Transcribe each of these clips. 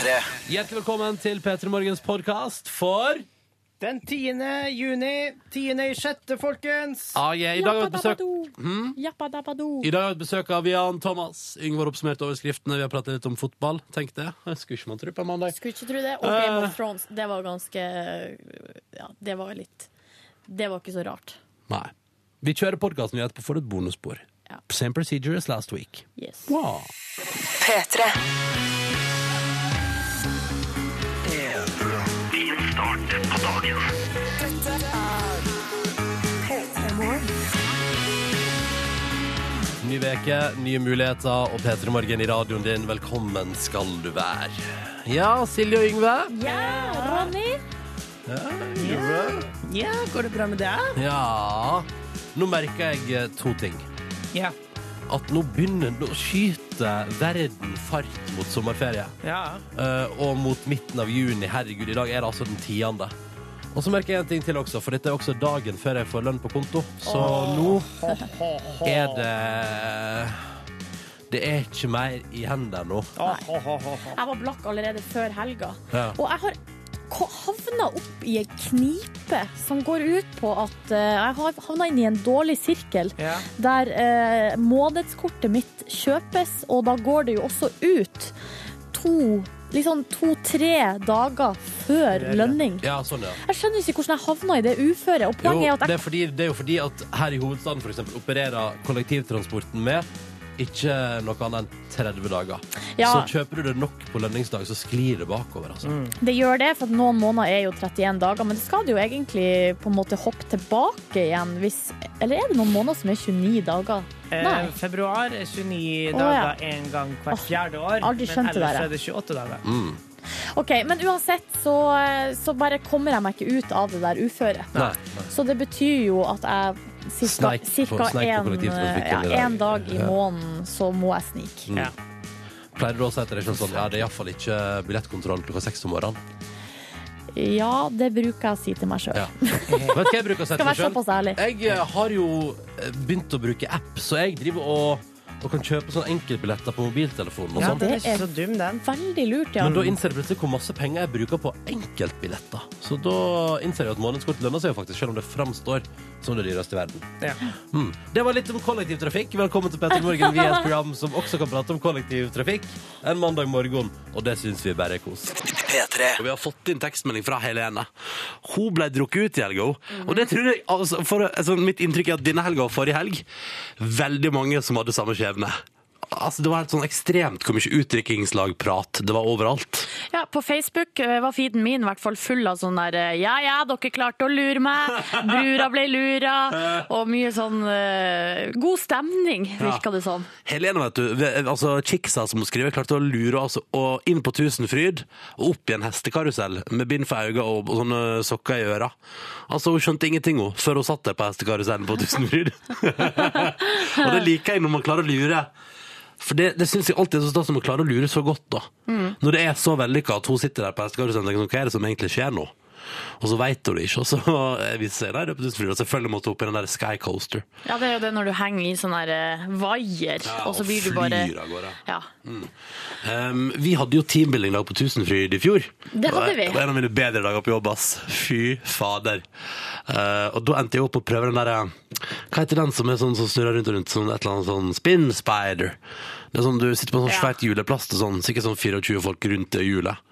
P3. Hjertelig velkommen til P3 Morgens podkast for Den 10. juni, 10. i sjette, folkens. ah, yeah, I dag har vi besøk hmm? I dag har vi et besøk av Jan Thomas. Yngvar oppsummerte overskriftene. Vi har pratet litt om fotball. Tenk det. Jeg skulle ikke man tro på mandag. Skulle ikke tro det. Og Game of Thrones, det var ganske Ja, det var litt Det var ikke så rart. Nei. Vi kjører podkasten vi etterpå får et bonusspor. Ja. Same procedure as last week. Yes. Wow. Ny veke, nye muligheter og P3 Morgen i radioen din. Velkommen skal du være. Ja, Silje og Yngve. Ja, Ronny! Ja, går det bra med deg? Ja Nå merker jeg eh, to ting. Ja. At nå begynner Nå skyter verden fart mot sommerferie. Ja. Uh, og mot midten av juni. Herregud, i dag er det altså den tiende. Og så merker jeg en ting til også, for dette er også dagen før jeg får lønn på konto. Så nå er det Det er ikke mer i hendene nå. Jeg var blakk allerede før helga. Ja. Og jeg har havna opp i ei knipe som går ut på at eh, jeg har havna inn i en dårlig sirkel. Ja. Der eh, månedskortet mitt kjøpes, og da går det jo også ut to Liksom to-tre dager før lønning. Ja, sånn, ja. Jeg skjønner ikke hvordan jeg havna i det uføret. Jo, at det, er fordi, det er jo fordi at her i hovedstaden for eksempel, opererer kollektivtransporten med ikke noe annet enn 30 dager. Ja. Så kjøper du det nok på lønningsdag, så sklir det bakover. Altså. Det gjør det, for noen måneder er jo 31 dager, men det skal det jo egentlig på en måte hoppe tilbake igjen hvis Eller er det noen måneder som er 29 dager? Eh, februar er 29 Å, dager en gang hvert fjerde år. aldri men ellers det er det 28 dager. Mm. OK, men uansett så, så bare kommer jeg meg ikke ut av det der uføret. Så det betyr jo at jeg cirka, Sneik på- cirka sneik på en, kollektivtrafikken ja, dag. en dag i måneden så må jeg snike. Mm. Ja. Pleier du å si til deg selv sånn Ja, det er iallfall ikke billettkontroll klokka seks om morgenen. Ja, det bruker jeg å si til meg sjøl. Ja. Vet du hva jeg bruker å si Skal til meg være såpass ærlig. Jeg eh, har jo eh, begynt å bruke app, så jeg driver og, og kan kjøpe sånne enkeltbilletter på mobiltelefonen og Ja, sånt. den er så dum, den. Veldig lurt, ja. Men da innser jeg plutselig hvor masse penger jeg bruker på enkeltbilletter. Så da innser jeg at månedskort lønner seg jo faktisk, selv om det framstår som det dyreste i verden. Ja. Mm. Det var litt om kollektivtrafikk. Velkommen til Petter Morgen. Vi er et program som også kan prate om kollektivtrafikk en mandag morgen, og det syns vi bare er kos. P3. Og vi har fått inn tekstmelding fra Helene. Hun ble drukket ut i helga. Og det tror jeg, altså, for, altså, mitt inntrykk er at denne helga og forrige helg, veldig mange som hadde samme skjebne leve. Altså, det var helt sånn ekstremt hvor mye utdrikkingslagprat det var overalt. Ja, på Facebook eh, var feeden min i hvert fall full av sånn der eh, Ja, ja, dere klarte å lure meg. Brura ble lura. Og mye sånn uh, god stemning, virka det som. Helene, vet du, altså chicksa som skriver, klarte å lure oss og inn på Tusenfryd og opp i en hestekarusell med bind for øynene og, og sånne sokker i øra. Altså, hun skjønte ingenting, hun, før hun satt der på hestekarusellen på Tusenfryd. og det liker jeg når man klarer å lure. For det, det syns jeg alltid er så stas når man klarer å lure så godt, da. Når det er så vellykka at hun sitter der på hestekarusellen og tenker sånn, hva er det som egentlig skjer nå? Og så veit hun det ikke, og så viser seg det Tusenfryd. Og selvfølgelig måtte hun opp i den der Sky Coaster. Ja, det er jo det når du henger i sånn der vaier, ja, og så blir du bare flyr av gårde. Ja. Um, vi hadde jo teambuilding-dag på Tusenfryd i fjor. Det hadde vi. Det var en av mine bedre dager på jobb, ass. Fy fader. Uh, og da endte jeg opp å prøve den derre Hva heter den som er sånn som snurrer rundt og rundt? Sånn et eller annet sånn spin spider. Det er sånn Du sitter på en sånn svært hjuleplast, og sånn, sikkert sånn 24 folk rundt det hjulet.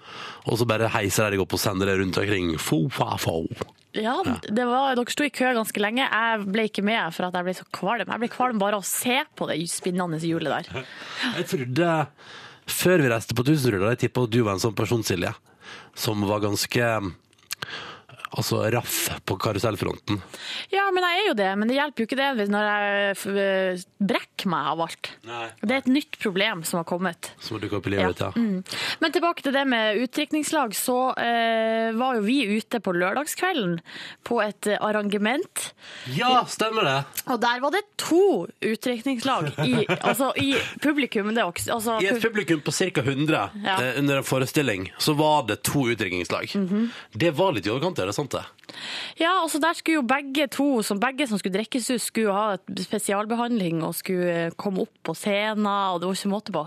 Og så bare heiser de deg opp og sender det rundt omkring. Fo, fa, fo. Ja, det var, dere sto i kø ganske lenge. Jeg ble ikke med for at jeg ble så kvalm. Jeg ble kvalm bare av å se på det spinnende hjulet der. Jeg trodde før vi reiste på Tusenfryd, og jeg tippa at du var en sånn person, Silje, som var ganske Altså raff på karusellfronten. Ja, men jeg er jo det. Men det hjelper jo ikke det når jeg brekker meg av alt. Det er et nytt problem som har kommet. Som dukka opp i livet Ja. ditt, ja. Mm. Men tilbake til det med utdrikningslag, så eh, var jo vi ute på lørdagskvelden på et eh, arrangement. Ja, stemmer det! Og der var det to utdrikningslag i, altså, i publikum. Det også, altså, I et publikum på ca. 100 Ja. eh, under en forestilling, så var det to utdrikningslag. Det var litt i overkant, er det sant? Sant det? Ja, og der skulle jo begge to, som begge som skulle drikkes ut, skulle ha et spesialbehandling og skulle eh, komme opp på scenen, og det var ikke måte på.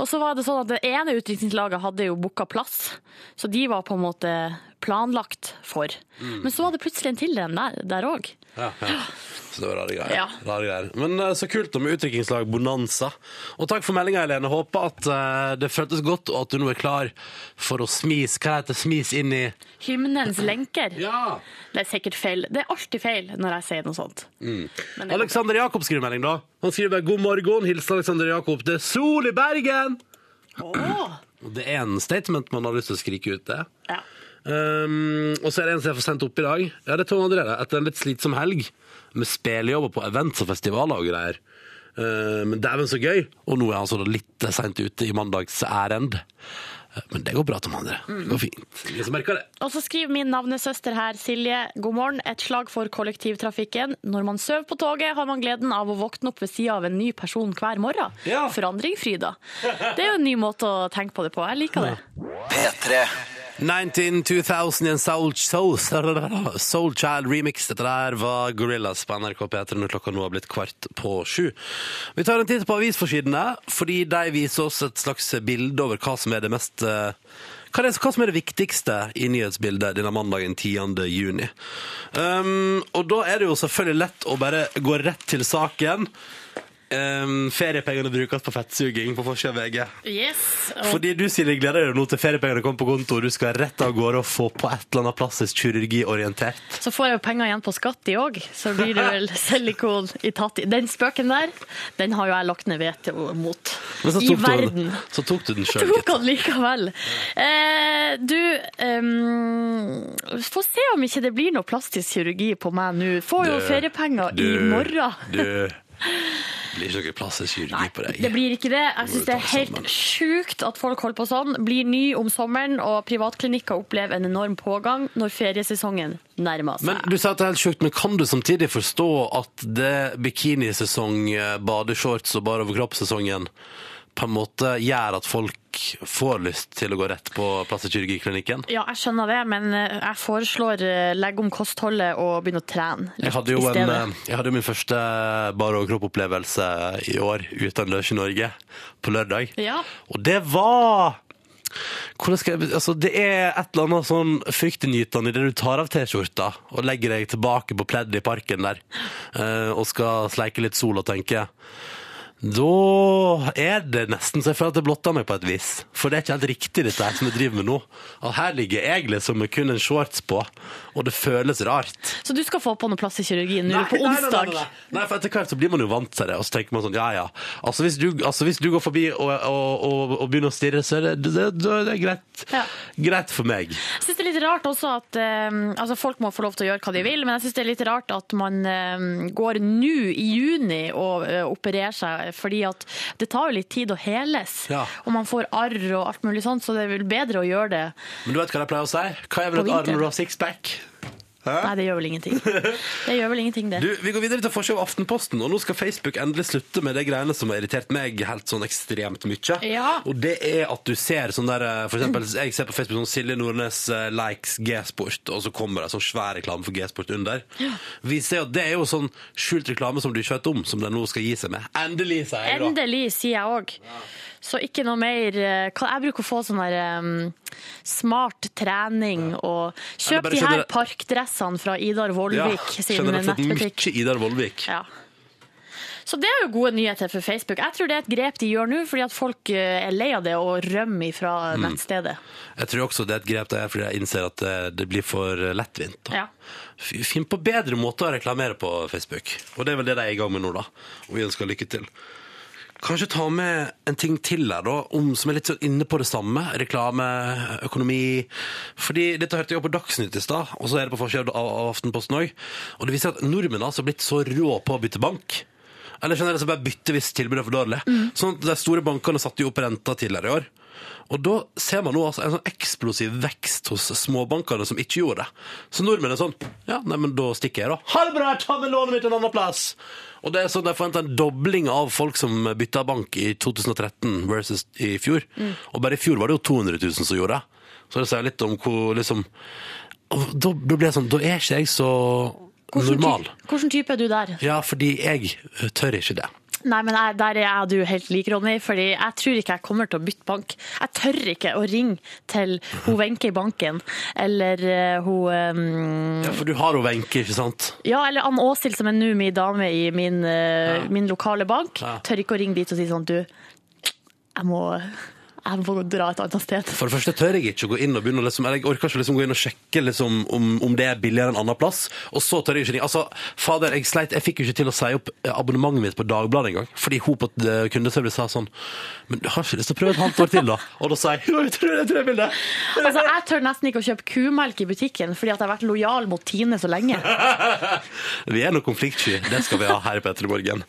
Og så var det sånn at det ene utdrikningslaget hadde jo booka plass, så de var på en måte planlagt for. Men så var det plutselig en til en der òg. Ja, ja. Så det var rare greier. Ja. Rare greier. Men eh, så kult med utdrikningslag Bonanza. Og takk for meldinga, Helene. Håper at eh, det føltes godt, og at du nå er klar for å smis Hva heter? Smis inn i Hymnens lenker. Ja! Det er sikkert feil. Det er alltid feil når jeg sier noe sånt. Men det- Alexander Jakob skriver melding, da. Han skriver 'God morgen, hilsen Alexander Jakob'. Det er sol i Bergen! Åh. Og Det er en statement man har lyst til å skrike ut, det. Ja. Um, og så er det en som jeg får sendt opp i dag. Ja, det er Tom André. Etter en litt slitsom helg med spillejobber på events og festivaler og greier. Uh, men dæven så gøy! Og nå er han altså litt seint ute i mandags ærend. Uh, Men det går bra, Tom André. Det går fint. Ingen som merker det. Og så skriver min navnesøster her, Silje, god morgen. Et slag for kollektivtrafikken. Når man sover på toget, har man gleden av å våkne opp ved sida av en ny person hver morgen. Ja. Forandring Frida. Det er jo en ny måte å tenke på det på. Jeg liker det. P3 19 2000 i en Soul, Soul, Soul Child remix. Dette der var Gorillas på NRK P3 når klokka nå har blitt kvart på sju. Vi tar en titt på avisforsidene, fordi de viser oss et slags bilde over hva som er det mest eh, hva, er, hva som er det viktigste i nyhetsbildet denne mandagen 10. juni. Um, og da er det jo selvfølgelig lett å bare gå rett til saken. Um, feriepengene brukes på fettsuging på forsida av VG. Yes. Og Fordi du Silje, gleder deg nå til feriepengene kommer på konto, og du skal rett av gårde og få på et eller annet plastisk kirurgiorientert. så får jeg jo penger igjen på skatt i òg, så blir det vel silikon i tatt i. Den spøken der, den har jo jeg lagt ned veto mot. I du, verden. den- så tok du den sjøl, tok han likevel. Eh, du, um, få se om ikke det blir noe plastisk kirurgi på meg nå. Får jo Du, feriepenger i du, morgen. Du, det blir ikke noe plass i kirurgi på deg. Det blir ikke det. Jeg syns det er helt sjukt at folk holder på sånn. Blir ny om sommeren, og privatklinikker opplever en enorm pågang når feriesesongen nærmer seg. Men du sa at det er helt sjukt, men kan du samtidig forstå at det bikinisesong, eh, badeshorts og bare overkroppssesongen på en måte gjør at folk får lyst til å gå rett på plastisk kirurgiklinikken? Ja, jeg skjønner det, men eh, jeg foreslår eh, legge om kostholdet og begynne å trene Jeg hadde jo, en, eh, jeg hadde jo min første bar- og kroppopplevelse i år uten Løs i Norge på lørdag. Ja. Og det var jeg, altså Det er et eller annet sånn fryktinngytende idet du tar av T-skjorta og legger deg tilbake på pleddet i parken der og skal sleike litt sol og tenke da er det nesten så jeg føler at det blotter meg på et vis. For det er ikke helt riktig dette her som jeg driver med nå. At her ligger jeg liksom med kun en shorts på, og det føles rart. Så du skal få på noe plass i kirurgien nå på onsdag? Nei, nei, nei, nei, for etter hvert så blir man jo vant til det, og så tenker man sånn, ja, ja. Altså hvis du, altså, hvis du går forbi og, og, og, og begynner å stirre, så er det, det, det, det er greit. Ja. Greit for meg. Jeg synes det er litt rart også at um, altså folk må få lov til å gjøre hva de vil, men jeg synes det er litt rart at man um, går nå i juni og uh, opererer seg, fordi at det tar jo litt tid å heles, Ja. og man får arr og alt mulig sånt, så det er vel bedre å gjøre det. Men du vet hva de pleier å si? Hva er vel et arr når du har sixpack? Nei, det gjør vel ingenting. Det gjør vel ingenting, det. Du, vi går videre til forsida av Aftenposten, og nå skal Facebook endelig slutte med det greiene som har irritert meg helt sånn ekstremt mye. Ja. Og det er at du ser sånn der eh, For eksempel, jeg ser på Facebook sånn Silje Nordnes eh, likes G-sport, og så kommer det sånn svær reklame for G-sport under. Vi ser at det er jo sånn skjult reklame som du ikke vet om, som de nå skal gi seg med. Endelig, sier jeg da. Endelig, sier jeg òg. Så ikke noe mer eh, Jeg bruker å få sånn der um, smart trening og Kjøp de her parkdressene fra Idar Vollvik sin nettbutikk. mye Idar Vollvik. Ja. Så det er jo gode nyheter for Facebook. Jeg tror det er et grep de gjør nå, fordi at folk eh, er lei av det og rømmer fra Mm. nettstedet. Jeg tror også det er et grep det er fordi jeg innser at det, det blir for lettvint. da. Ja. Finn på bedre måter å reklamere på Facebook. Og det er vel det de er i gang med nå, da. Og vi ønsker lykke til. Kanskje ta med en ting til her, da, om, som er litt sånn inne på det samme. Reklame, økonomi. Fordi dette hørte jeg på Dagsnytt i stad, og så er det på forsida av av Aftenposten òg. Og det viser at nordmenn har altså blitt så rå på å bytte bank. Eller generelt så bare bytte hvis tilbudet er for dårlig. Sånn at De store bankene satte jo opp renta tidligere i år. Og da ser man nå altså en sånn eksplosiv vekst hos småbankene som ikke gjorde det. Så nordmenn er sånn Ja, nei, men da stikker jeg, da. Ha det bra, Ta med lånet mitt en annen plass! Og det er sånn, De forventer en dobling av folk som bytta bank i 2013 versus i fjor. Og bare i fjor var det jo 200 000 som gjorde det. Så det sier litt om hvor liksom da, da blir det sånn, da er ikke jeg så Hvordan normal. ty- Hvordan type er du der? Ja, fordi jeg tør ikke det. Nei, men jeg, Der er jeg og du helt lik, Ronny. fordi jeg tror ikke jeg kommer til å bytte bank. Jeg tør ikke å ringe til hun Wenche i banken, eller uh, hun um... Ja, For du har hun Wenche, ikke sant? Ja, eller Ann Åshild, som er nå min dame i min, eh, min lokale bank. Ja. Tør ikke å ringe dit og si sånn Du, jeg må, jeg må dra et annet sted. For det første tør jeg ikke å gå inn og begynne liksom, jeg orker ikke liksom gå inn og sjekke liksom om, om det er billigere en annen plass. Og så tør jeg ikke. Altså, fader, jeg sleit, jeg fikk jo ikke til å si opp abonnementet mitt på Dagbladet engang. Fordi hun på eh, kundeservice sa sånn Men du har ikke lyst til å prøve et halvt år til, da? Og da sa jeg jo, jeg tror, jeg tror jeg vil det. Altså, Jeg tør nesten ikke å kjøpe kumelk i butikken fordi at jeg har vært lojal mot Tine så lenge. Vi er nå konfliktsky. Det skal vi ha her på etter i morgen.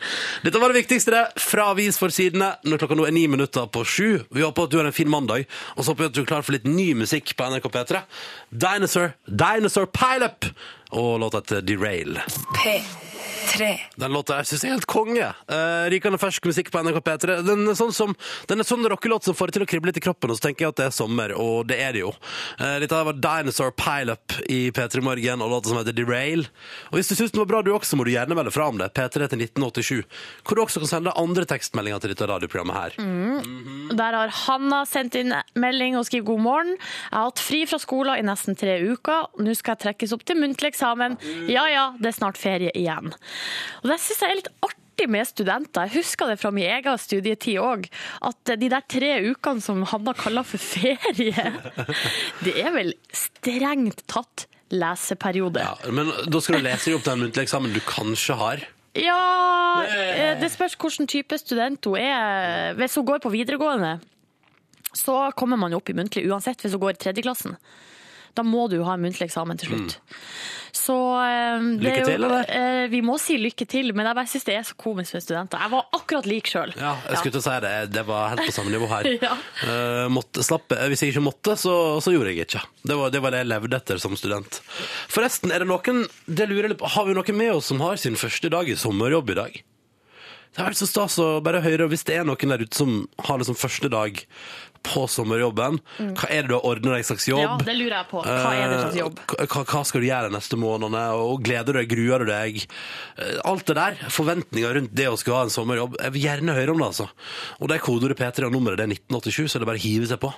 Dette var det viktigste det, fra avisforsidene når klokka nå er ni minutter på sju. Vi håper at du har en fin mandag, og så håper jeg at du er klar for litt ny musikk på NRK P3. Dinosaur, Dinosaur Pileup og låta til Derail. P3. Den låta jeg synes er helt konge. Eh, rikende fersk musikk på NRK P3. Den er sånn, som, den er sånn rockelåt som får det til å krible litt i kroppen, og så tenker jeg at det er sommer, og det er det jo. Eh, dette her var Dinosaur Pileup i P3 Morgen, og låta som heter Derail. Og hvis du syns den var bra du også, må du gjerne melde fra om det. P3 til 1987. Hvor du også kan sende andre tekstmeldinger til dette radioprogrammet her. Der har Hanna sendt inn melding og skriver god morgen. Jeg har hatt fri fra skolen i nesten tre uker. Nå skal jeg trekkes opp til muntlig eksamen. Ja ja, det er snart ferie igjen. Og det syns jeg er litt artig med studenter. Jeg husker det fra min egen studietid òg. At de der tre ukene som Hanna kaller for ferie, det er vel strengt tatt leseperiode. Ja, men da skal du lese deg opp til en muntlig eksamen du kanskje har. Ja, eh, det spørs hvilken type student hun er. Hvis hun går på videregående, så kommer man jo opp i muntlig uansett hvis hun går i tredjeklassen. Da må du jo ha en muntlig eksamen til slutt. Så eh, Mm. Lykke til, eller? Uh, Vi må si lykke til, men jeg bare syns det er så komisk med studenter. Jeg var akkurat lik sjøl. Ja, jeg skulle til å si det. Det var helt på samme nivå her. Ja. uh, måtte slappe. Hvis jeg ikke måtte, så, så gjorde jeg ikke. Det var, det var det jeg levde etter som student. Forresten, er det noen det lurer Har vi noen med oss som har sin første dag i sommerjobb i dag? Det har vært så stas å bare høre, og hvis det er noen der ute som har liksom første dag på sommerjobben, hva er det du har ordnet deg slags jobb? Ja, det lurer jeg på. Hva er det slags jobb? Eh, Hva, hva skal du gjøre neste månedene? Og gleder du deg, gruer du deg? Eh, Alt det der. Forventninger rundt det å skulle ha en sommerjobb. Jeg vil gjerne høre om det, altså. Og det er kodeordet P3, og nummeret det er 1987, så det er bare å hive seg på.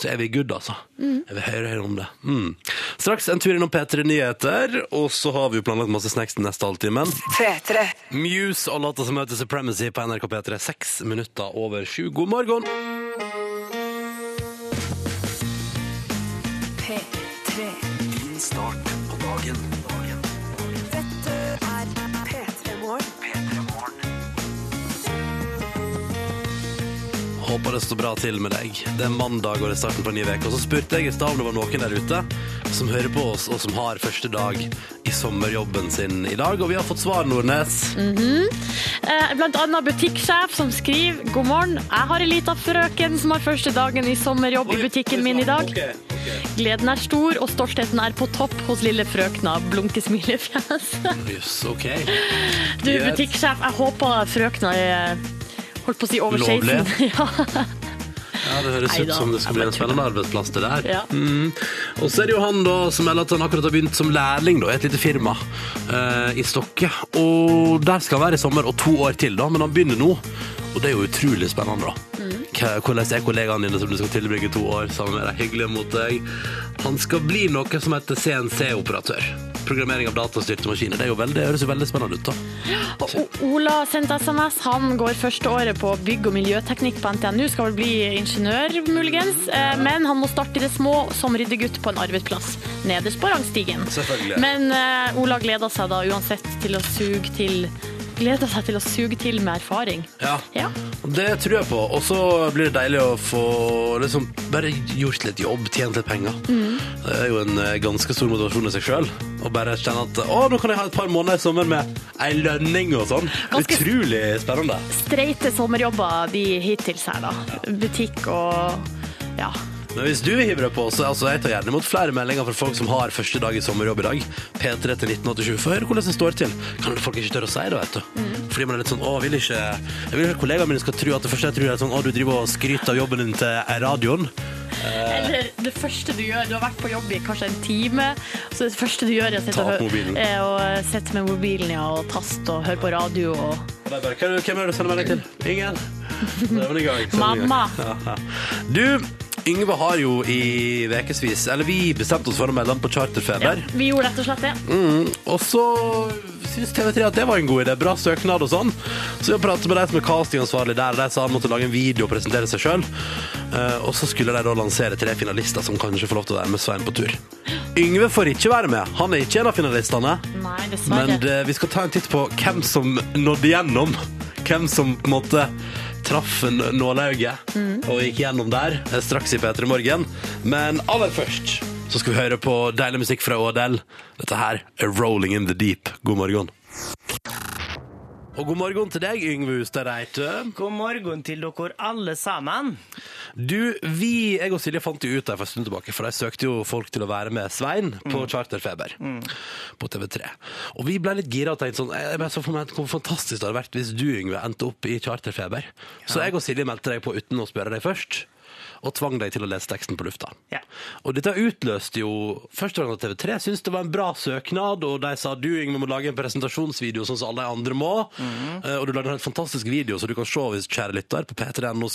Så er vi good, altså. Jeg vil høre, høre om det. Mm. Straks en tur innom P3 Nyheter, og så har vi jo planlagt masse snacks den neste halvtimen. Muse og låta som heter Supremacy på NRK P3. Seks minutter over sju. God morgen! P3. Din start på dagen. Håper det står bra til med deg. Det er mandag og det er starten på en ny uke. Og så spurte jeg i stad om det var noen der ute som hører på oss, og som har første dag i sommerjobben sin i dag. Og vi har fått svar, Nordnes. Eh, Blant annet butikksjef som skriver God morgen, jeg har ei lita frøken som har første dagen i sommerjobb i butikken min i dag. Okay, okay. Gleden er stor, og stoltheten er på topp hos lille frøkna. Blunke smilefjes. Jøss, OK. Du, butikksjef, jeg håper frøkna er Holdt på å si over Lovlig. Ja. Ja, Det høres Neida, ut som det skal bli en spennende arbeidsplass, det der. Ja. Mm. Og så er det jo han da som melder at han akkurat har begynt som lærling da, i et lite firma uh, i Stokke. Og der skal han være i sommer, og to år til, da, men han begynner nå. Og det er jo utrolig spennende, da. Mm. Hvordan er kollegaene dine som du skal tilbringe to år sammen med deg? Hyggelig mot deg. Han skal bli noe som heter CNC-operatør. Programmering av datastyrte maskiner. Det, er jo veldig, det høres jo veldig spennende ut, da. Og O- Ola sendte SMS. Han går første året på bygg- og miljøteknikk på NTNU. Skal vel bli ingeniør, muligens. Eh, Men han må starte i det små som ryddegutt på en arbeidsplass nederst på rangstigen. Selvfølgelig. Men eh, Ola gleder seg da uansett til å suge til Gleder seg til å suge til med erfaring. Ja. Ja. Det tror jeg på. Og så blir det deilig å få liksom, bare gjort litt jobb, tjent litt penger. Det er jo en eh, ganske stor motivasjon i seg sjøl. Å bare kjenne at å, nå kan jeg ha et par måneder i sommer med ei lønning og sånn. Ganske- Utrolig spennende. Streite sommerjobber de hittil her, da. Butikk og ja. Men hvis du hiver deg på, så altså, jeg tar gjerne imot flere meldinger fra folk som har første dag i sommerjobb i dag. P3 til 1987. Få høre hvordan det står til. Kan folk ikke tørre å si det, vet du. Fordi man er litt sånn å, vil ikke Jeg vil ikke kollegaene mine skal tro at det første jeg tror er sånn å, du driver og skryter av jobben din til radioen. Eller det første du gjør, du har vært på jobb i kanskje en time, så det første du gjør er å sitte, og er å sitte med mobilen ja, og taste og høre på radio. Og... Bare, Hvem er det du sender melding til? Ingen? Mamma. Ja, ja. Du, Yngve har jo i ukevis Eller vi bestemte oss for å melde ham på charterfeber. Vi gjorde rett og slett det. Mm, og så syns TV3 at det var en god idé. Bra søknad og sånn. Så vi har pratet med de som er castingansvarlig der, og de sa han måtte lage en video og presentere seg sjøl. og så skulle de da lansere tre finalister som kanskje får lov til å være med Svein på tur. Yngve får ikke være med. Han er ikke en av finalistene. Nei, dessverre. Men uh, vi skal ta en titt på hvem som nådde gjennom. Hvem som på en måte traff nålauget mm. og gikk gjennom der eh, straks i P3 Morgen. Men aller først så skal vi høre på deilig musikk fra Ådel. Dette her er Rolling in the Deep. God morgen. Og god morgen til deg, Yngve Hustad Reite. God morgen til dere alle sammen. Du, vi, jeg og Silje fant jo ut der for en stund tilbake, for de søkte jo folk til å være med Svein på Charterfeber på TV3. Og vi ble litt gira og tenkte sånn jeg ble så for meg hvor fantastisk det hadde vært hvis du, Yngve, endte opp i Charterfeber. Så jeg og Silje meldte deg på uten å spørre deg først. Og tvang deg til å lese teksten på lufta. Ja. Og dette utløste jo Først og fremst at TV3 syntes det var en bra søknad, og de sa du Yngve må lage en presentasjonsvideo sånn som alle de andre må. Eh, Og du lagde en helt fantastisk video så du kan se hvis kjære lytter på p3.no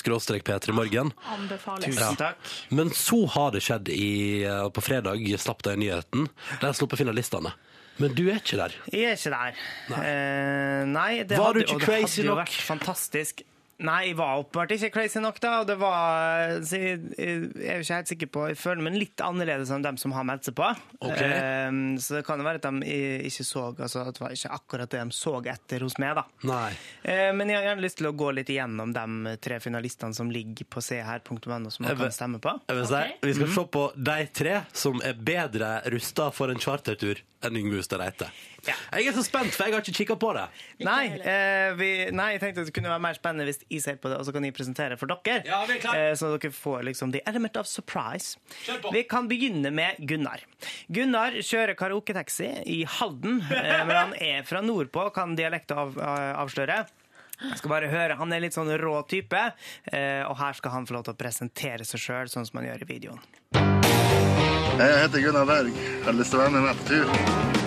p3morgen. Anbefales. Tusen takk. Men så har det skjedd i, uh, på fredag, slapp de nyheten. Der sluppet finalistene. Men du er ikke der. Jeg er ikke der. Eh, nei, det Var du hadde, ikke og det hadde jo nok? vært fantastisk. Nei, jeg var åpenbart ikke crazy nok, da. Og det var så jeg, jeg er ikke helt sikker på Jeg føler meg litt annerledes enn dem som har meldt seg på. Okay. Um, så det kan jo være at de ikke så altså, at det var ikke akkurat det de så etter hos meg, da. Nei. Uh, Men jeg har gjerne lyst til å gå litt igjennom de tre finalistene som ligger på seher.no, som man kan stemme på. Jeg vil si, okay. Vi skal se på de tre som er bedre rusta for en chartertur enn Yngve Hustad Reite. Ja. Jeg er så spent, for jeg har ikke kikka på det. Nei, eh, vi, nei, jeg tenkte det kunne være mer spennende hvis jeg ser på det, og så kan jeg presentere for dere. Ja, vi er klar. Eh, så dere får liksom the element of surprise. Kjør på. Vi kan begynne med Gunnar. Gunnar kjører karaoketaxi i Halden, eh, men han er fra nordpå, kan dialekten av, eh, avsløre. Jeg skal bare høre, Han er litt sånn rå type, eh, og her skal han få lov til å presentere seg sjøl, sånn som han gjør i videoen. Jeg heter Gunnar Berg. Jeg har lyst til å være med meg på tur.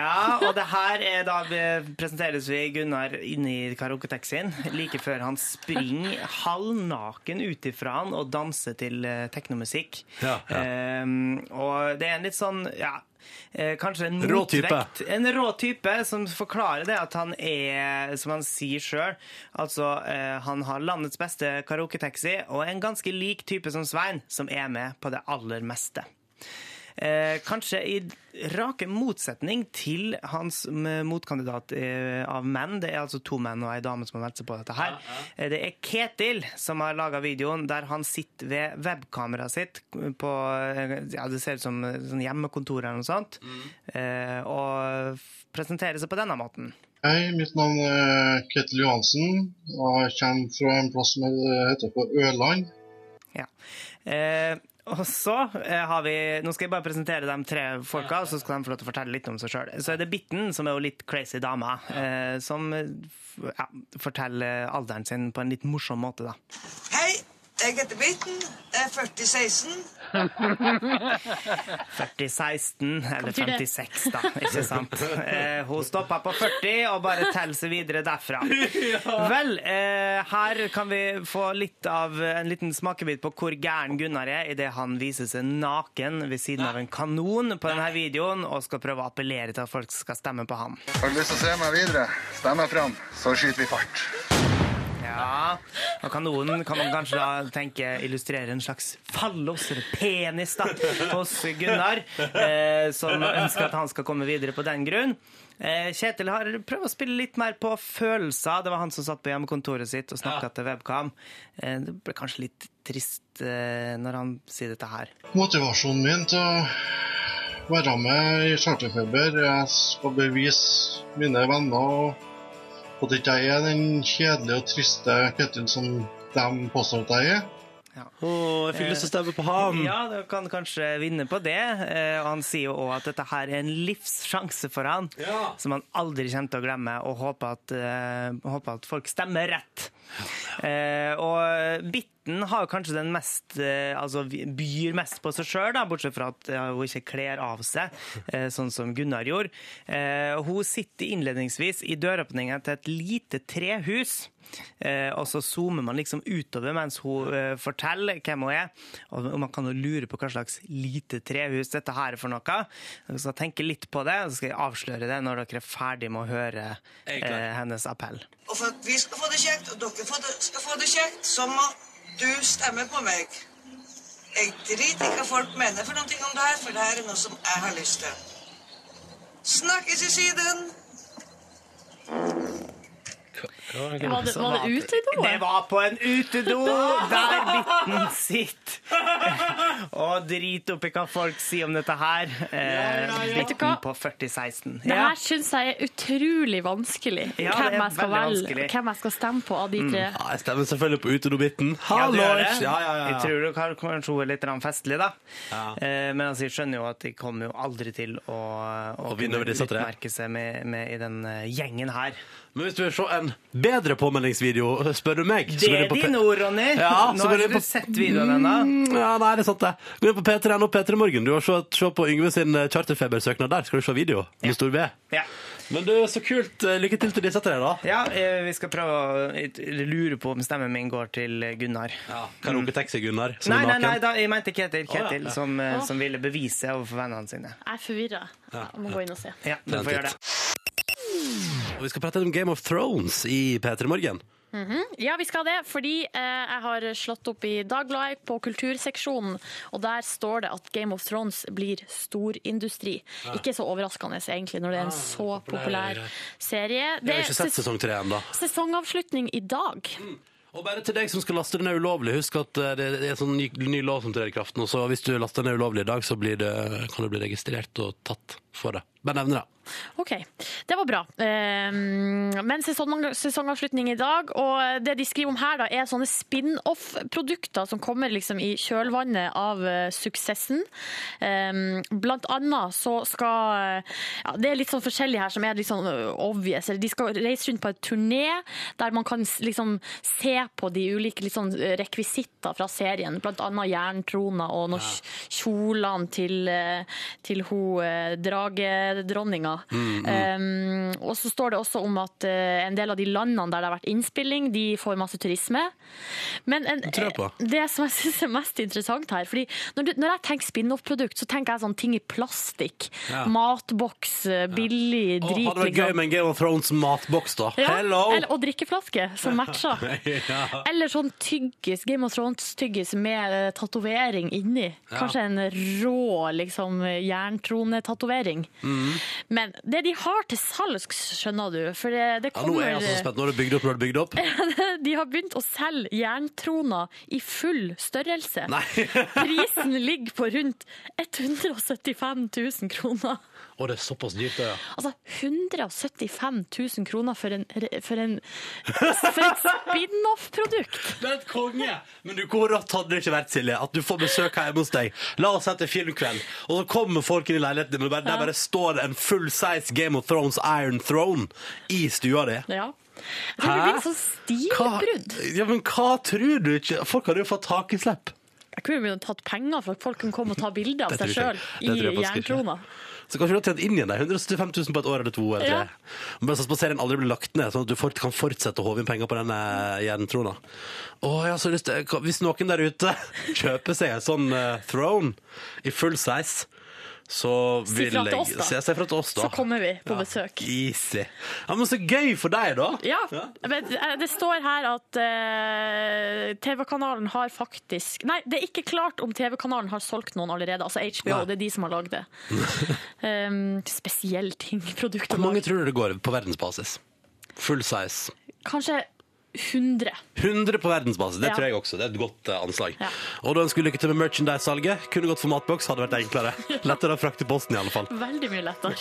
Ja, og det her er da vi- presenteres vi Gunnar inni karaoketaxien like før han springer halvnaken ut ifra han og danser til eh, teknomusikk. Ja, ja. Um, og det er en litt sånn, ja eh, Kanskje en Rå motvekt. En rå type som forklarer det at han er, som han sier sjøl, altså eh, han har landets beste karaoketaxi og er en ganske lik type som Svein, som er med på det aller meste. Eh, kanskje i rake motsetning til hans motkandidat eh, av menn. Det er altså to menn og ei dame som har meldt seg på dette her. Eh, det er Ketil som har laga videoen der han sitter ved webkameraet sitt på ja, Det ser ut som sånn hjemmekontor eller noe sånt. Eh, og presenterer seg på denne måten. Hei, mitt navn er Ketil Johansen. og Jeg kommer fra en plass som heter på Ørland. Ja. Eh, og så eh, har vi Nå skal jeg bare presentere de tre folka, så skal de få lov til å fortelle litt om seg sjøl. Så er det Bitten, som er jo litt crazy dame, eh, som eh, ja, forteller alderen sin på en litt morsom måte, da. Jeg heter Bitten. Jeg er 4016. 4016, eller betyr det? 56, da. Ikke sant? Eh, hun stoppa på 40 og bare teller seg videre derfra. Vel, eh, her kan vi få litt av en liten smakebit på hvor gæren Gunnar er idet han viser seg naken ved siden av en kanon på denne videoen og skal prøve å appellere til at folk skal stemme på ham. Har du lyst til å se meg videre? Stem meg fram, så skyter vi fart. Ja, og kanonen kan man kanskje da tenke illustrere en slags fallos, eller penis, da, hos Gunnar, eh, som ønsker at han skal komme videre på den grunn. Eh, Kjetil har prøvd å spille litt mer på følelser. Det var han som satt på hjemmekontoret sitt og snakka til webcam. Eh, det ble kanskje litt trist eh, når han sier dette her. Motivasjonen min til å være med i Charterfeber er å bevise mine venner at ikke er den kjedelige og triste Ketil som de påstår at jeg er. Å, jeg fikk lyst til å stemme på ham. Ja, du kan kanskje vinne på det. Eh, Og han sier jo òg at dette her er en livssjanse for han, Ja. som han aldri kommer til å glemme, og håper at, eh, håper at folk stemmer rett. Ja. og Bitten Bitten har kanskje den mest eh, Altså byr mest på seg sjøl, bortsett fra at hun ikke kler av seg, eh, sånn som Gunnar gjorde. Eh, Hun sitter innledningsvis i døråpningen til et lite trehus. Eh, og så zoomer man liksom utover mens hun forteller hvem hun er. Og man kan jo lure på hva slags lite trehus dette her er for noe. Jeg skal tenke litt på det, og så skal jeg avsløre det når dere er ferdig med å høre hennes appell. Og for at vi skal få det kjekt, og dere skal få det kjekt, så må du stemmer på meg. Jeg driter i hva folk mener for noe om det her, for det her er noe som jeg har lyst til. Snakkes i siden! Var det, var det utedo? Det var på en utedo der Bitten sitter og driter oppi hva folk sier om dette her. Eh? Bitten på 4016. Det her syns jeg er utrolig vanskelig. Ja, hvem, jeg skal velge, vanskelig. hvem jeg skal stemme på av de tre. Ja, jeg stemmer selvfølgelig på utedobitten. Ja? Hallois! Ja, ja, ja. Jeg tror du kan- kanskje hun er litt festlig, da. Ja. Eh, men altså, jeg skjønner jo at de kommer jo aldri til å, å Å vinne over disse tre. utmerke seg med, med i den eh, gjengen her. Men hvis du vil se en bedre påmeldingsvideo, spør du meg. Det er dine ord, Ronny. Ja, Nå har du ikke på- du sett videoen ennå. Mm, Ja, nei, det er sant det. Gå inn på P3N og P3 Morgen. Du har se, se på Yngve sin eh, charterfebersøknad der. Skal du se video med stor V. Ja. Men du, så kult. Eh, Lykke til til disse tre, da. ja, eh, vi skal prøve å lure på om stemmen min går til Gunnar. Karaoke-taxi, Gunnar. Som Nei, er nei, naken. nei, da, jeg mente Ketil, Ketil Ketil ja. Som, som ville bevise overfor vennene sine. Jeg er forvirra. Jeg må gå inn og se. Ja, du får gjøre det. Og vi skal prate om Game of Thrones i P3 Morgen. Ja, vi skal det, fordi eh, jeg har slått opp i Dagbladet på kulturseksjonen, og der står det at Game of Thrones blir storindustri. Ikke så overraskende egentlig, når det er en så populær serie. Jeg har ikke sett ses- sesong tre ennå. sesongavslutning i dag. Og bare til deg som skal laste den ned ulovlig, husk at eh, det er sånn ny, ny lov som trer i kraft nå, så hvis du laster ned ulovlig i dag, så blir det, kan du bli registrert og tatt for det. Bare nevne det. OK, det var bra. Eh, Men sesong, sesongavslutning i dag, og det de skriver om her, da, er sånne spin-off-produkter som kommer liksom i kjølvannet av eh, suksessen. Eh, Blant annet så skal ja, Det er litt sånn forskjellig her som er litt sånn eh, obvious. De skal reise rundt på en turné der man kan liksom se på de ulike sånn rekvisitter fra serien. Blant annet jerntroner og noen kjolene til, til hun eh, mm. Um, og så står det også om at eh, en del av de landene der det har vært innspilling, de får masse turisme. Men en, på. det som jeg syns er mest interessant her fordi når, du, når jeg tenker spin-off-produkt, så tenker jeg sånn ting i plastikk. Ja. Matboks, eh, billig Å, drit. hadde vært gøy med en Game of Thrones matboks, da. Ja, Hello! Eller, og drikkeflaske som matcher. Ja. Eller sånn tyggis, Game of Thrones-tyggis med eh, tatovering inni. Kanskje en rå liksom, jerntrone-tatovering. Mm. Men det de har til salgs, skjønner du For det, det Ja, nå er jeg altså så spent. Nå har du bygd opp, nå har du bygd opp. De har begynt å selge jerntroner i full størrelse. Prisen ligger på rundt 175 000 kroner. Å, det er såpass dyrt, det, ja. Altså 175 000 kroner for, en, for, en, for et spin-off-produkt! Det er et konge! Men du, hvor rått hadde det ikke vært, Silje, at du får besøk her hjemme hos deg. La oss sette filmkveld, og så kommer folk inn i leiligheten din, og der bare står det en full size Game of Thrones Iron Throne i stua di. Ja. Det blir så sånt stilbrudd. Ja, men hva tror du ikke? Folk hadde jo fått takeslepp. Jeg kunne begynt å tatt penger for at folk kunne komme og ta bilde av seg sjøl ikke. i Det Så kanskje du har tjent inn igjen de 175 000 på et år eller to eller tre. Ja. Men så serien aldri blir lagt ned, sånn at du fort kan fortsette å håve inn penger på denne jerntrona. Å, jeg har så lyst til Hvis noen der ute kjøper seg en sånn uh, throne i full size, så vil jeg da. Si si fra til oss, da. Så kommer vi på besøk. Easy. Ja, men så gøy for deg, da. Ja, men eh, det står her at uh, TV-kanalen har faktisk Nei, det er ikke klart om TV-kanalen har solgt noen allerede. Altså HBO, Nei. det er de som har lagd det. um, spesiell ting, produkt Hvor mange tror du det går på verdensbasis? Full size. Kanskje 100. 100 på verdensbasis, det Ja. tror jeg også. Det er et godt uh, anslag. Ja. Og da ønsker vi lykke til med merchandise-salget. Kunne gått for matboks, hadde vært enklere. Lettere å frakte posten, i alle fall. Veldig mye lettere.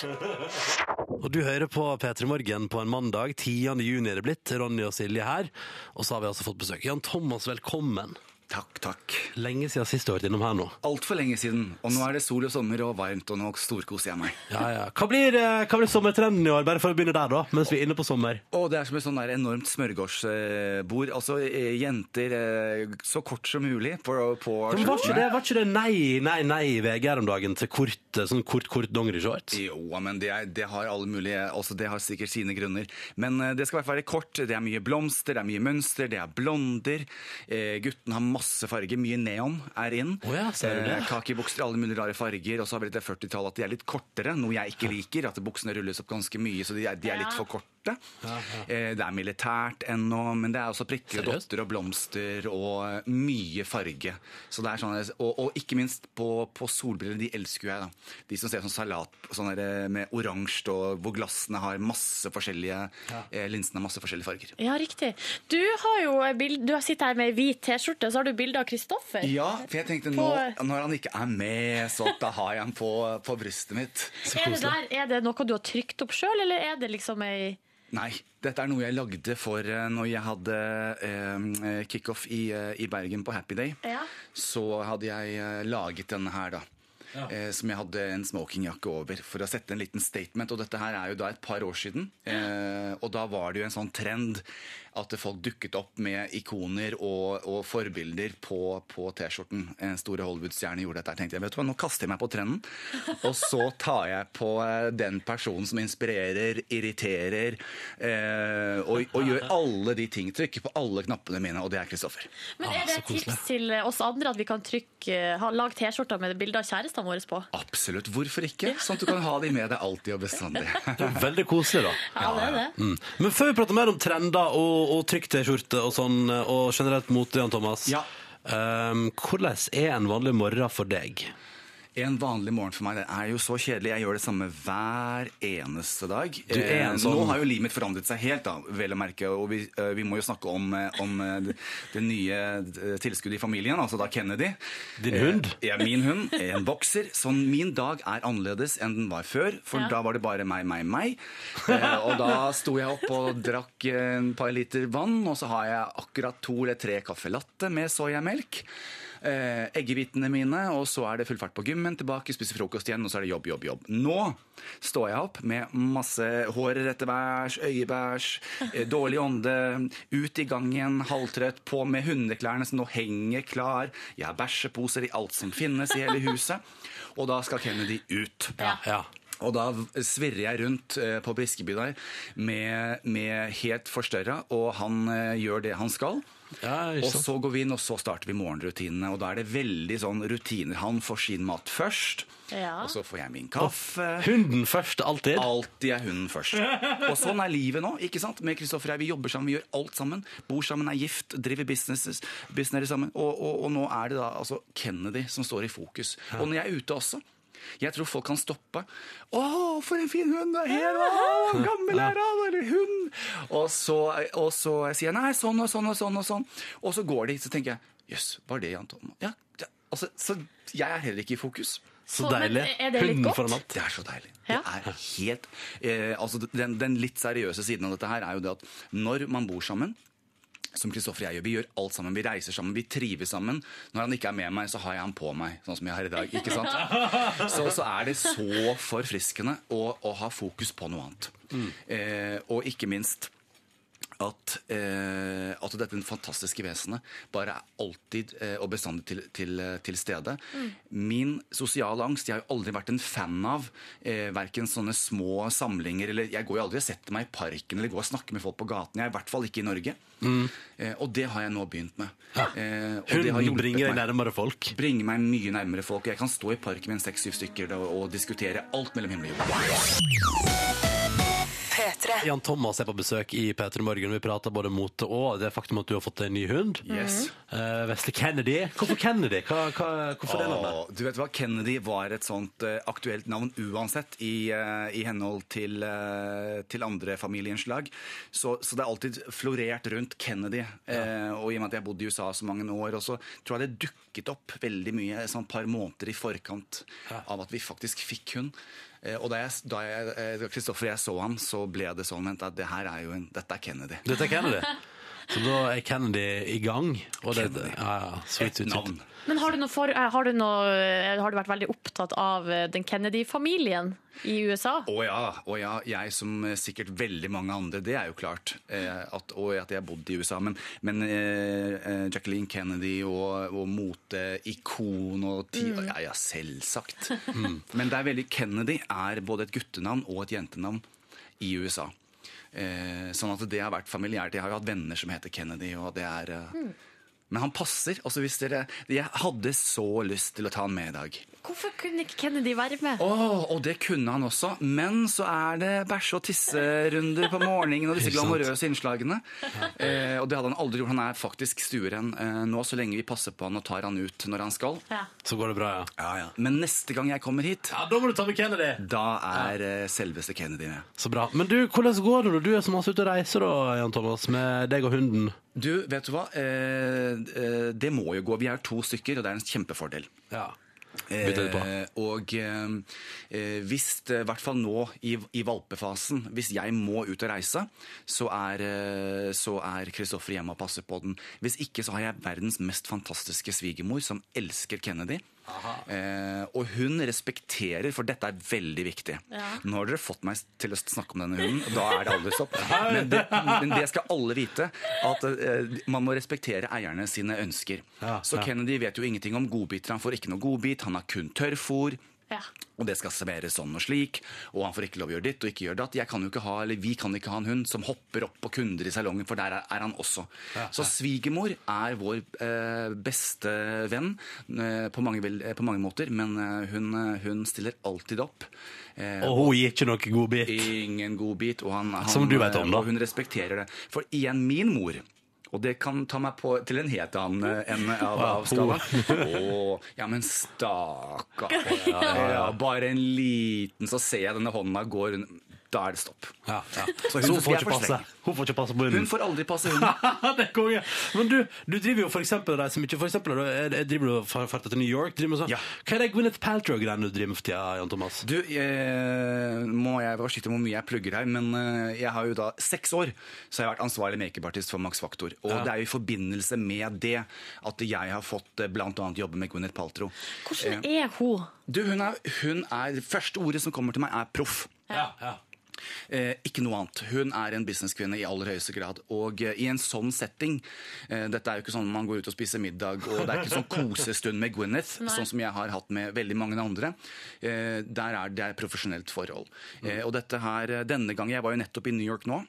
Og du hører på P3 Morgen på en mandag. 10. juni er det blitt. Ronny og Silje her. Og så har vi altså fått besøk. Jan Thomas, velkommen. Takk, takk. Lenge siden sist du har vært innom her nå. Altfor lenge siden. Og nå er det sol og sommer og varmt, og nå storkoser jeg meg. Ja, ja. Hva blir, eh, hva blir sommertrenden i år, bare for å begynne der, da, mens vi er inne på sommer? Og det er som et sånn der enormt smørgårdsbord. Altså eh, jenter eh, så kort som mulig på, på Men var ikke det, var ikke det nei, nei, nei i VG her om dagen til kort, sånn kort, kort dongerishorts? Jo, men det, er, det har alle mulige altså Det har sikkert sine grunner. Men det skal i hvert fall være kort. Det er mye blomster, det er mye mønster, det er blonder. Gutten har masse farger. Mye neon er inn. Oh ja, ser du det? Eh, Kakibukser i alle mulige rare farger. Og så har vi litt 40-tallet at de er litt kortere, noe jeg ikke liker. At buksene rulles opp ganske mye, så de er, de er litt for korte. Eh, det er militært ennå, men det er også prikker og dotter og blomster og eh, mye farge. Så det er sånn, og, og ikke minst på, på solbriller, de elsker jo jeg. da. De som ser sånn salat sånn der, med oransje, og hvor glassene har masse forskjellige ja. linsene har masse forskjellige farger. Ja, riktig. Du har jo bild, du sitter her med hvit T-skjorte, så har du bilde av Kristoffer. Ja, for jeg tenkte På- nå, når han ikke er med, så da har jeg han på, på brystet mitt. Er det, der, er det noe du har trykt opp sjøl, eller er det liksom ei Nei, dette er noe jeg lagde for eh, når jeg hadde eh, kickoff i, eh, i Bergen på Happy Day. Ja. Så hadde jeg eh, laget denne her, da. Eh, som jeg hadde en smokingjakke over for å sette en liten statement. Og dette her er jo da et par år siden. Eh, og da var det jo en sånn trend at folk dukket opp med ikoner og, og forbilder på, på T-skjorten. En store Hollywood-stjerne gjorde dette. Jeg tenkte jeg, vet du hva, Nå kaster jeg meg på trenden, og så tar jeg på eh, den personen som inspirerer, irriterer, eh, og, og gjør alle de ting. Trykker på alle knappene mine, og det er Kristoffer. Men er det et tips til oss andre at vi kan trykke, ha, lage T-skjorter med bilde av kjærestene våre på? Absolutt. Hvorfor ikke? Sånn at du kan ha de med deg alltid og bestandig. Det er veldig koselig, da. Ja, det er det. Mm. Men før vi prater mer om trender og, og trykk-T-skjorte og sånn, og generelt mot Jan Thomas. Ja. Um, hvordan er en vanlig morgen for deg? En vanlig morgen for meg det er jo så kjedelig. Jeg gjør det samme hver eneste dag. Du er en Eh, sånn- Nå har jo livet mitt forandret seg helt, da, vel å merke. Og vi, eh, vi må jo snakke om, eh, om eh, det, det nye eh, tilskuddet i familien, altså da Kennedy. Din Eh, hund? Ja, min hund. En bokser. Så min dag er annerledes enn den var før, for Ja. da var det bare meg, meg, meg. Eh, og da sto jeg opp og drakk en et par liter vann, og så har jeg akkurat to eller tre kaffelatte med soyamelk. Eh, eggehvitene mine, og så er det full fart på gymmen, tilbake, spise frokost igjen, og så er det jobb, jobb, jobb. Nå står jeg opp med masse hårer etter værs, øyebæsj, eh, dårlig ånde, ut i gangen, halvtrøtt, på med hundeklærne som nå henger klar. Jeg har bæsjeposer i alt som finnes i hele huset, og da skal Kennedy ut. Ja, Ja. Og da svirrer jeg rundt eh, på Briskeby der med, med helt forstørra, og han eh, gjør det han skal. Ja, og så går vi inn, og så starter vi morgenrutinene. Og da er det veldig sånn rutiner. Han får sin mat først, Ja. og så får jeg min kaffe. Hunden først, alltid. Alltid er hunden først. Og sånn er livet nå. ikke sant? Med Kristoffer og jeg, Vi jobber sammen, vi gjør alt sammen. Bor sammen, er gift, driver businesses, business sammen. Og, og, og nå er det da altså Kennedy som står i fokus. Og når jeg er ute også jeg tror folk kan stoppe. 'Å, for en fin hund! er Her, å, gammel er han, eller hund!' Og så, og så sier jeg 'nei, sånn og sånn og sånn', og sånn. Og så går de, så tenker jeg 'jøss, var det Jan Thomas?' Ja, ja, altså, så jeg er heller ikke i fokus. Så Så, deilig. Hunden godt? foran alt. Det er så deilig. Ja. Det er helt eh, altså den, den litt seriøse siden av dette her er jo det at når man bor sammen som Kristoffer og jeg gjør, Vi gjør alt sammen. Vi reiser sammen, vi trives sammen. Når han ikke er med meg, så har jeg han på meg, sånn som jeg har i dag. ikke sant? Så, så er det så forfriskende å, å ha fokus på noe annet. Eh, og ikke minst at, eh, at dette fantastiske vesenet bare er alltid eh, og bestandig til, til, eh, til stede. Min sosiale angst Jeg har jo aldri vært en fan av eh, verken sånne små samlinger eller Jeg går jo aldri og setter meg i parken eller går og snakker med folk på gaten. Jeg er i hvert fall ikke i Norge. Eh, og det har jeg nå begynt med. Eh, og det har Hunden bringer deg nærmere folk. Bringer meg mye nærmere folk. Jeg kan stå i parken med en seks-syv stykker og, og diskutere alt mellom himmel og jord. P3. Jan Thomas er på besøk i P3 Morgen. Vi prater både mote og det faktum at du har fått en ny hund. Yes. Eh, Vesle Kennedy. Hvorfor Kennedy? Hva, hva, hvorfor det navnet? Åh, du vet hva, Kennedy var et sånt eh, aktuelt navn uansett i, eh, i henhold til, eh, til andre familieinnslag. Så, så det er alltid florert rundt Kennedy. Eh, og i og med at jeg bodde i USA så mange år, og så tror jeg det dukket opp veldig mye sånn et par måneder i forkant av at vi faktisk fikk hund. Eh, og da jeg- da jeg, eh, Kristoffer og jeg så ham, så ble det sånn at det her er jo en, dette er Kennedy. Dette er Kennedy. Så da er Kennedy i gang. Og det, ja, ja, sweet, Et sweet. Men har du, noe for, eh, har, du noe, eh, har du vært veldig opptatt av eh, den Kennedy-familien i USA? Å ja, å ja, jeg som sikkert veldig mange andre, det er jo klart. Eh, at, og at jeg har bodd i USA. Men, men eh, Jacqueline Kennedy og, og moteikon og ti, Ja ja, selvsagt. Men det er veldig Kennedy er både et guttenavn og et jentenavn i USA. Eh, sånn at det har vært familiært. Jeg har jo hatt venner som heter Kennedy, og det er eh, Men han passer. Også hvis dere Jeg hadde så lyst til å ta han med i dag. Hvorfor kunne ikke Kennedy være med? Åh, og det kunne han også. Men så er det bæsje- og tisserunder på morgenen og disse glamorøse innslagene. Eh, og det hadde han aldri gjort. Han er faktisk stueren eh, nå, så lenge vi passer på han og tar han ut når han skal. Ja. Så går det bra, ja. Men neste gang jeg kommer hit, Ja, Da må du ta med Kennedy! da er eh, selveste Kennedy med. Så bra. Men du, hvordan går det når du er så masse ute og reiser, da, Jan Thomas, med deg og hunden? Du, vet du hva? Eh, eh, det må jo gå. Vi er to stykker, og det er en kjempefordel. Ja. Eh, og eh, eh, hvis i hvert fall nå i, i valpefasen, hvis jeg må ut og reise, så er, eh, så er Kristoffer hjemme og passer på den. Hvis ikke så har jeg verdens mest fantastiske svigermor som elsker Kennedy. Eh, og hun respekterer, for dette er veldig viktig. Ja. Nå har dere fått meg til å snakke om denne hunden, og da er det aldri stopp. Men det, men det skal alle vite, at eh, man må respektere eierne sine ønsker. Ja, Så ja. Kennedy vet jo ingenting om godbiter. Han får ikke noe godbit, han har kun tørrfôr. Ja. Og det skal serveres sånn og slik, og han får ikke lov å gjøre ditt og ikke gjøre datt. Jeg kan jo ikke ha, eller Vi kan ikke ha en hund som hopper opp på kunder i salongen, for der er, han også. Så svigermor er vår eh, beste venn eh, på, mange, eh, på mange måter, men eh, hun, eh, hun stiller alltid opp. Eh, Og hun gir ikke noe godbit. Ingen godbit. Og han, han, Som du vet om, da. Og hun respekterer det. For igjen, min mor og det kan ta meg på til en helt annen eh, ende av, av skalaen. Oh, ja, men stakkar. Ja, bare en liten, så ser jeg denne hånda gå rundt. Da er det stopp. Ja, ja. Så Så hun hun får ikke passe. Hun får ikke passe på hunden. Hun får aldri passe hunden. det er konge. Men du, du driver jo for eksempel og reiser mye. For eksempel, jeg driver du og farter til New York. Driver med sånn. Ja. Hva er det Gwyneth Paltrow-greiene du driver med for tida, Jan Thomas? Du, eh, må jeg være forsiktig om hvor mye jeg plugger her, men eh, jeg har jo da seks år så har jeg vært ansvarlig makeupartist for Max Factor. Og Ja. det er jo i forbindelse med det at jeg har fått eh, annet jobbe med Gwyneth Paltrow. Hvordan er hun? Du, hun er, hun er, første ordet som kommer til meg, er proff. Ja, ja. Eh, ikke noe annet. Hun er en businesskvinne i aller høyeste grad. Og eh, i en sånn setting eh, Dette er jo ikke sånn man går ut og spiser middag, og det er ikke sånn kosestund med Gwyneth, sånn som jeg har hatt med veldig mange andre. Eh, der er det et profesjonelt forhold. Eh, og dette her, eh, denne gangen Jeg var jo nettopp i New York nå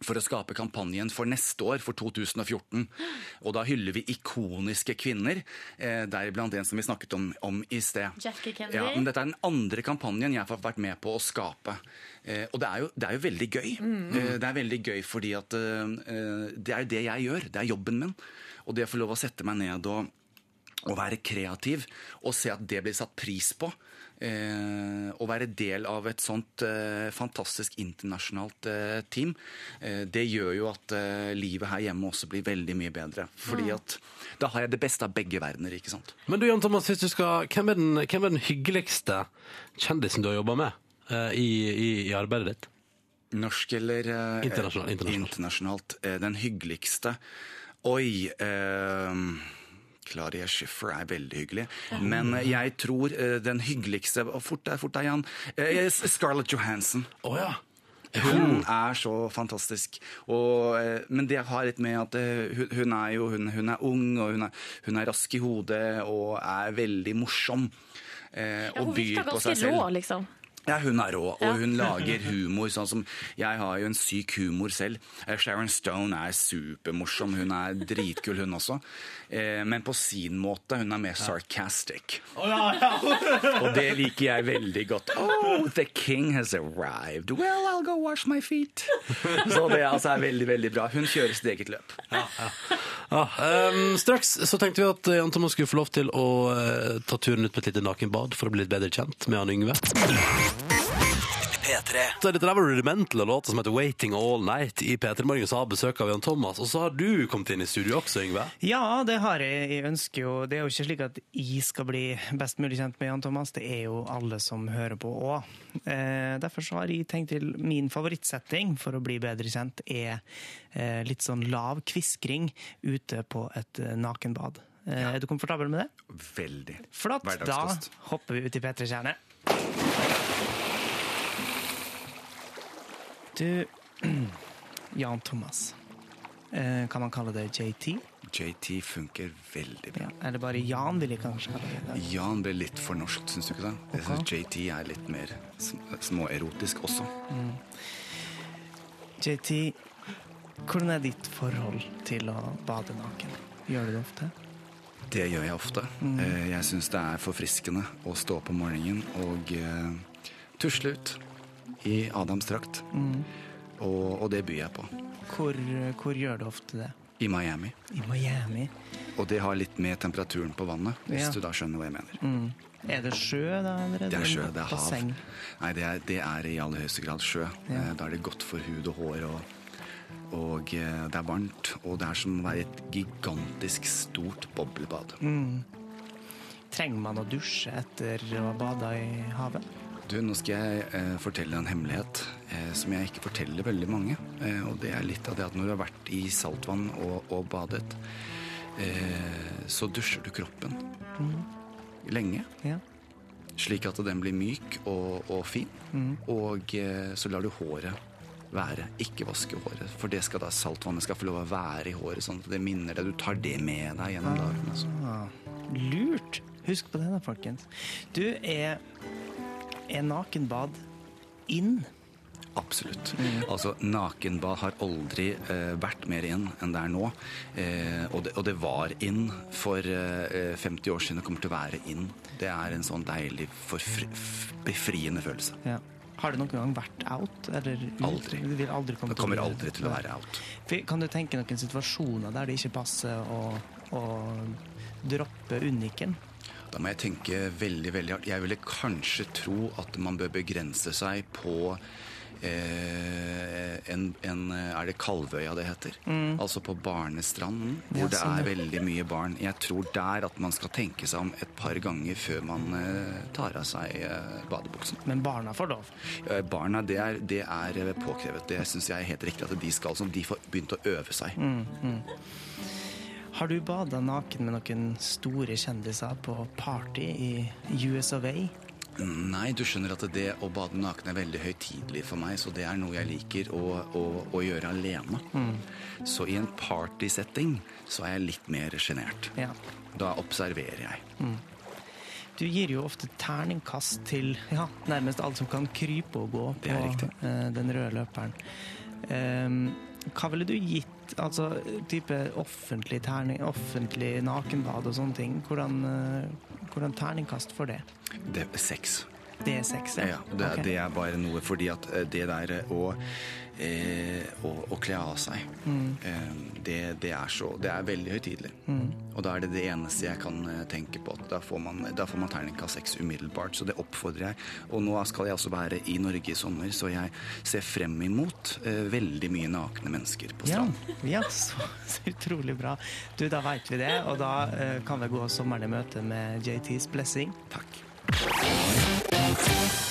for å skape kampanjen for neste år, for 2014. Og da hyller vi ikoniske kvinner, eh, deriblant en som vi snakket om, om i sted. Jackie Kennedy? Ja, men dette er den andre kampanjen jeg har vært med på å skape. Eh, og det er, jo, det er jo veldig gøy. Eh, det er veldig gøy fordi at eh, det er jo det jeg gjør. Det er jobben min. Og det å få lov å sette meg ned og, og være kreativ og se at det blir satt pris på. Eh, å være del av et sånt eh, fantastisk internasjonalt eh, team, det gjør jo at livet her hjemme også blir veldig mye bedre. Fordi at da har jeg det beste av begge verdener, ikke sant. Men du, Jan Thomas, hvis du skal, hvem, er den, hvem er den hyggeligste kjendisen du har jobba med i, i, i arbeidet ditt? Norsk eller eh, Internasjonalt, internasjonalt. internasjonalt. Den hyggeligste Oi eh, Claria Schiffer er veldig hyggelig. Men eh, jeg tror eh, den hyggeligste Fort deg, fort deg, Jan. Eh, Scarlett Johansson. Oh, ja. Hun er så fantastisk. Og, men det har litt med at hun, er jo hun, hun er ung, og hun er, hun er rask i hodet og er veldig morsom. eh, Ja, hun virker på ganske rå, liksom. Ja, hun er rå, og Ja. hun lager humor sånn som Jeg har jo en syk humor selv. Eh, Sharon Stone er supermorsom. Hun er dritkul, hun også. Eh, men på sin måte. Hun er mer sarcastic. og det liker jeg veldig godt. Oh, the king has arrived. Well, I'll go wash my feet. Så det altså er veldig, veldig bra. Hun kjører sitt eget løp. Ja, ehm, straks så tenkte vi at Jan Thomas skulle få lov til å eh, ta turen ut på et lite nakenbad for å bli litt bedre kjent med han Yngve. P3. Så Dette der var rudimentale låter som heter Waiting All Night i P3 Morgen, så har besøk av Jan Thomas. Og så har du kommet inn i studio også, Yngve. Ja, det har jeg. Jeg ønsker jo Det er jo ikke slik at jeg skal bli best mulig kjent med Jan Thomas, det er jo alle som hører på òg. Eh, derfor så har jeg tenkt til min favorittsetting for å bli bedre kjent, er eh, litt sånn lav kviskring ute på et eh, nakenbad. Eh, Er du komfortabel med det? Veldig. Flott. Da hopper vi ut i P3 Kjerne. Du, Jan Thomas. Eh, kan man kalle det JT? JT funker veldig bra. Ja, det bare Jan, vil jeg kanskje kalle det. Jan ble litt for norsk, syns du ikke det? Jeg synes JT er litt mer småerotisk også. JT, hvordan er ditt forhold til å bade naken? Gjør du det ofte? Det gjør jeg ofte. Mm. Jeg syns det er forfriskende å stå opp om morgenen og uh, tusle ut i Adams drakt. Og, og det byr jeg på. Hvor, hvor gjør du ofte det? I Miami. I Miami. Og det har litt med temperaturen på vannet, hvis Ja. du da skjønner hva jeg mener. Er det sjø, da? Eller Det er sjø, det er hav. basseng? Nei, det er, det er i aller høyeste grad sjø. Ja. Eh, Da er det godt for hud og hår, og, og eh, det er varmt. Og det er som å være i et gigantisk stort boblebad. Trenger man å dusje etter å ha bada i havet? Du, nå skal jeg eh, fortelle en hemmelighet eh, som jeg ikke forteller veldig mange. Eh, og det er litt av det at når du har vært i saltvann og, og badet, eh, så dusjer du kroppen lenge. Ja. Slik at den blir myk og, og fin. Og eh, så lar du håret være. Ikke vaske håret. For det skal da saltvannet skal få lov å være i håret, sånn at det minner deg. Du tar det med deg gjennom dagen. Altså. Ah, lurt. Husk på det, da, folkens. Du, er, er nakenbad inn? Absolutt. Altså, Nakenbad har aldri eh, vært mer inn enn det er nå. Eh, og, det, og det var inn for eh, 50 år siden og kommer til å være inn. Det er en sånn deilig, befriende følelse. Ja. Har det noen gang vært out? Eller ut? Aldri. Det vil aldri komme Det kommer aldri til å være out. Kan du tenke noen situasjoner der det ikke passer å, å droppe uniken? Da må jeg tenke veldig, veldig hardt. Jeg ville kanskje tro at man bør begrense seg på en, en Er det Kalvøya det heter? Altså på Barnestranden, hvor Mm. Det sånn, er veldig mye barn. Jeg tror der at man skal tenke seg om et par ganger før man eh, tar av seg eh, badebuksen. Men barna får lov. Eh, barna, det er, det er eh, påkrevet. Det syns jeg er helt riktig at de skal. Som de får begynt å øve seg. Mm. Har du bada naken med noen store kjendiser på party i US of A? Nei, du skjønner at det å bade naken er veldig høytidelig for meg, så det er noe jeg liker å, å, å gjøre alene. Så i en partysetting så er jeg litt mer sjenert. Ja. Da observerer jeg. Du gir jo ofte terningkast til ja, nærmest alt som kan krype og gå på eh, den røde løperen. Um, hva ville du gitt altså type offentlig, terning, offentlig nakenbad og sånne ting? Hvordan, eh, hvordan terningkast for det? Det er seks. Det er seks, Ja, det, er- det er bare noe fordi at eh, det der eh, å, eh, å, å kle av seg, Mm. eh, det, det er så Det er veldig høytidelig. Og da er det det eneste jeg kan eh, tenke på. At da får man, da får man terningkast seks umiddelbart. Så det oppfordrer jeg. Og nå skal jeg også være i Norge i sommer, så jeg ser frem imot eh, veldig mye nakne mennesker på Ja, stranden. ja så, så utrolig bra. Du, Da veit vi det, og da eh, kan vi gå sommeren i møte med JTs blessing. Takk.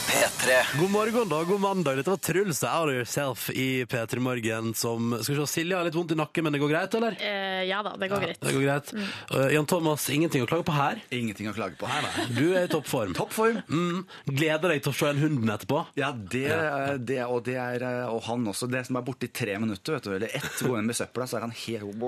P3. God morgen da, god mandag. Dette var Truls Out of Yourself i P3 Morgen som Skal vi se, Silje har litt vondt i nakken, men det går greit, eller? Eh, ja da, det går greit. Det går greit. Uh, Jan Thomas, ingenting å klage på her. Ingenting å klage på. Du er i toppform. Toppform! Mm. Gleder deg til å se en hunden etterpå. Ja, det, det, og det er Og han også. Det som er borte i tre minutter, vet du, eller ett går inn med søpla, så er han helt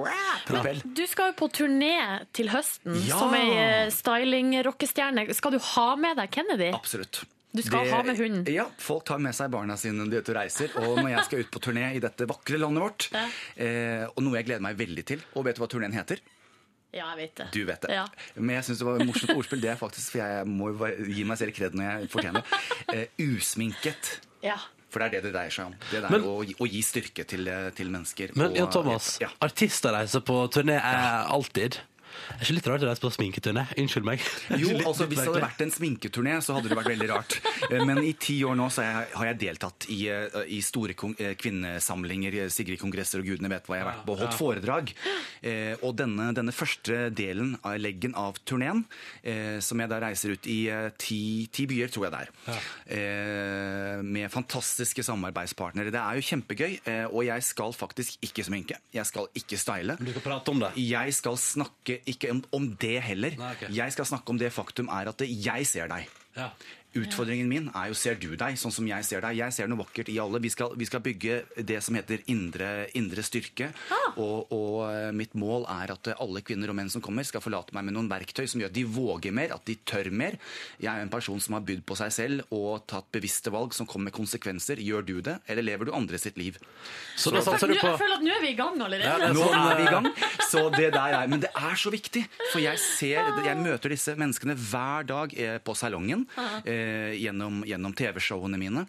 propell. Du skal jo på turné til høsten Ja! som ei eh, styling-rockestjerne. Skal du ha med deg Kennedy? Absolutt. Du skal ha med hunden. Ja, folk tar med seg barna sine når de er ute og reiser. Og når jeg skal ut på turné i dette vakre landet vårt, Ja. eh, og noe jeg gleder meg veldig til Og vet du hva turneen heter? Ja, jeg vet det. Du vet det. Ja. Men jeg syns det var et morsomt ordspill, det er faktisk, for jeg må jo gi meg selv kred når jeg fortjener. Eh, usminket. Ja. For det er det det dreier seg om. Det der Men- å, å gi styrke til, eh, til mennesker. Men Og- ja, Thomas, ja. artister reiser på turné er alltid. Er ikke litt rart å reise på sminketurné? Unnskyld meg. Jo, Litt- altså litt Hvis det hadde vært en sminketurné, så hadde det vært veldig rart. Eh, Men i ti år nå jeg, har jeg deltatt i, eh, i store eh, kvinnesamlinger, Sigrid-kongresser og gudene vet hva jeg har vært på, holdt foredrag. Og denne, denne første delen av leggen av turneen, som jeg da reiser ut i ti, ti byer, tror jeg det er, med fantastiske samarbeidspartnere. Det er jo kjempegøy, og jeg skal faktisk ikke sminke. Jeg skal ikke style. Du skal prate om det. Jeg skal snakke ikke om, om det heller. Nei, okay. Jeg skal snakke om det faktum er at jeg ser deg. Ja. Utfordringen min er jo ser du deg sånn som jeg ser deg. Jeg ser noe vakkert i alle. Vi skal, vi skal bygge det som heter indre, indre styrke. Og, og eh, mitt mål er at alle kvinner og menn som kommer, skal forlate meg med noen verktøy som gjør at de våger mer, at de tør mer. Jeg er en person som har bydd på seg selv og tatt bevisste valg som kommer med konsekvenser. Gjør du det, eller lever du andre sitt liv? Så da satser du på jeg føler at nå er vi i gang allerede. Ja, Nå er vi i eh, gang. Så det der er, men det er så viktig. For jeg ser, jeg møter disse menneskene hver dag eh, på salongen eh, gjennom, gjennom TV-showene mine.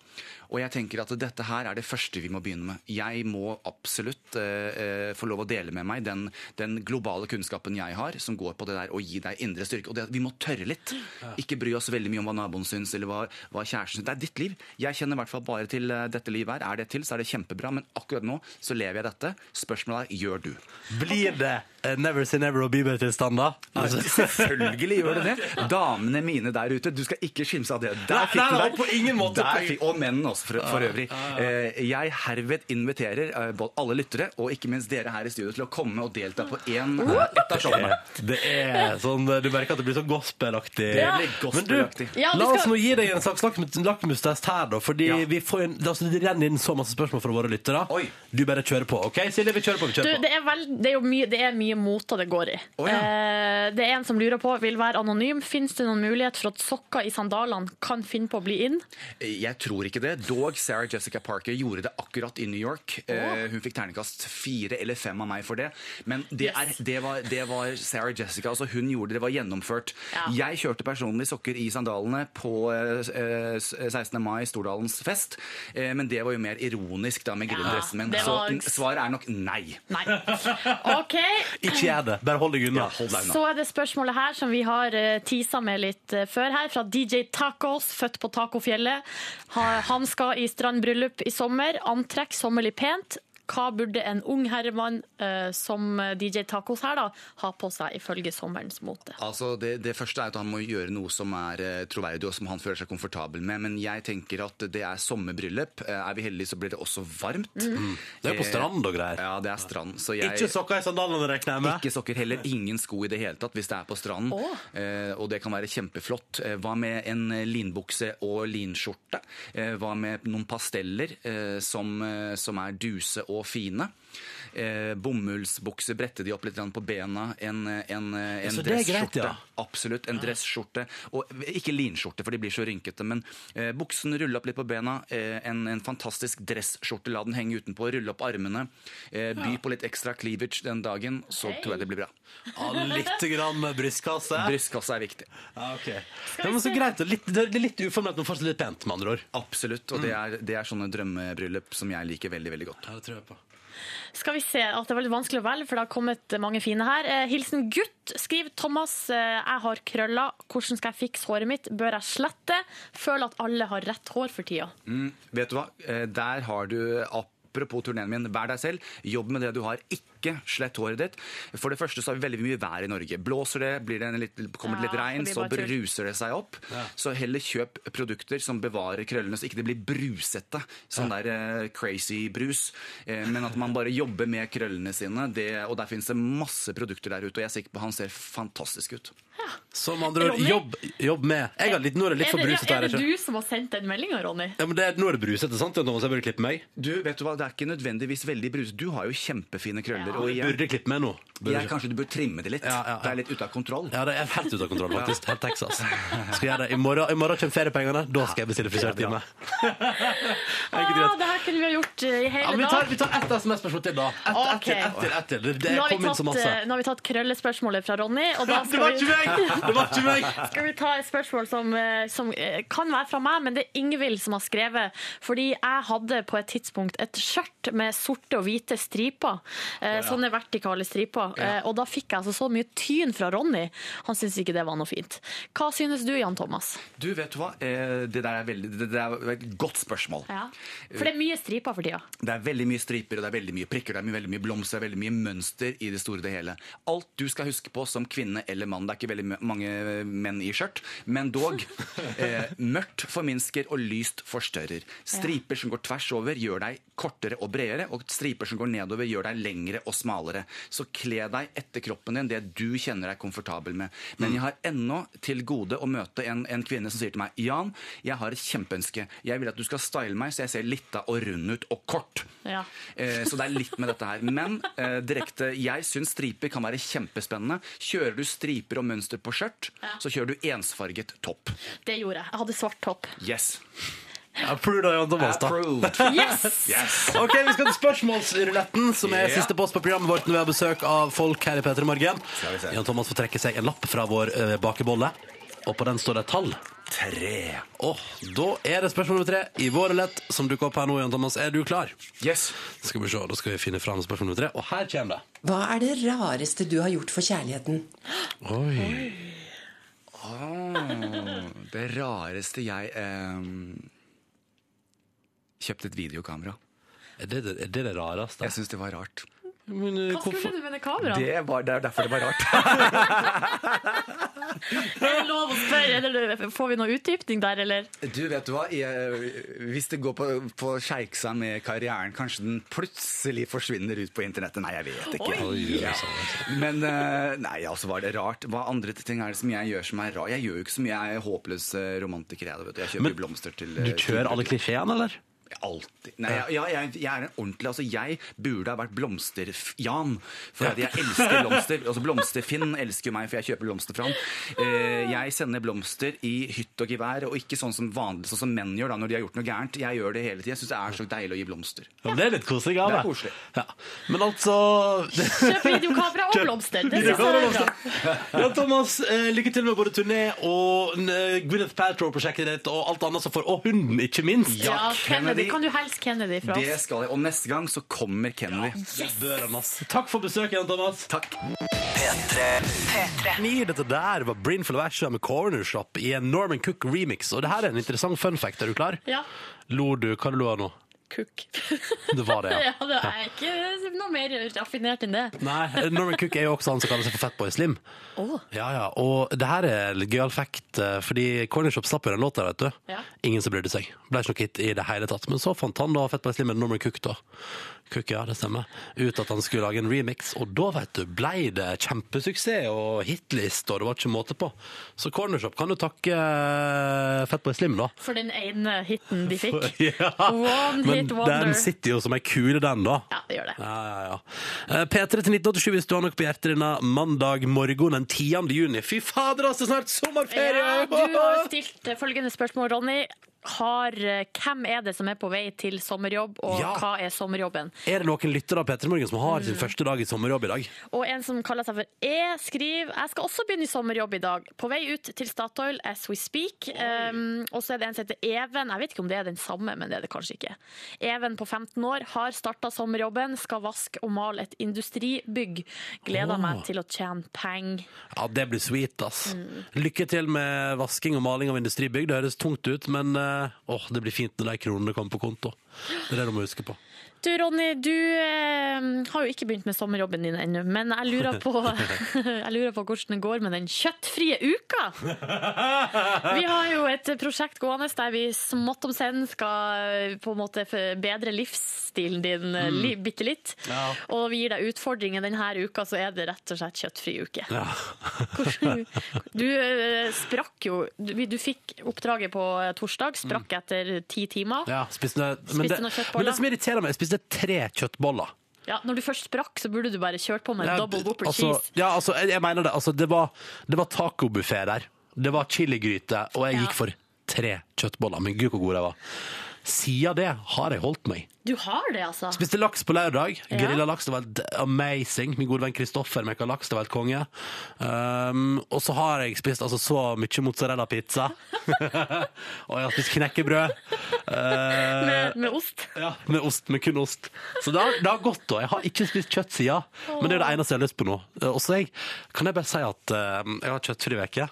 Og jeg tenker at dette her er det første vi må begynne med. Jeg må absolutt eh, eh, få lov å dele med meg den, den globale kunnskapen jeg har, som går på det der å gi deg indre styrke. Og det, vi må tørre litt. Ikke bry oss veldig mye om hva naboen syns, eller hva, hva kjæresten syns. Det er ditt liv. Jeg kjenner i hvert fall bare til eh, dette livet her. Er det til, så er det kjempebra. Men akkurat nå så lever jeg dette. Spørsmålet er gjør du. Blir det eh, Never Say Never og Bieber-tilstand, da? Altså, Selvfølgelig gjør det det. Damene mine der ute, du skal ikke skimse av det. Der fikk nei, du deg. på ingen måte. Fikk, og mennene også, for, for øvrig. Eh, Jeg herved inviterer eh, både alle lyttere og ikke minst dere her i studio til å komme og delta på en, eh, ett av showene. det er sånn Du merker at det blir sånn gospelaktig. Det blir Men du. Ja, la oss nå gi deg en slags lakmus- lakmustest her, da. Fordi Ja. vi får en, altså, det renner inn så masse spørsmål fra våre lyttere. Oi. Du bare kjører på. OK, Silje? Vi kjører på. vi kjører på. det, er vel, det er jo mye, det er mye moter det går i. Oh, ja. eh, det er en som lurer på, vil være anonym. Fins det noen mulighet for at sokker i sandalene kan finne på å bli inn? Jeg tror ikke det. Dog Sarah Jessica Parker gjorde det akkurat i New York. Eh, Hun fikk terningkast fire eller fem av meg for det. Men det, Yes. er, det, var, det var Sarah Jessica. altså Hun gjorde det, det var gjennomført. Ja. Jeg kjørte personlig sokker i sandalene på eh, eh, 16. mai, Stordalens fest. Eh, Men det var jo mer ironisk da med grillendressen min. Så var- n- svaret er nok nei. Nei. OK. Ikke gjør det. Bare hold deg unna. Ja, hold deg unna. Så er det spørsmålet her som vi har uh, tisa med litt eh, før her, fra DJ Tacos, født på Tacofjellet. Han skal i strandbryllup i sommer. Antrekk sommerlig pent. Hva burde en ung herremann eh, som DJ Tacos her da, ha på seg ifølge sommerens mote? Altså, det, det første er at han må gjøre noe som er eh, troverdig og som han føler seg komfortabel med. Men jeg tenker at det er sommerbryllup. Eh, er vi heldige, så blir det også varmt. Det er på strand og greier. Ja, det er strand. Så jeg, Ikke sokker i sandalene, regner jeg med. Ikke sokker heller. Ingen sko i det hele tatt hvis det er på stranden. Oh. Eh, og det kan være kjempeflott. Hva med en linbukse og linskjorte? Eh, hva med noen pasteller som, som er duse og fine? Eh, bomullsbukse, brette de opp litt på bena. En, eh, en, eh, en dresskjorte. ja. Absolutt. En dressskjorte. Og ikke linskjorte, for de blir så rynkete. Men eh, buksen, rulle opp litt på bena. Eh, en, en fantastisk dressskjorte, la den henge utenpå. Rulle opp armene. Eh, by på litt ekstra cleavage den dagen, så okay. tror jeg det blir bra. Ja, litt grann med brystkasse. Brystkasse er viktig. Ja, ok. Det er så greit. Litt, det er litt uformelt, men fortsatt litt pent, med andre ord. Absolutt. Og det, er, det er sånne drømmebryllup som jeg liker veldig veldig godt. Ja, det tror jeg på. Skal vi se at det var litt vanskelig å velge, for det har kommet mange fine her. Eh, hilsen gutt, skriver Thomas. Eh, jeg har krøller. Hvordan skal jeg fikse håret mitt? Bør jeg slette? Føler at alle har rett hår for tida. Mm, vet du hva? Eh, Der har du Apropos turneen min, vær deg selv. Jobb med det du har. Ikke slett håret ditt. For det første så har vi veldig mye vær i Norge. Blåser det, blir det en litt, kommer det litt Ja, regn, så bruser det seg opp. Så heller kjøp produkter som bevarer krøllene, så ikke det blir brusete. Sånn der eh, crazy brus. Eh, men at man bare jobber med krøllene sine. Det, og der finnes det masse produkter der ute, og jeg er sikker på han ser fantastisk ut. Ja. Som andre ord, jobb, jobb med Jeg har litt, Nå er det litt Er for brusete her. er det du som har sendt den meldinga, Ronny? Ja, men det er, nå er det brusete, sant? Thomas, jeg burde klippe meg. Du, vet du hva, det er ikke nødvendigvis veldig brusete. Du har jo kjempefine krøller. Og Jeg jeg, burde klippe meg nå. Burde jeg, ikke. kanskje du bør trimme det litt. Ja, ja, ja. Det er litt ute av kontroll. Ja, det er helt ute av kontroll, faktisk. Helt Texas. Skal gjøre det. I morgen, I morgen kommer feriepengene. Da skal jeg bestille frisørtime. Ah, det her kunne vi ha gjort eh, i hele Ja, men vi tar, dag. vi tar ett SMS-spørsmål til, da. Ett ett Ok. til, ett til, ett til. Det, Nå har, vi kom inn så tatt, masse. eh, nå har vi tatt krøllespørsmålet fra Ronny, og da Det skal var vi, ikke meg! Det var ikke meg! skal vi ta et spørsmål som, eh, som eh, kan være fra meg, men det er Ingvild som har skrevet. Fordi jeg hadde på et tidspunkt et skjørt med sorte og hvite striper, eh, sånne vertikale striper. Eh, Og da fikk jeg altså så mye tyn fra Ronny. Han syntes ikke det var noe fint. Hva synes du, Jan Thomas? Du, vet du hva? Eh, Det der er, veldig, det der er et godt spørsmål. Ja. For det er mye striper for tida. Det er veldig mye striper, og det er veldig mye prikker, det er veldig mye blomster, det er veldig mye mønster i det store og det hele. Alt du skal huske på som kvinne eller mann, det er ikke veldig mange menn i skjørt, men dog. Eh, mørkt forminsker og lyst forstørrer. Striper som går tvers over, gjør deg kortere og bredere, og striper som går nedover, gjør deg lengre og smalere. Så kle deg etter kroppen din, det du kjenner deg komfortabel med. Men jeg har ennå til gode å møte en, en kvinne som sier til meg Jan, jeg har et kjempeønske. Jeg vil at du skal style meg så jeg ser lita og rund ut og kort. Ja. Eh, Så det er litt med dette her. Men eh, direkte, jeg syns striper kan være kjempespennende. Kjører du striper og mønster på skjørt, så kjører du ensfarget topp. Det gjorde jeg. Jeg hadde svart topp. Yes. Approved av Jan Thomas, da. Yes! Yes. Ok, Vi skal til spørsmålsruletten, som er siste post på programmet vårt når vi har besøk av folk her i P3 Morgen. Jan Thomas får trekke seg en lapp fra vår eh, bakebolle, og på den står det et tall. Tre. Og da er det spørsmål nummer tre i vår rulett som dukker opp her nå. Jan Thomas, er du klar? Yes. Skal vi se, Da skal vi finne fram spørsmål nummer tre, og her kommer det. Hva er det rareste du har gjort for kjærligheten? Oi. Det rareste jeg eh, Kjøpte et videokamera. Er det er det, det rareste? Jeg syns det var rart. Men, eh, Hva skulle du med det kameraet? Det, var, det er derfor det var rart. Er det lov å spørre? Eller får vi noe utdypning der, eller? Du, vet du hva? Jeg, hvis det går på, på skeiksa med karrieren, kanskje den plutselig forsvinner ut på internettet. Nei, jeg vet ikke. Oi. Ja. Men eh, nei, altså var det rart. Hva andre ting er det som jeg gjør som er rart? Jeg gjør jo ikke så mye. Jeg er håpløs eh, romantiker. Jeg, vet du. jeg kjøper Men blomster til Du eh, kjører alle klisjeene, eller? Alltid. Nei, jeg, ja, jeg, jeg er en ordentlig Altså, jeg burde ha vært blomster-Jan. For at jeg elsker blomster. Altså, Blomster-Finn elsker jo meg, for jeg kjøper blomster fra han. Eh, jeg sender blomster i hytt og gevær, og ikke sånn som vanlig, sånn som menn gjør da når de har gjort noe gærent. Jeg gjør det hele tiden. Jeg syns det er så deilig å gi blomster. Ja, det er litt koselig. Ja, Det er koselig. Ja. Men altså Kjøp videokamera og blomster. Det synes jeg er bra. Ja, Thomas, eh, lykke til med både turné og eh, Gwyneth Paltrow-prosjektet ditt og alt annet som får Og hunden, ikke minst. Ja, Kennedy. Kennedy. Kan du helst Kennedy fra oss. Det skal jeg. Og neste gang så kommer Kennedy. Ja, yes. Takk for besøket, Jan Thomas. Takk. Ni, dette der var Brinful of Asha med Corner Shop i en Norman Cook remix. Og det her er en interessant fun fact. Er du klar? Ja. Lo du? Hva lo du av nå? Kukk. Det var det, ja. Ja, det er ikke noe mer raffinert enn det. Nei, Norman Cook er jo også han som kaller seg for Fatboy Slim. Åh. Ja, ja, Og det her er litt gøyal fact, eh, fordi Cornershop slapp jo den låta, vet du. Ja. Ingen som brydde seg. Ble ikke noe hit i det hele tatt. Men så fant han da Fatboy Slim med Norman Cook, da. Cook, ja, det stemmer. Ut at han skulle lage en remix, og da, vet du, ble det kjempesuksess og hitlist, og det var ikke måte på. Så Cornershop kan jo takke eh, Fatboy Slim, da. For den ene hiten de fikk. Ja, One men hit wonder. den sitter jo som ei kule, den, da. Ja, det gjør det. Ja, ja, ja. Eh, P3 til 1987 hvis du har noe på hjertet denne mandag morgen den 10. juni. Fy fader, altså! Snart sommerferie! Ja, du har stilt følgende spørsmål, Ronny. Har, eh, hvem er det som er på vei til sommerjobb, og Ja. hva er sommerjobben? Er det noen lyttere av P3 Morgen som har Mm. sin første dag i sommerjobb i dag? Og en som kaller seg for E, skriver Jeg skal også begynne i sommerjobb i dag. På vei ut til Statoil as we speak. Um, og så er det en som heter Even. Jeg vet ikke om det er den samme, men det er det kanskje ikke. Even på 15 år har starta sommerjobben, skal vaske og male et industribygg. Gleder oh. meg til å tjene penger. Ja, det blir sweet, ass. Mm. Lykke til med vasking og maling av industribygg. Det høres tungt ut, men eh, åh, det blir fint når de kronene kommer på konto. Det er det du må huske på. Du Ronny, du eh, har jo ikke begynt med sommerjobben din ennå, men jeg lurer, på, jeg lurer på hvordan det går med den kjøttfrie uka. Vi har jo et prosjekt gående der vi smått om senn skal eh, på en måte bedre livsstilen din mm. li, bitte litt. Ja. Og vi gir deg utfordringer denne uka, så er det rett og slett kjøttfri uke. Ja. Hvordan- Du eh, sprakk jo Du, du fikk oppdraget på eh, torsdag, sprakk etter ti timer. Ja, spiste, men, Spiste noen kjøttboller? men det som irriterer meg, jeg spiste tre kjøttboller. Ja, når du først sprakk, så burde du bare kjørt på med Ja, double whopper altså, cheese. Ja, altså, jeg, jeg mener det. Altså, det var, det var tacobuffé der. Det var chiligryte, og jeg Ja. gikk for tre kjøttboller. Men gud, hvor god jeg var. Siden det har jeg holdt meg. Du har det, altså? Spiste laks på lørdag. Ja. Grilla laks, det var helt amazing. Min gode venn Kristoffer mekka laks, det var helt konge. Um, og så har jeg spist altså, så mye mozzarella-pizza. og jeg har spist knekkebrød. Uh, Med, med ost? ja, med ost, med kun ost. Så det har, det har gått, da. Jeg har ikke spist kjøtt siden, men det er det eneste jeg har lyst på nå. Uh, Og så kan jeg bare si at uh, jeg har kjøttfri uke.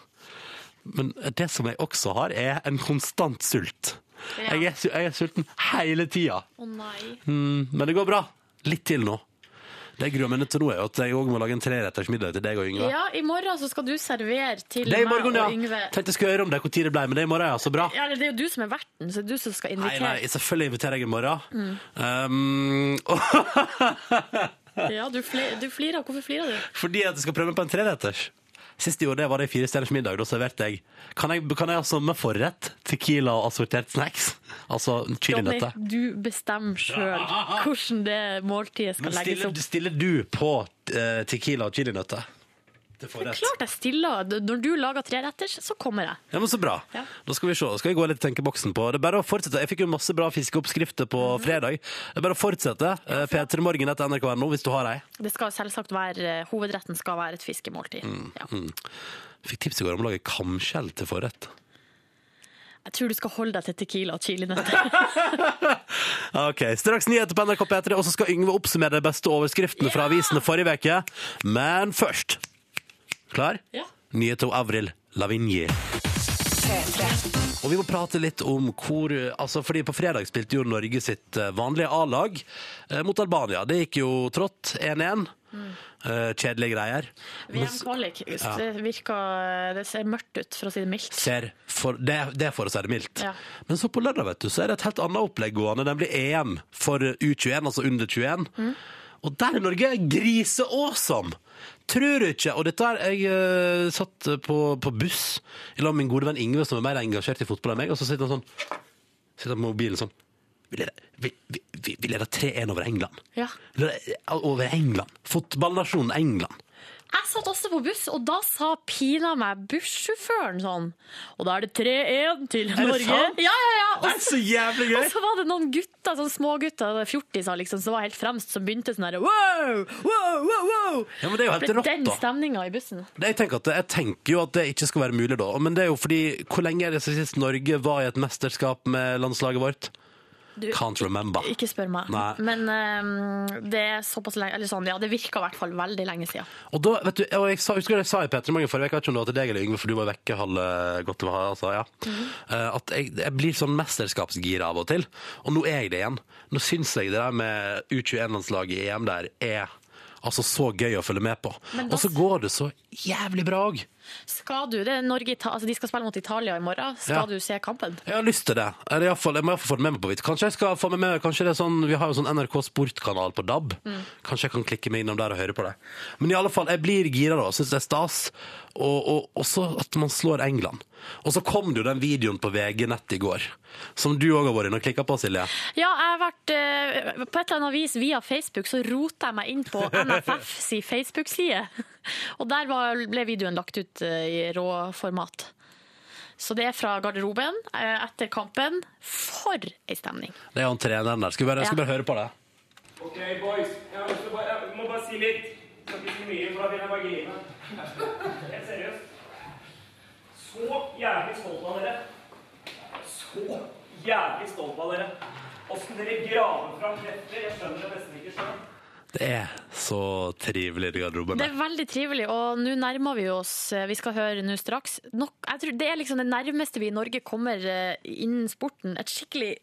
Men det som jeg også har, er en konstant sult. Ja. Jeg, er, su- jeg er sulten hele tida. Å nei. Mm, men det går bra. Litt til nå. Det jeg gruer meg til nå, er at jeg òg må lage en treretters middag til deg og Yngve. Ja, i morgen så skal du servere til Det er i meg morgen, ja. og Yngve. Tenkte jeg skulle høre om det, hvor tid det ble, men det er i morgen, ja. Så bra. Ja, det er jo du som er verten, så det er du som skal Nei, invitere. nei, selvfølgelig inviterer jeg i morgen. Mm. Um, Ja, du, fli, du flirer. Hvorfor flirer du? fordi at jeg skal prøve meg på en treretters. Sist jeg gjorde det, var det i Fire stjerners middag. Da serverte jeg Kan jeg, kan jeg ha med forrett? Tequila og assortert snacks? Altså chilinøtter. du bestemmer sjøl hvordan det måltidet skal legges opp. stiller du på uh, tequila og chilinøtter? Det forrett? klart jeg stiller. Når du lager treretters, så kommer jeg. Ja, men Så bra. Ja. Da skal vi se. Skal vi gå litt i tenkeboksen på Det er bare å fortsette. Jeg fikk jo masse bra fiskeoppskrifter på Mhm. fredag. Det er bare å fortsette. Eh, P3 Morgen etter NRK.no hvis du har ei. Det skal selvsagt være, Hovedretten skal være et fiskemåltid. Ja. Mm. Fikk tips i går om å lage kamskjell til forrett. Jeg tror du skal holde deg til tequila og chilinøtter. Ok, Straks nyheter på NRK P3, og så skal Yngve oppsummere de beste overskriftene fra avisene forrige uke. Men først Klar? Ja. Nyheter om Avril Lavigne. Og vi må prate litt om hvor altså Fordi på fredag spilte jo Norge sitt eh, vanlige A-lag eh, mot Albania. Det gikk jo trått 1-1. Eh, kjedelige greier. VM-kvalik. Det virker Det ser mørkt ut, for å si det mildt. ser for, det, det er for å si det mildt. Ja. Men så på lørdag vet du, så er det et helt annet opplegg gående. Blir EM for U21, altså under 21. Mm. Og der er Norge grise-awesome! Tror du ikke Og dette er Jeg eh, satt på, på buss i lag med min gode venn Ingve, som er mer engasjert i fotball enn meg, og så sitter han sånn Sitter han på mobilen sånn Vi leder, vi, vi, vi, vi leder 3-1 over England. Ja. Leder Over England. Fotballnasjonen England. Jeg satt også på buss, og da sa pina meg bussjåføren sånn Og da er det 3-1 til det Norge. sant? Ja, ja, ja. Og, Det er så jævlig gøy! og så var det noen gutter, sånn smågutter, fjortiser, liksom, som var helt fremst, som begynte sånn herre wow, wow, wow, wow. Ja, men det er jo helt Det ble den da. stemninga i bussen. Det Jeg tenker, at, jeg tenker jo at det ikke skal være mulig da, men det er jo fordi Hvor lenge er det siden Norge var i et mesterskap med landslaget vårt? Du, Can't remember. Ikke spør meg. Nei. Men um, det er såpass lenge Eller sånn, ja, det virka i hvert fall veldig lenge siden. Og da, vet du, og jeg sa, husker jeg sa i Petter Morgen forrige uke, jeg vet ikke om det var til deg eller Yngve, for du var vekke halve godt det var, altså, ja. Eh, at jeg, jeg blir sånn mesterskapsgira av og til. Og nå er jeg det igjen. Nå syns jeg det der med U21-landslaget i EM der er altså så gøy å følge med på. Og så går det så jævlig bra òg. Skal du, det Norge, altså De skal spille mot Italia i morgen. Skal Ja. du se kampen? Jeg har lyst til det. Eller i hvert jeg må iallfall få det med meg på vidt. Kanskje jeg skal få med meg, kanskje det er sånn, Vi har jo sånn NRK Sportkanal på DAB. Kanskje jeg kan klikke meg innom der og høre på det. Men i alle fall, jeg blir gira da. Syns det er stas. Og, og også at man slår England. Og så kom det jo den videoen på VG-nett i går, som du òg har vært inne og klikka på, Silje. Ja, jeg har vært eh, På et eller annet vis via Facebook så rota jeg meg inn på NFF si Facebook-side. Og der var, ble videoen lagt ut eh, i råformat. Så det er fra garderoben eh, etter kampen. For ei stemning. Det er han treneren der. Skal vi bare, skal vi bare høre på det? Ok, boys. Jeg, har lyst til å bare, jeg må bare si litt. Skal ikke si mye, for da vil jeg bare grine. Helt seriøst. Så jævlig stolt av dere. Så jævlig stolt av dere. Åssen dere graver fram krefter. Jeg skjønner det nesten ikke sjøl. Det er så trivelig i garderoben. Det er veldig trivelig, og nå nærmer vi oss eh, Vi skal høre nå straks. Nok, jeg tror Det er liksom det nærmeste vi i Norge kommer eh, innen sporten. Et skikkelig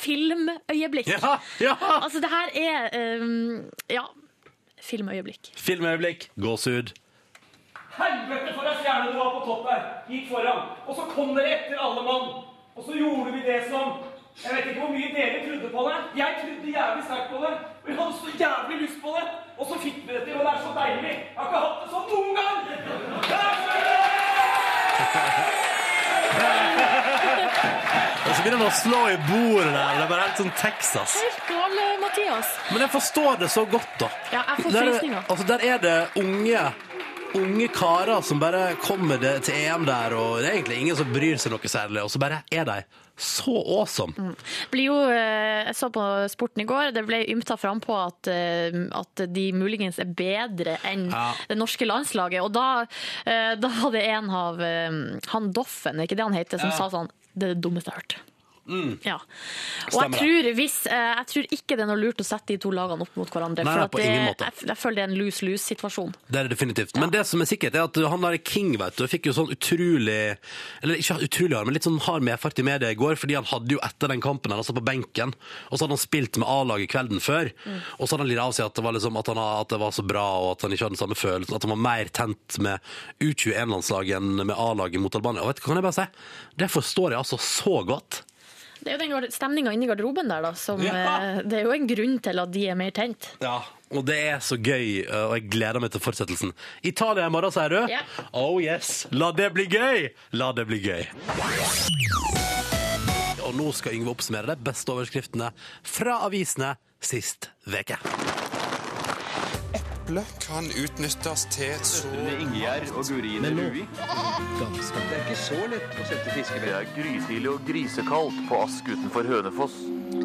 filmøyeblikk. Ja, ja! Altså, det her er um, Ja, filmøyeblikk. Filmøyeblikk, gåsehud. Helvete for ei stjerne du var på topp der. Gikk foran. Og så kom dere etter alle mann. Og så gjorde vi det som Jeg vet ikke hvor mye dere trodde på det. Jeg trodde jævlig sterkt på det. Og jeg hadde så jævlig lyst på det. Og så fikk vi det til, og det er så deilig. Jeg har ikke hatt det sånn noen gang. Det er så Og så begynner han å slå i bordet der. Det er bare helt sånn Texas. Helt gal, Mathias. Men jeg forstår det så godt, da. Ja, jeg får Der er, frysninger. altså, der er det unge unge karer som bare kommer til EM der, og det er egentlig ingen som bryr seg noe særlig, og så bare er de så awesome. blir jo, eh, jeg så på Sporten i går, det ble ymta fram på at, eh, at de muligens er bedre enn Ja. det norske landslaget. Og da, eh, da hadde en av han Doffen, ikke det han heter, som Ja. sa sånn Det er det dummeste jeg har hørt. Ja. Og jeg tror, hvis, eh, jeg tror ikke det er noe lurt å sette de to lagene opp mot hverandre. Nei, for det. Jeg, jeg føler det er en lose-lose-situasjon. Det er det definitivt. Men det som er sikkert, er at han der King vet du, fikk jo sånn utrolig Eller ikke utrolig hard, men litt sånn hard medfart i media i går, fordi han hadde jo etter den kampen han satt på benken, og så hadde han spilt med A-laget kvelden før, og så hadde han litt av seg at det var, liksom, at, han, at det var så bra, og at han ikke hadde den samme følelsen, at han var mer tent med U21-landslaget enn med A-laget mot Albania. Og vet du hva kan jeg bare si? Det forstår jeg altså så godt. Det er jo den stemninga inni garderoben der, da. Som, Ja. eh, Det er jo en grunn til at de er mer tent. Ja, og det er så gøy, og jeg gleder meg til fortsettelsen. Italia i morgen, sier du? Ja. Oh yes, la det bli gøy! La det bli gøy. Og nå skal Yngve oppsummere de beste overskriftene fra avisene sist veke. Eple kan utnyttes til så Ingjerd og Gurine Rui. Det er ikke så lett å sette fiskevær. Det er grytidlig og grisekaldt på Ask utenfor Hønefoss.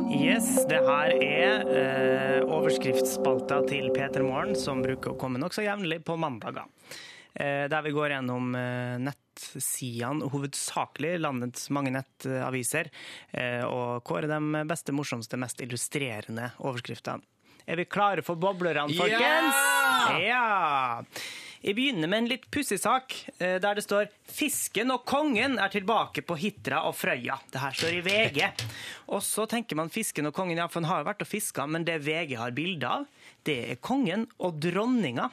Yes, det her er eh, overskriftsspalta til Peter Morgen, som bruker å komme nokså jevnlig på mandager. Eh, der vi går gjennom eh, nettsidene, hovedsakelig landets mange nettaviser, eh, og kårer de beste, morsomste, mest illustrerende overskriftene. Er vi klare for boblerne, folkens? Ja! Jeg begynner med en litt pussig sak, eh, der det står 'Fisken og kongen er tilbake på Hitra og Frøya'. Det her står i VG. Og så tenker man fisken og kongen, ja, for han har jo vært og fiska, men det VG har bilde av, det er kongen og dronninga.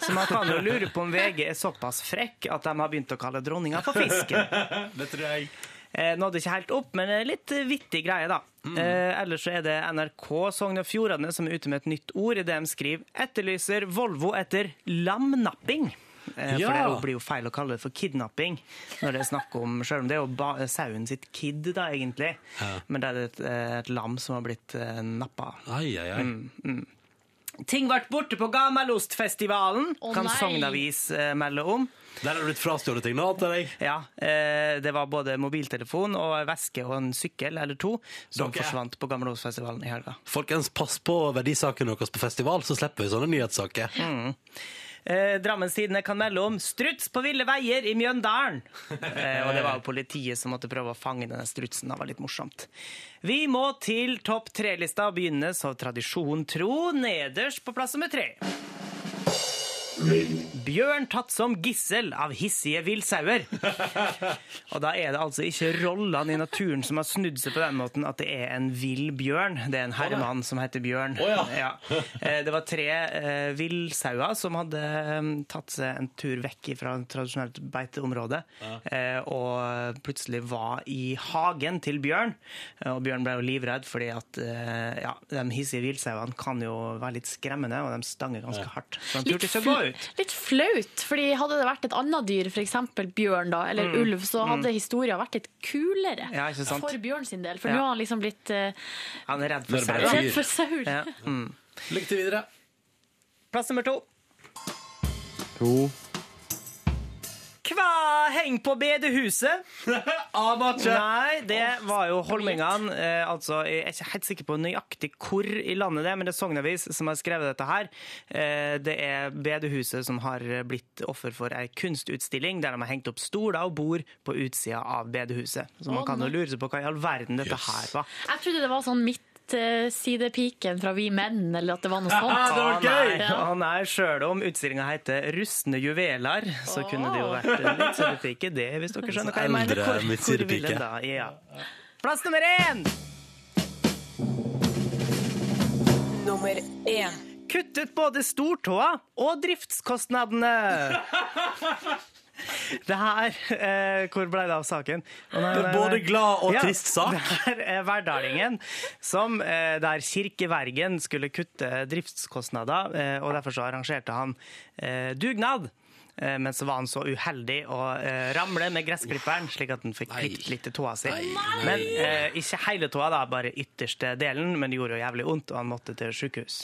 Så man kan jo lure på om VG er såpass frekk at de har begynt å kalle dronninga for fisken. Det tror jeg. Eh, nådde ikke helt opp, men litt vittig greie, da. Eh, ellers så er det NRK Sogn og Fjordane som er ute med et nytt ord i det de skriver 'Etterlyser Volvo etter lamnapping'. Eh, For Ja. det blir jo feil å kalle det for kidnapping når det er snakk om Selv om det er jo ba- sauen sitt kid, da, egentlig. Men det er et, et lam som har blitt eh, nappa. Ai, ai, ai. Mm. Ting ble borte på Gamalostfestivalen, oh, kan nei. Sogn Avis eh, melde om. Der har det blitt frastjålet ting nå, til deg. Ja, eh, det var både mobiltelefon og veske og en sykkel eller to som Dere- forsvant på Gammelåsfestivalen i helga. Folkens, pass på verdisakene deres på festival, så slipper vi sånne nyhetssaker. Eh, Drammens Tidende kan melde om 'struts på ville veier i Mjøndalen'. Eh, og det var jo politiet som måtte prøve å fange denne strutsen. Det var litt morsomt. Vi må til topp tre-lista og begynne så tradisjon tro nederst på plass nummer tre. Bjørn tatt som gissel av hissige villsauer. Og da er det altså ikke rollene i naturen som har snudd seg på den måten at det er en vill bjørn. Det er en herremann som heter Bjørn. Oh, ja. Ja. Eh, Det var tre eh, villsauer som hadde eh, tatt seg en tur vekk fra et tradisjonelt beiteområde, eh, og plutselig var i hagen til Bjørn. Og Bjørn ble jo livredd, fordi at ja, de hissige villsauene kan jo være litt skremmende, og de stanger ganske hardt. Så han turte ikke å gå ut. Litt flaut, fordi hadde det vært et annet dyr, f.eks. bjørn da, eller Mm. ulv, så hadde historien vært litt kulere Ja, ikke sant? for bjørn sin del. For Ja. nå har han liksom blitt uh, Han er redd for sau. redd for sau. Ja. Mm. Lykke til videre. Plass nummer to. to. Hva henger på bedehuset? Aner ikke. Nei, det var jo Holmingene. Eh, altså, jeg er ikke helt sikker på nøyaktig hvor i landet det er, men det er Sognavis som har skrevet dette her. Eh, det er bedehuset som har blitt offer for ei kunstutstilling der de har hengt opp stoler og bord på utsida av bedehuset. Så man kan jo lure seg på hva i all verden dette her var. Jeg trodde det var sånn midtsidepiken fra Vi Menn, eller at det var noe sånt. det var gøy! Ja. å nei, Sjøl om utstillinga heter 'Rustne juveler', så kunne det jo vært en midtsidepike, det, hvis dere skjønner hva jeg mener. Hvor- hvor midtsidepike. vil den da? Ja. Plass nummer én! Nummer én. Kuttet både stortåa og driftskostnadene. Det her eh, Hvor ble det av saken? Nei, nei, nei, både glad og Ja, trist sak. Det her er Verdalingen, som, eh, der Kirkevergen skulle kutte driftskostnader, eh, og derfor så arrangerte han eh, dugnad. Eh, men så var han så uheldig å eh, ramle med gressklipperen, slik at han fikk klippet litt i tåa si. Men eh, ikke hele tåa, da, bare ytterste delen, men det gjorde jo jævlig vondt, og han måtte til sykehus.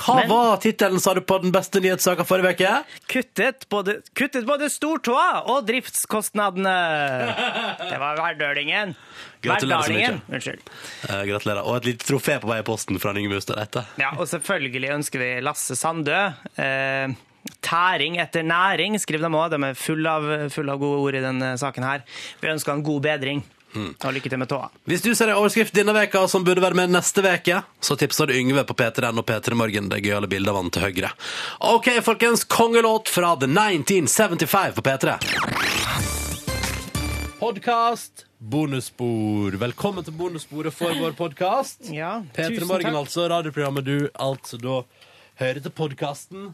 Hva Men- var tittelen, sa du, på den beste nyhetssaka forrige uke? Kuttet både, kuttet både stortåa og driftskostnadene! Det var Verdølingen. Gratulerer så mye. Unnskyld. Uh, gratulerer. Og et lite trofé på vei i posten fra Yngve Hustad etter. Ja, og selvfølgelig ønsker vi Lasse Sandø. Eh, tæring etter næring, skriver de òg. De er fulle av, full av gode ord i denne saken her. Vi ønsker en god bedring. Og lykke til med tåa. Hvis du ser en overskrift denne veka som burde være med neste veke, så tipser du Yngve på P3N og P3 Morgen. Det gøyale bildet av han til høyre. OK, folkens. Kongelåt fra The 1975 på P3. Podkast bonusspor. Velkommen til bonussporet for vår podkast. Ja, P3 Morgen, takk. altså. Radioprogrammet du altså da hører til podkasten.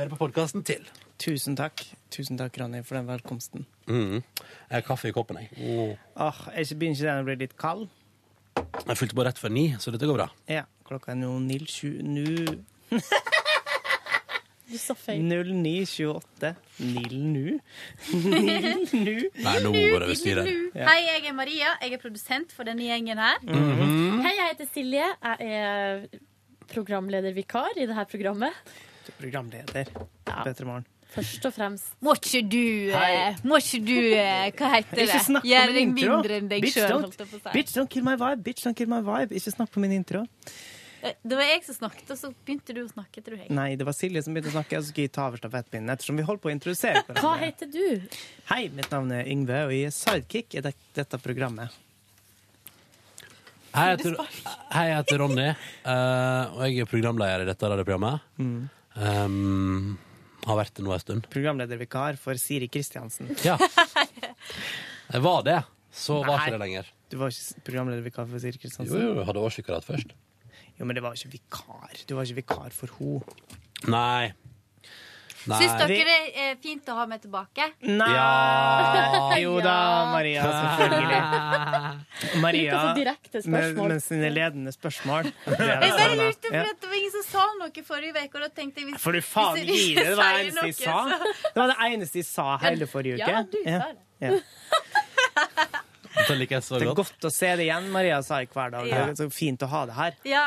Hører på podkasten til. Tusen takk. Tusen takk, Ronny, for den velkomsten. Mm. Jeg har kaffe i koppen, jeg. Åh. Åh, jeg begynner ikke den å bli litt kald? Jeg fylte på rett før ni, så dette går bra. Ja. Klokka er nå 07 nu- Du sa feil. 09.28. Nil nu? Nil nu? Nei, nå går det over styret. Hei, jeg er Maria. Jeg er produsent for denne gjengen her. Mhm. Hei, jeg heter Silje. Jeg er programledervikar i dette programmet. Programleder. P3 Morgen. Først og fremst. Må ikke du Hei. eh, Må ikke du eh, Hva heter det? Gjøre min deg intro. mindre enn deg Bitch, sjøl, don't- holdt jeg på å si. Bitch, don't kill my vibe. Bitch, don't kill my vibe. Ikke snakk på min intro. Eh, Det var jeg som snakket, og så begynte du å snakke, tror jeg. Nei, det var Silje som begynte å snakke, og så skal jeg ta over stafettpinnen ettersom vi holdt på å introdusere Hva heter du? Hei, mitt navn er Yngve, og jeg er sidekick i dette programmet. Hei, jeg heter, hei, jeg heter Ronny, eh, og jeg er programleder i dette radioprogrammet. Um, har vært det nå en stund. Programledervikar for Siri Kristiansen. Ja. Jeg var det, så var Nei. ikke det lenger. Du var ikke programledervikar for Siri Kristiansen? Jo, jo, hadde årsvikariat først. Jo, men det var ikke vikar. Du var ikke vikar for henne. Nei. Syns dere det er fint å ha meg tilbake? Nei! Ja. Jo da, Maria, selvfølgelig. Maria med, med sine ledende spørsmål. Det er Jeg det bare lurte, for Ja. at det var ingen som sa noe forrige uke, og da tenkte jeg hvis, For du faen gi det. Det var det eneste de sa. Det var det eneste de sa hele forrige uke. Ja, du sa det. Ja. Jeg Det er godt. godt å se det igjen, Maria sa jeg hver dag. Det er så fint å ha det her. Ja.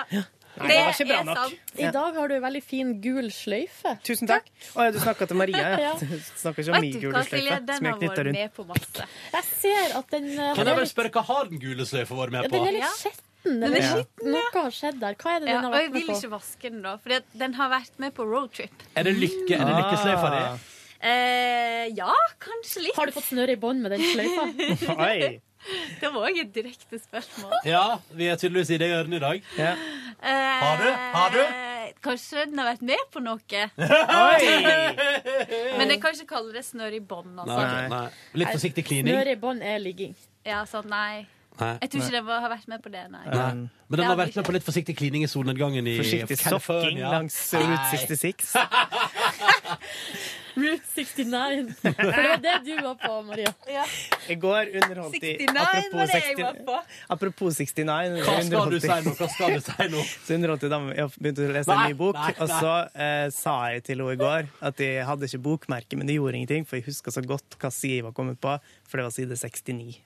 Nei, det var ikke bra er nok. sant. I dag har du en veldig fin gul sløyfe. Tusen takk. Å ja, du snakka til Maria, ja. Ja. Du snakker ikke om min gule sløyfe den jeg har knytta vært rundt. med på masse. Jeg ser at den uh, Kan jeg bare spørre, hva har den gule sløyfa vært ja, med Den på? er litt Ja. Den er Ja. Noe har skjedd der. Hva er det Ja, den har og jeg vært vil med på? ikke vaske den, da, for den har vært med på roadtrip. Er det lykke, er det lykkesløyfa di? Ah. Eh, ja, kanskje litt. Har du fått snøre i bånd med den sløyfa? Oi. Det var òg et direkte spørsmål. Ja, vi er tydeligvis i det hjørnet i dag. Ja. Har du? Har du? Kanskje den har vært med på noe. Oi! Men jeg kan ikke kalle det snørr i bånd. Altså. Nei, nei. Litt forsiktig klining. Snørr i bånd er ligging. Ja, sånn, nei. Nei. Jeg tror ikke den har vært med på det, nei. Nei. Men den har vært med på litt forsiktig klining i solnedgangen i Forsiktig sokking langs Route 66. Route 69. For det var det du var på, Maria. I går underholdt de 69 var på. Apropos 69 Hva skal du si nå? Hva skal du si nå? Så underholdt de dem Jeg begynte å lese en ny bok, nei, og så eh, sa jeg til henne i går at jeg hadde ikke bokmerke, men det gjorde ingenting, for jeg huska så godt hva side jeg var kommet på, for det var side 69.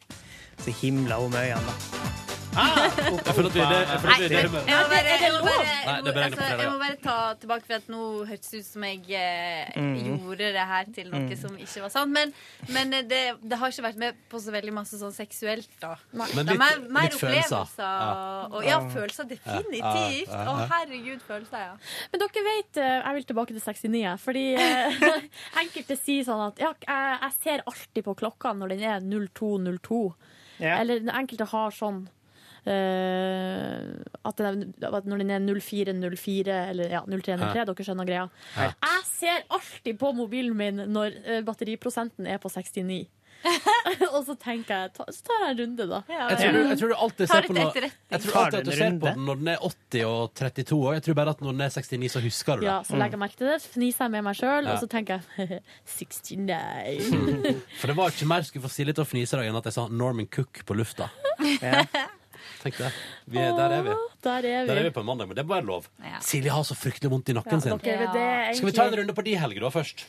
Så himla hun med øynene, da. Jeg føler at vi er det- jeg føler at vi er det Jeg humøret. må bare, jeg må bare, Nei, det må, på altså, fredag. jeg må bare ta tilbake, for at nå hørtes det ut som jeg eh, Mhm. gjorde det her til noe Mhm. som ikke var sant. Men, men eh, det, det har ikke vært med på så veldig masse sånn seksuelt, da. Men det er litt- mer, mer litt følelser. opplevelser. Ja. Og, ja, følelser definitivt. Å, herregud, følelser, ja. Men dere vet, eh, jeg vil tilbake til 69, jeg, fordi eh, enkelte sier sånn at ja, jeg, jeg ser alltid på klokka når den er 02.02. Ja. Eller enkelte har sånn at, den, at når den er 0404 eller ja, 0303, Ja. dere skjønner greia. Ja. Jeg ser alltid på mobilen min når eh, batteriprosenten er på 69. og så tenker jeg ta, Så tar jeg en runde, da. Jeg tror, du, jeg tror du alltid ser på noe. Jeg tror alltid at du ser på den når den er 80 og 32 òg. Jeg tror bare at når den er 69, så husker du det. Ja, så legger jeg merke til det, fniser jeg med meg sjøl, Ja. og så tenker jeg 69. For det var ikke mer skulle få si litt å fnise i dag enn at jeg sa Norman Cook på lufta. Tenk det. Vi er, der er vi. Der er vi. Der er vi på en mandag, men det er bare lov. Ja. Silje har så fryktelig vondt i nakken sin. dere, er Skal vi ta en runde på de helger da først?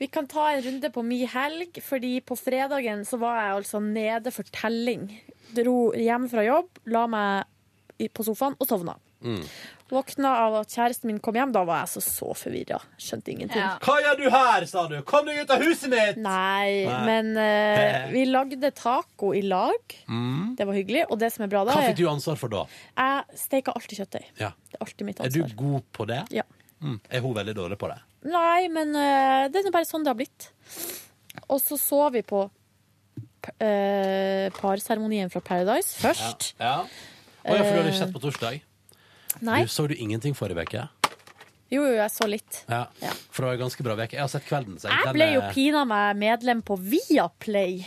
Vi kan ta en runde på mi helg, fordi på fredagen så var jeg altså nede for telling. Dro hjem fra jobb, la meg på sofaen og sovna. Mm. Våkna av at kjæresten min kom hjem. Da var jeg så, så forvirra. Skjønte ingenting. Hva gjør du her, sa du? Kom deg ut av huset mitt! Nei, Nei. men uh, vi lagde taco i lag. Mm. Det var hyggelig. Og det som er bra da, Hva fikk du ansvar for da? jeg steker alltid kjøttdeig. Ja. Det er alltid mitt Er du god på det? Ja. Mm. Er hun veldig dårlig på det? Nei, men uh, det er nå bare sånn det har blitt. Og så så vi på uh, parseremonien fra Paradise først. Ja. ja. Og ja, for du hadde ikke Eh, sett på torsdag? Nei. Du, så du ingenting forrige uke? Jo, jo, jeg så litt. Ja. For det var en ganske bra uke. Jeg har sett Kvelden. så Jeg den ble jo er- pina meg medlem på Viaplay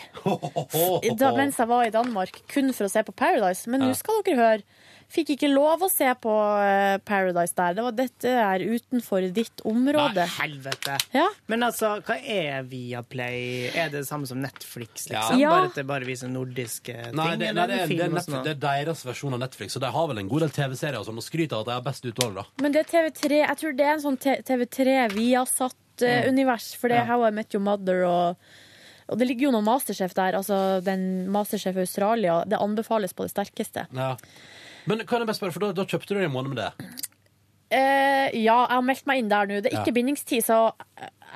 da, mens jeg var i Danmark, kun for å se på Paradise. Men Ja. nå skal dere høre. Fikk ikke lov å se på eh, Paradise der. Det var dette er utenfor ditt område. Nei, helvete. Ja. Men altså, hva er Viaplay? Er det det samme som Netflix, liksom? Ja. Bare at det bare viser nordiske ting? Nei, det, nei, det, er, det, er det er deres versjon av Netflix, og de har vel en god del TV-serier og sånn, og skryter av at de har best utvalg, da. Men det er TV3 Jeg tror det er en sånn TV3 Viasat-univers, for det er Ja. How I Met Your Mother og og det ligger jo noen Masterchef der, altså den Masterchef Australia. Det anbefales på det sterkeste. Ja. Men kan jeg bare spørre, for da, da kjøpte du deg en måned med det? Eh, ja, jeg har meldt meg inn der nå. Det er ikke bindingstid, så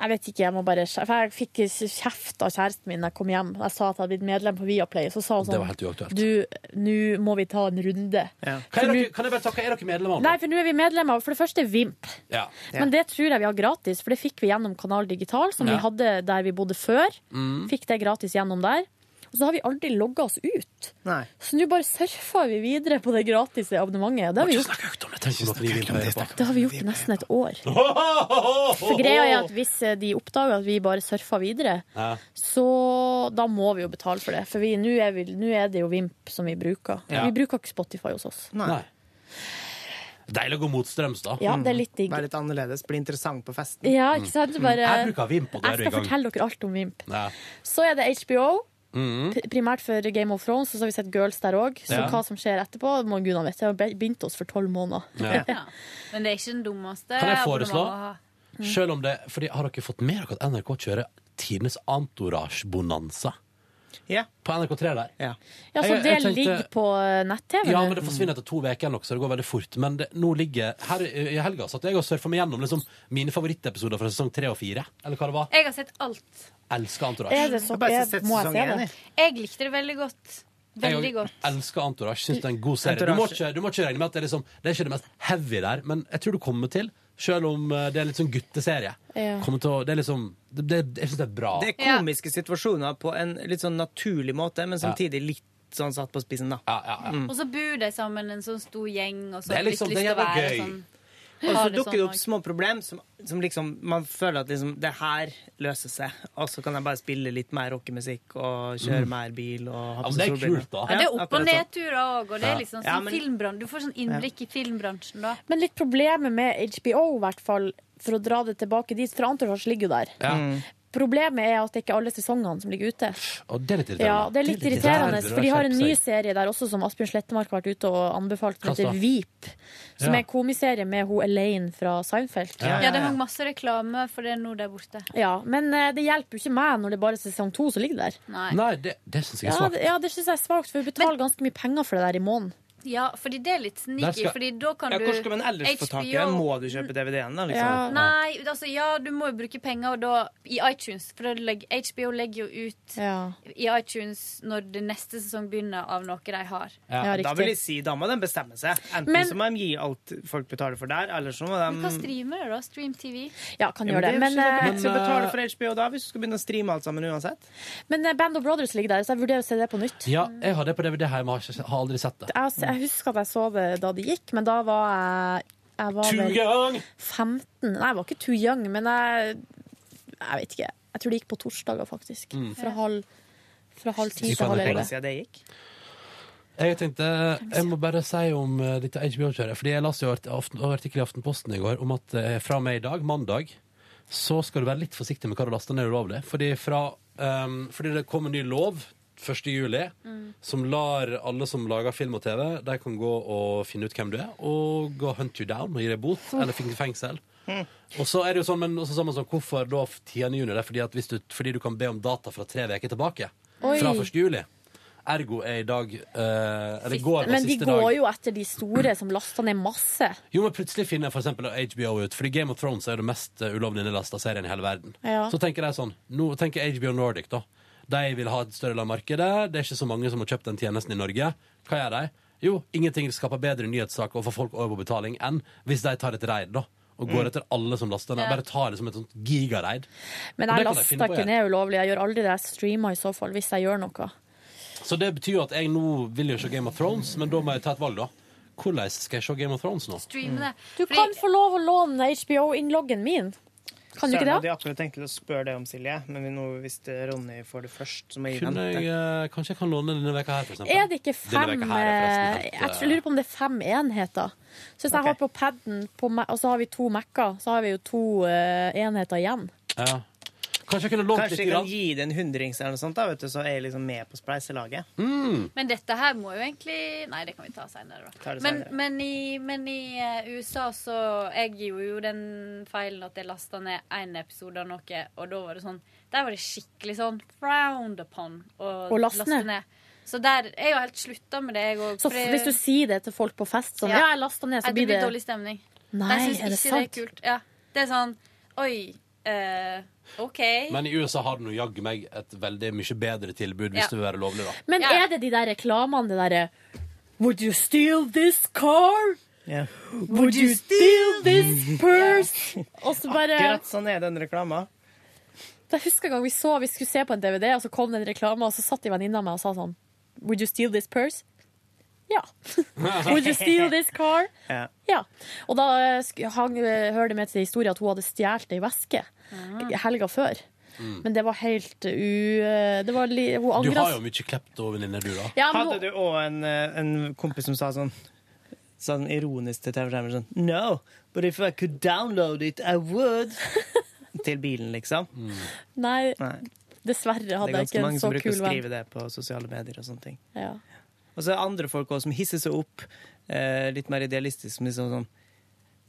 jeg vet ikke. Jeg må bare For jeg fikk kjeft av kjæresten min da jeg kom hjem. Jeg sa at jeg hadde blitt medlem på Viaplay. Så sa hun Det var sånn helt uaktuelt. Du, nå må vi ta en runde. Hva er dere, kan jeg bare takke, er dere medlemmer nå? Nei, for nå er vi medlemmer. For det første Vimp. Ja. Men det tror jeg vi har gratis, for det fikk vi gjennom Kanal Digital, som Ja. vi hadde der vi bodde før. Mm. Fikk det gratis gjennom der. Og så har vi aldri logga oss ut. Nei. Så nå bare surfer vi videre på det gratis abonnementet. Det har vi gjort, det har vi gjort i nesten et år. For greia er at hvis eh, de oppdager at vi bare surfer videre, Ja. så da må vi jo betale for det. For nå er, er det jo Vimp som vi bruker. Ja. Vi bruker ikke Spotify hos oss. Nei. Deilig å gå mot da. Ja, det er litt digg. Være litt annerledes, bli interessant på festen. Ja, ikke sant? Bare, Mm. Jeg bruker Vimp, og jeg skal gang. fortelle dere alt om Vimp. Ja. Så er det HBO. Mm. Primært for Game of Thrones, og så har vi sett Girls der òg. Så Ja. hva som skjer etterpå, må gudene vite. Vi har bindt oss for tolv måneder. Ja. Ja. Men det er ikke den dummeste. Kan jeg foreslå? Mm. Selv om det, fordi Har dere fått med dere at NRK kjører tidenes entourage-bonanza? Ja. På NRK3 der? Ja. Ja, Så Jeg- det jeg tenkte- ligger på nett-TV? Ja, men det forsvinner etter to uker nok, så det går veldig fort. Men det, nå ligger Her i helga satt jeg og surfa meg gjennom liksom, mine favorittepisoder fra sesong tre og fire. Eller hva det var. Jeg har sett alt. Elsker. Er det så, Jeg har sett må jeg se det? Jeg likte det veldig godt. Jeg Veldig jeg godt. elsker Entourage. Syns det er en god serie. Du må, ikke, du må ikke regne med at det er liksom Det er ikke det mest heavy der, men jeg tror du kommer til, selv om eh, det er litt sånn gutteserie. Ja. Kommer til å, det er liksom det, det, Jeg syns det er bra. Det er komiske situasjoner på en litt sånn naturlig måte, men samtidig litt sånn satt på spissen, da. Ja, ja, ja. Og så bor de sammen en sånn stor gjeng, og så har de liksom- lyst er til å være gøy. sånn. Og så dukker det sånn opp små problem som, som liksom man føler at liksom, det her løser seg. Og så kan jeg bare spille litt mer rockemusikk og kjøre Mm. mer bil og ha Ja, men det er kult, da. Ja, det er opp- og sånn. nedturer òg, og det er liksom Ja, sånn men-. Du får sånn innblikk i filmbransjen da. Men litt problemet med HBO, i hvert fall, for å dra det tilbake dit, for Entourage ligger jo der. Ja. Problemet er at det ikke er alle sesongene som ligger ute. Og det er litt irriterende. Ja, det er litt irriterende, for de har en ny serie der også som Asbjørn Slettemark har vært ute og anbefalt, som heter Veep. Som Ja. er en komiserie med hun Elaine fra Seinfeld. Ja, Ja, det hang masse reklame for det nå der borte. Ja, men eh, det hjelper jo ikke meg når det er bare sesong to som ligger der. Nei. Nei, det, det syns jeg er Ja, det, ja, det syns jeg er svakt, for vi betaler ganske mye penger for det der i måneden. Ja, fordi det er litt sneaky, skal- fordi da kan Ja, du Hvor skal man ellers få tak i det? Må du kjøpe DVD-en, da? liksom? Ja. Nei, altså ja, du må jo bruke penger og da, i iTunes. For legger, HBO legger jo ut Ja. i iTunes når det neste sesong begynner av noe de har. Ja. Ja, Da vil jeg si, da må de bestemme seg. Enten Men- så må de gi alt folk betaler for der, eller så må de Men hva streamer du, da? Stream TV? Ja, kan gjøre det. Men, Men, skal men, betale for HBO da, hvis du skal begynne å streame alt sammen uansett. men eh, Band of Brothers ligger der, så jeg vurderer å se det på nytt. Ja, jeg har det på DVD hjemme, har, har aldri sett det. Jeg, jeg husker at jeg så det da det gikk, men da var jeg jeg var Too vel young! 15 Nei, jeg var ikke too young, men jeg Jeg vet ikke. Jeg tror det gikk på torsdager, faktisk. Mm. Fra halv fra halv ti til halv elleve. Det gikk. Jeg tenkte, jeg må bare si om eh, dette HBO-kjøret. Fordi jeg leste jo artikkel i Aftenposten i går om at eh, fra og med i dag, mandag, så skal du være litt forsiktig med hva du laster ned ulovlig. Fordi, fra, ehm, fordi det kom en ny lov 1. juli, Mm. som lar alle som lager film og TV, de kan gå og finne ut hvem du er, og gå hunt you down og gi deg bot, eller finne fengsel. Og så er det jo sånn, men også sa sånn, hvorfor da 10. juni? Det er fordi, at hvis du, fordi du kan be om data fra tre uker tilbake. Oi. Fra 1. juli. Ergo er i dag uh, Eller går Men de går dag. jo etter de store som laster ned masse. Jo, men plutselig finner for eksempel HBO ut Fordi Game of Thrones er jo det mest eh, ulovlig nedlasta serien i hele verden Ja. Så tenker jeg sånn Nå tenker HBO Nordic da De vil ha et større del av markedet Det er ikke så mange som har kjøpt den tjenesten i Norge Hva gjør de? Jo, ingenting skaper bedre nyhetssaker Og får folk over på betaling enn Hvis de tar et reid da Og går Mm. etter alle som laster ned Bare tar det som et sånt gigareid Men jeg laster ikke ned ulovlig. Jeg gjør aldri det. Jeg streamer i så fall, hvis jeg gjør noe. Så det betyr jo at jeg nå vil jo se Game of Thrones Men da må jeg ta et valg da Hvordan skal jeg se Game of Thrones nå? Streame det. Du kan få lov å låne HBO-innloggen min. Kan du ikke det? hadde jeg akkurat tenkt å spørre deg om, Silje, men nå, hvis det Ronny får det først, så må jeg Kunne den. jeg, kanskje jeg kan låne denne veka her for eksempel Er det ikke fem her er eh, helt, Jeg lurer på om det er fem enheter. Så hvis jeg har på paden, og så har vi to Mac-er, så har vi jo to uh, enheter igjen. Ja. Kanskje jeg kunne lånt Kanskje litt jeg kan grann? gi det en hundrings eller noe sånt, da, vet du, så er jeg liksom med på spleiselaget. Mm. Men dette her må jo egentlig Nei, det kan vi ta senere, da. Ta det Men, men i, men i eh, USA så Jeg gjorde jo den feilen at jeg lasta ned én episode av noe, og da var det sånn Der var det skikkelig sånn frowned upon å laste ned. Så der er jo helt slutta med det, jeg òg. Så hvis du sier det til folk på fest sånn, ja, jeg lasta ned, så det blir dårlig stemning. Nei, De syns ikke sant? det er kult. Ja. Det er sånn Oi, eh, OK. Men i USA har du nå jaggu meg et veldig mye bedre tilbud hvis Ja. det vil være lovlig, da. Men er det de der reklamene, det derre Would you steal this car? Would you steal this purse? Og så bare Akkurat sånn er den reklama. Jeg husker en gang vi så Vi skulle se på en DVD, og så kom det en reklame, og så satt en venninne av meg og sa sånn Would you steal this purse? Ja. Would you steal this car? Ja. Ja. Og da hang, hører det med til historien at hun hadde stjålet ei veske helga før. Mm. Men det var helt u... eh, Det var li, hun Du har jo mye kleptovenninner, du, da. Ja, men Hadde du òg en, eh, en kompis som sa sånn Sånn ironisk til TV-skjermen sånn No, but if I could download it, I would. til bilen, liksom. Nei, Nei. dessverre er hadde jeg ikke en så kul det er ganske mange som bruker å venn. skrive det på sosiale medier og sånne ting. Ja. Og så er det andre folk også som hisser seg opp eh, litt mer idealistisk. Som liksom sånn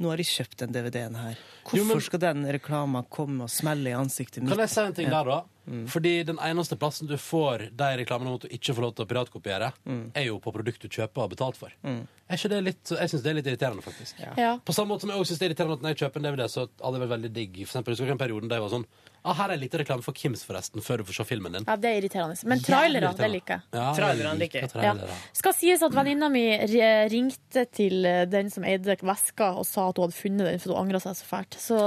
Nå har de kjøpt den DVD-en her. Hvorfor Jo, men- skal den reklama komme og smelle i ansiktet mitt? Kan jeg si en ting der, da? Fordi den eneste plassen du får de reklamene om at du ikke får lov til å piratkopiere, er jo på produkt du kjøper og har betalt for. Er ikke det litt, jeg syns det er litt irriterende, faktisk. Ja. På samme måte som jeg også synes det er irriterende at når jeg kjøper en DVD, så hadde det vært veldig digg. For eksempel, husker du den perioden der jeg var sånn ah, Her er litt reklame for Kims, forresten, før du får se filmen din. Ja, det er irriterende. Men trailerne, det liker jeg. Ja, Trailerne liker jeg. Ja. Skal sies at venninna mi ringte til eh, den som eide veska og sa at hun hadde funnet den, for hun angra seg så fælt. Så,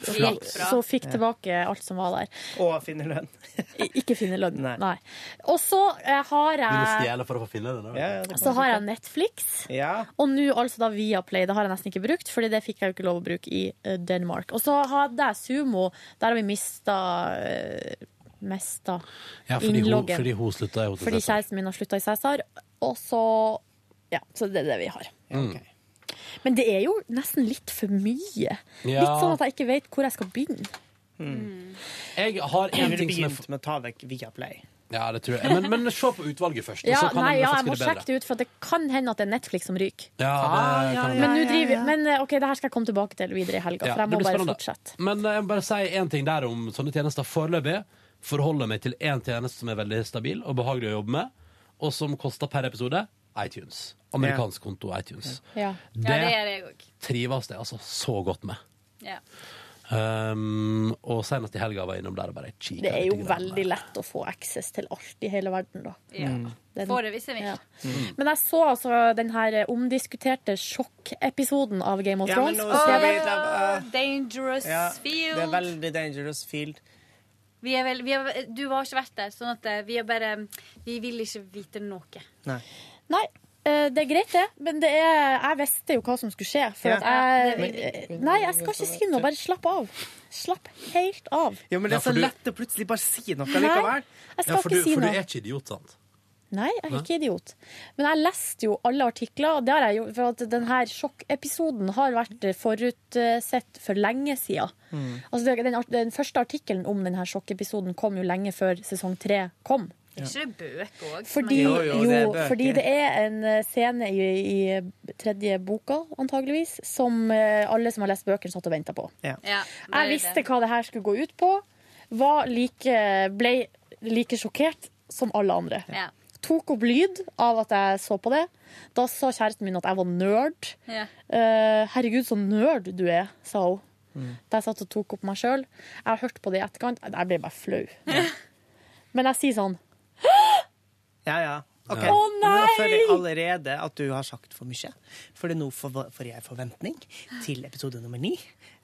fikk, Flaks. så fikk tilbake alt som var der. Og finne lønn. Ikke finne lønn. Nei. Og så eh, har jeg du må stjele for å få finne den? da? så har jeg Netflix. Ja. Og nå altså da Viaplay. Det har jeg nesten ikke brukt, Fordi det fikk jeg jo ikke lov å bruke i eh, Denmark. Og så hadde jeg Sumo. Der har vi mista uh, mesta Ja, fordi hun, innloggen. fordi hun slutta i Fordi kjæresten min har slutta i Cæsar. Og så Ja, så det er det vi har. Mm. Men det er jo nesten litt for mye. Ja. Litt sånn at jeg ikke vet hvor jeg skal begynne. Jeg har Jeg en ville ting som er begynt med å ta vekk Viaplay. Ja, det tror jeg. Men, men se på utvalget først. Ja, så kan nei, ja, jeg må sjekke det ut, for det kan hende at det er Netflix som ryker. Ja, det kan Men, nå driver, men eh, ok, det her skal jeg komme tilbake til videre i helga, Ja, for jeg må bare spennende. fortsette. Men eh, jeg må bare si én ting der om sånne tjenester. Foreløpig forholder meg til én tjeneste som er veldig stabil og behagelig å jobbe med, og som koster per episode iTunes. Amerikansk konto iTunes. Ja. Det, Ja, det er jeg trives jeg altså så godt med. Ja. Um, og senest i helga var jeg innom der og bare kikka. Det er jo veldig lett å få access til alt i hele verden, da. Ja. Den- Får det hvis jeg vil. Ja. Mm. Men jeg så altså den her omdiskuterte sjokkepisoden av Game of Ja, men Thrones. nå oh, vi ta- uh, Dangerous ja, field. Det er veldig dangerous field. Vi er vel, vi er, du har ikke vært der, sånn at eh, vi er bare Vi vil ikke vite noe. Nei. Nei, det er greit, det. Men det er, jeg visste jo hva som skulle skje. For Ja. at jeg, Men- nei, jeg skal ikke si noe. Bare slapp av. Slapp helt av. Ja, men det er så lett å plutselig bare si noe Nei, jeg skal Ja, for, ikke du, si for du er ikke idiot, sant? Nei, jeg er ikke idiot. Men jeg leste jo alle artikler, og det har jeg gjort, for at denne sjokkepisoden har vært forutsett for lenge siden. Mm. Altså, den, den første artikkelen om denne sjokkepisoden kom jo lenge før sesong tre kom. Er ikke det bøker òg? Fordi, jo, fordi det er en eh, scene i, i tredje boka, antageligvis, som eh, alle som har lest bøkene, satt og venta på. Ja. Jeg visste hva det her skulle gå ut på. Var like, ble like sjokkert som alle andre. Ja. Tok opp lyd av at jeg så på det. Da sa kjæresten min at jeg var nerd. Ja. Eh, 'Herregud, så nerd du er', sa hun. Mm. Da jeg satt og tok opp meg sjøl. Jeg har hørt på det i etterkant. Jeg ble bare flau. Men jeg sier sånn Ja, ja. Å, nei! Nå føler jeg allerede at du har sagt for mye. For nå får jeg forventning til episode nummer ni.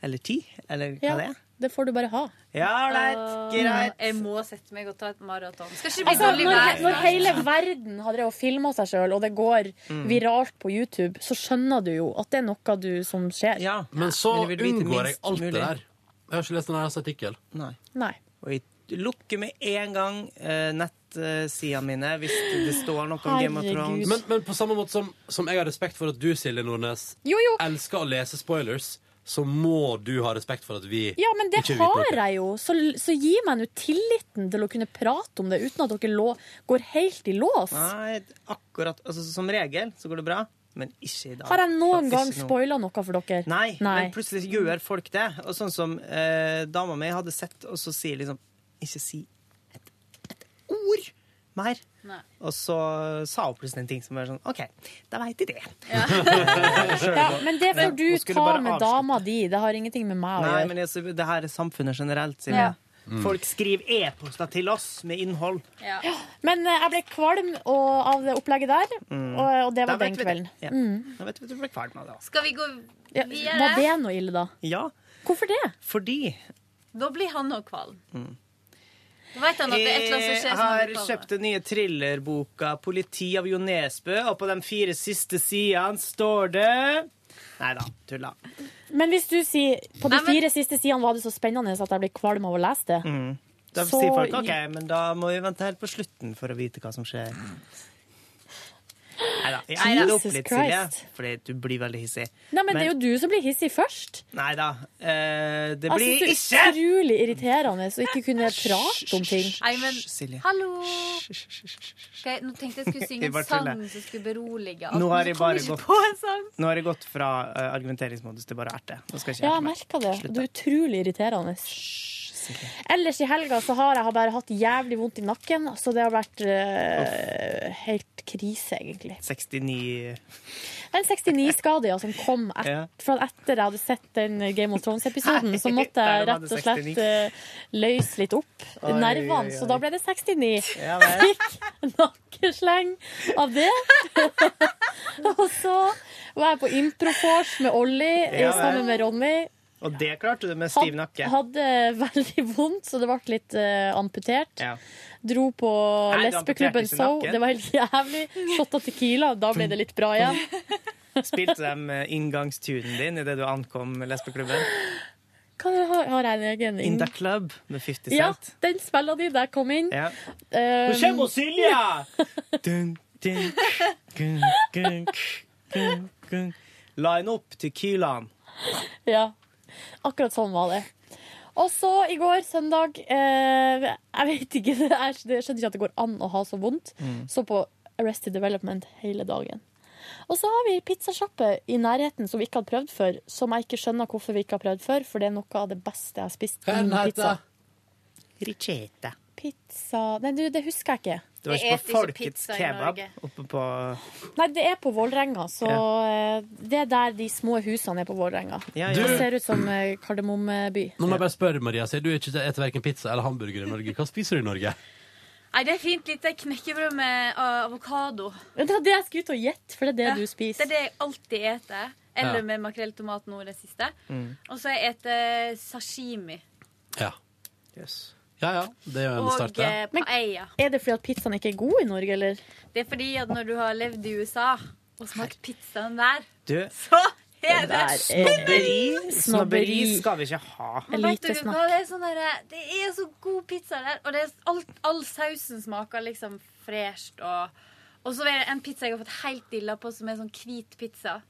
Eller ti, eller hva Ja, det er. det får du bare ha. Ja, ålreit. Greit. Jeg må sette meg og ta et maraton. Altså, når, når hele verden har drevet og filma seg sjøl, og det går Mm. viralt på YouTube, så skjønner du jo at det er noe du som skjer. Men så Men jeg vil vite unngår jeg alt alt det der. Jeg har ikke lest en eneste artikkel. Nei. Nei. Og jeg lukker med en gang eh, nettsidene mine hvis det står noe om Game of Thrones. Men, men på samme måte som, som jeg har respekt for at du, Silje Nordnes, Jo, jo. elsker å lese spoilers, så må du ha respekt for at vi Ja, men det ikke vet har noe. jeg jo. Så, så gi meg nå tilliten til å kunne prate om det uten at dere lå, går helt i lås. Nei, akkurat altså, Som regel så går det bra, men ikke i dag. Har jeg noen Faktisk gang nå. spoila noe for dere? Nei, men plutselig gjør folk det. Og sånn som eh, dama mi hadde sett, og så sier liksom Ikke si et, et ord mer. Nei. Og så sa hun plutselig en ting som var sånn OK, da veit jeg det. Ja, men det får du ta med dama di. Det har ingenting med meg å gjøre. Nei, men jeg, det her er samfunnet generelt, Silje. Ja. Mm. Folk skriver e-poster til oss med innhold. Men eh, jeg ble kvalm og, av det opplegget der, Mm. og, og det Da var den kvelden. Ja. Mm. Da vet vi at du ble kvalm av det. også. Skal vi gå Ja, videre? var det noe ille, da? Ja. Hvorfor det? Fordi Da blir han òg kvalm. Jeg har kjøpt den nye thrillerboka 'Politi av Jo Nesbø', og på de fire siste sidene står det Nei da, tulla. Men hvis du sier på de Nei, men- fire siste sidene var det så spennende at jeg ble kvalm av å lese det, Mm. Da Så- sier folk OK, men da må vi vente helt på slutten for å vite hva som skjer. Nei da. Jeg Neida. opp litt, Silje, fordi du blir veldig hissig. Nei, men, det er jo du som blir hissig først. Nei da. Uh, det Jeg blir ikke det er utrolig irriterende å ikke kunne prate om ting. Nei, men Silje. Hallo! Okay, nå tenkte jeg skulle synge Jeg en sang som skulle berolige. Nå har jeg bare gått på en sang. Nå har jeg gått fra uh, argumenteringsmodus til bare erte. Nå skal jeg ikke Ja, jeg mer. merka det. Slutt, Du er utrolig irriterende. Ellers i helga så har jeg bare hatt jævlig vondt i nakken, så det har vært uh, helt krise, egentlig. 69 Det er en 69-skade ja, som kom et, Ja. fra etter jeg hadde sett den Game of Thrones-episoden. Så måtte jeg rett og slett 69. eh, løse litt opp Oi, nervene, oi, så da ble det 69. Ja. Fikk nakkesleng av det. og så var jeg på improfors med Olli sammen med Ronny. Og det klarte du med stiv nakke. Hadde veldig vondt, så det ble litt uh, amputert. Ja. Dro på Nei, lesbeklubben So. Det var helt jævlig. Shotta Tequila, da ble det litt bra igjen. Spilte de eh, inngangstunen din idet du ankom lesbeklubben? Hva ha, har jeg en egen In the Club med 50 Cent. Ja, den spiller de da jeg kom inn. Ja. Um, Nå kommer Silja! Dun, dun. Line opp Tequilaen. Ja, akkurat sånn var det. Og så i går, søndag eh, Jeg vet ikke, jeg skjønner ikke at det går an å ha så vondt. Mm. Så på Arrested Development hele dagen. Og så har vi pizzasjappe i nærheten som vi ikke hadde prøvd før, som jeg ikke skjønner hvorfor vi ikke har prøvd før, for det er noe av det beste jeg har spist. Hva er den heter? Ricetta. Pizza Nei, du, det husker jeg ikke. Det var ikke på Folkets kebab oppe på Nei, det er på Vålerenga, så ja. det er der de små husene er på Vålerenga. Ja, ja. Det ser ut som eh, Kardemommeby. Nå må jeg bare spørre, Maria, sier du ikke spiser verken pizza eller hamburger i Norge. Hva spiser du i Norge? Nei, det er fint lite knekkebrød med uh, avokado. Det var det jeg skulle ut og gjette, for det er det Ja, du spiser. Det er det jeg alltid eter. Eller Ja. med makrell tomat nå i det siste. Mm. Og så jeg eter sashimi. Ja. Ja ja, det er jo en Og start, eh, paella. Er det fordi at pizzaen ikke er god i Norge, eller? Det er fordi at når du har levd i USA og smakt pizzaen der, Du, så er Det det der er- snobberi, snobberi skal vi ikke ha. Men vet dere hva? Det er, sånn der, det er så god pizza der, og det er alt, all sausen smaker liksom fresht. Og, og så er det en pizza jeg har fått helt dilla på, som er sånn hvit pizza.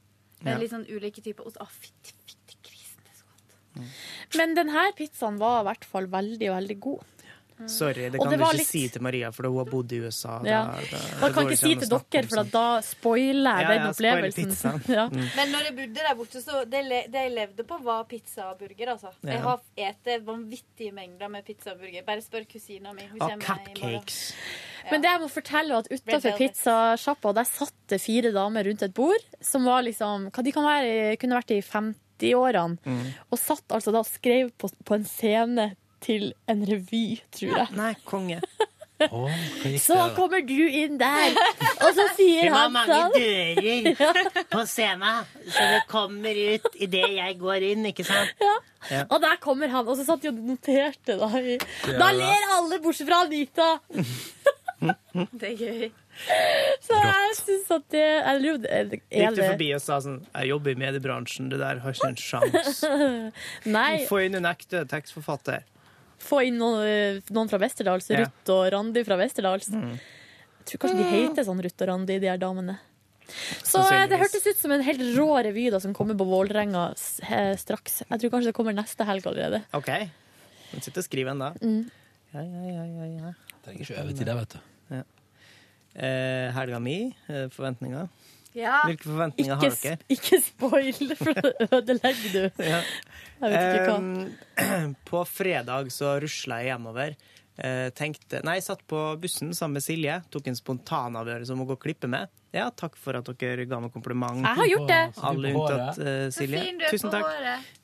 Med Ja. litt sånn ulike typer ost. Å, fytti. Men denne pizzaen var i hvert fall veldig, veldig god. Sorry, det kan det du ikke litt- si til Maria, for hun har bodd i USA. Ja. Da, da, Man kan ikke si til dere, for da spoiler jeg Ja, den ja, spoiler opplevelsen. pizzaen. Ja. Men når jeg bodde der borte, så det, det jeg levde på, var pizza og burger. Altså. Ja. Jeg har spist vanvittige mengder med pizza og burger. Bare spør kusina mi. Hun Og cupcakes. Men det jeg må fortelle at utafor pizzasjappa der satt det fire damer rundt et bord som var liksom Hva de kan være, kunne vært i 50-årene. Mm. Og satt altså da og skrev på, på en scene til en revy, tror jeg. Nei, konge. Så kommer du inn der, og så sier han Det var mange sånn dører på scenen, så det kommer ut idet jeg går inn, ikke sant? Ja. Og der kommer han, og så satt de og noterte. Da, da ler alle, bortsett fra Anita! Det er gøy. Så jeg syns at det Jeg lurer er det- Gikk du forbi og sa sånn Jeg jobber i mediebransjen, det der har ikke en sjanse. Nei. Få inn en ekte tekstforfatter. Få inn noen, noen fra Westerdals. Ja. Ruth og Randi fra Westerdals. Mm. Jeg tror kanskje de heter sånn Ruth og Randi, de her damene. Så eh, det hørtes ut som en helt rå revy da, som kommer på Vålerenga straks. Jeg tror kanskje det kommer neste helg allerede. OK. Han sitter og skriver ennå. Mm. Ja, ja, ja, ja, ja. Trenger ikke øvetid, det, vet du. Ja. Eh, helga mi, eh, forventninger. Ja. Hvilke forventninger Ikke, har dere? ikke spoil, for da ødelegger du. Ja. Jeg vet ikke hva. Ehm, på fredag så rusla jeg hjemover. Eh, tenkte, nei, jeg satt på bussen sammen med Silje. Tok en spontanavgjørelse om å gå og klippe med. Ja, takk for at dere ga meg kompliment. Jeg har gjort det. Alle unntatt uh, Så Silje. fin du Tusen takk.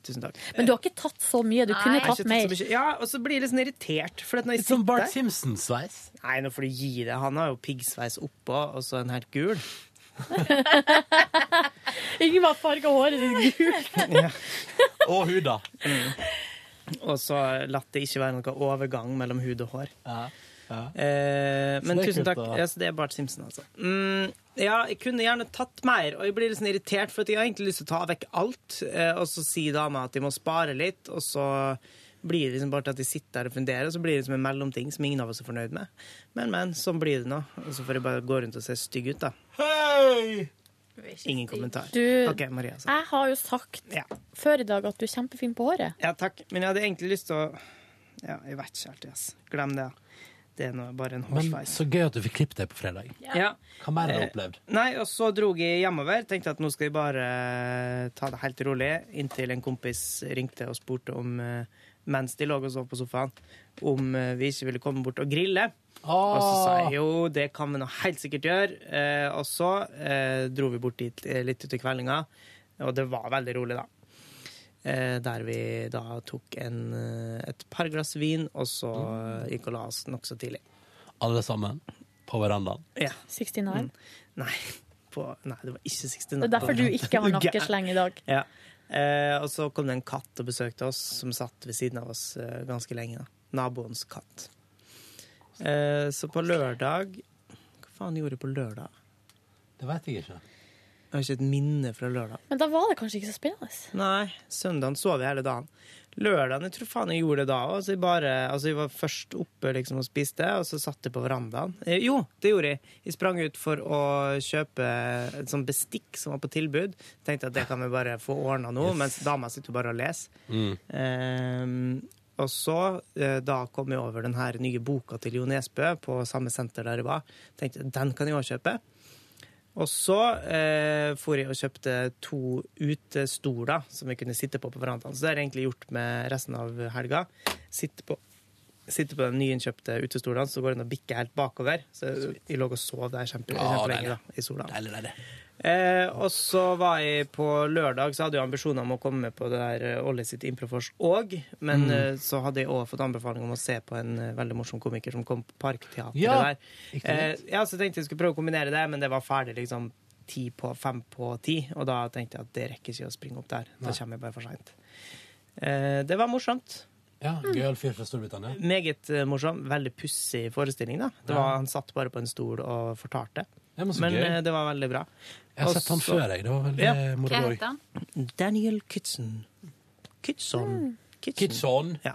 Tusen takk. Men du har ikke tatt så mye. Du kunne tatt, tatt mer. Ja, og så blir jeg litt sånn irritert. For at når jeg Som Bart Simpson-sveis. Nei, nå får du gi det. Han har jo piggsveis oppå, og så en helt gul. Ingen har farga håret ditt gult. Og huda. Og så latt det ikke være noen overgang mellom hud og hår. Eh, men tusen takk. Ja, så det er Bart Simpson, altså. Mm, ja, jeg kunne gjerne tatt mer, og jeg blir litt sånn irritert, for at jeg har egentlig lyst til å ta vekk alt, eh, og så sier dama at de må spare litt, og så blir det liksom bare til at de sitter der og funderer, og så blir det liksom en mellomting som ingen av oss er fornøyd med. Men, men, sånn blir det nå. Og så får jeg bare gå rundt og se stygg ut, da. Ingen kommentar. Du, okay, Maria. Jeg har jo sagt før i dag at du er kjempefin på håret. Ja, takk. Men jeg hadde egentlig lyst til å Ja, jeg vet ikke helt, ass. Glem det. Det er noe, bare en Men hårsveis. så gøy at du fikk klippet deg på fredag. Ja. Hva mer har du Eh, opplevd? Nei, og så dro jeg hjemover. Tenkte at nå skal jeg bare eh, ta det helt rolig. Inntil en kompis ringte og spurte om eh, mens de lå og sov på sofaen, om eh, vi ikke ville komme bort og grille. Og så sa jeg jo, det kan vi nå helt sikkert gjøre. Eh, og så eh, dro vi bort dit eh, litt uti kveldinga, og det var veldig rolig, da. Eh, der vi da tok en, eh, et par glass vin, og så eh, gikk og la oss nokså tidlig. Alle sammen? På verandaen? Ja. 69. Nei, på, nei, det var ikke 69. Det er derfor du ikke har nakkesleng i dag. Ja. Eh, og så kom det en katt og besøkte oss, som satt ved siden av oss ganske lenge. da. Naboens katt. Eh, så på lørdag Hva faen gjorde jeg på lørdag? Det vet jeg ikke. Jeg har ikke et minne fra lørdag. Men da var det kanskje ikke så spennende. Nei, søndagen sov jeg hele dagen. Lørdagen jeg tror faen jeg gjorde det da òg. Altså, jeg bare- altså, jeg var først oppe liksom, og spiste, og så satt jeg på verandaen. Eh, jo, det gjorde jeg. Jeg sprang ut for å kjøpe et sånt bestikk som var på tilbud. Tenkte at det kan vi bare få ordna nå, Yes. mens dama sitter bare og leser. Mm. Ehm, og så, eh, da kom jeg over den her nye boka til Jo Nesbø på samme senter der jeg var. Tenkte den kan jeg òg kjøpe. Og så eh, for jeg og kjøpte to utestoler som vi kunne sitte på på verandaen. Så det har jeg egentlig gjort med resten av helga. Sitte på, sitte på den nyinnkjøpte utestolene, så går den og bikker helt bakover. Så jeg lå og sov der kjempe, kjempelenge da, i sola. Deilig, deilig. Eh, og så var jeg på lørdag, så hadde jeg ambisjoner om å komme med på det der eh, Olle sitt Improfors òg. Men Mm. eh, så hadde jeg òg fått anbefaling om å se på en eh, veldig morsom komiker som kom på Parkteatret Ja, der. Eh, ja, så tenkte jeg skulle prøve å kombinere det, men det var ferdig liksom ti på fem på ti. Og da tenkte jeg at det rekker ikke å springe opp der. Da kommer jeg bare for seint. Eh, det var morsomt. Ja, Gøyal fyr fra Storbritannia. Meget morsom. Veldig pussig forestilling. da. Det var, han satt bare på en stol og fortalte. Ja, men men eh, det var veldig bra. Jeg har Og sett han før, jeg. Det var veldig moro Hva heter han? Daniel Kitson. Kitson. Kitson. Kitson. Ja.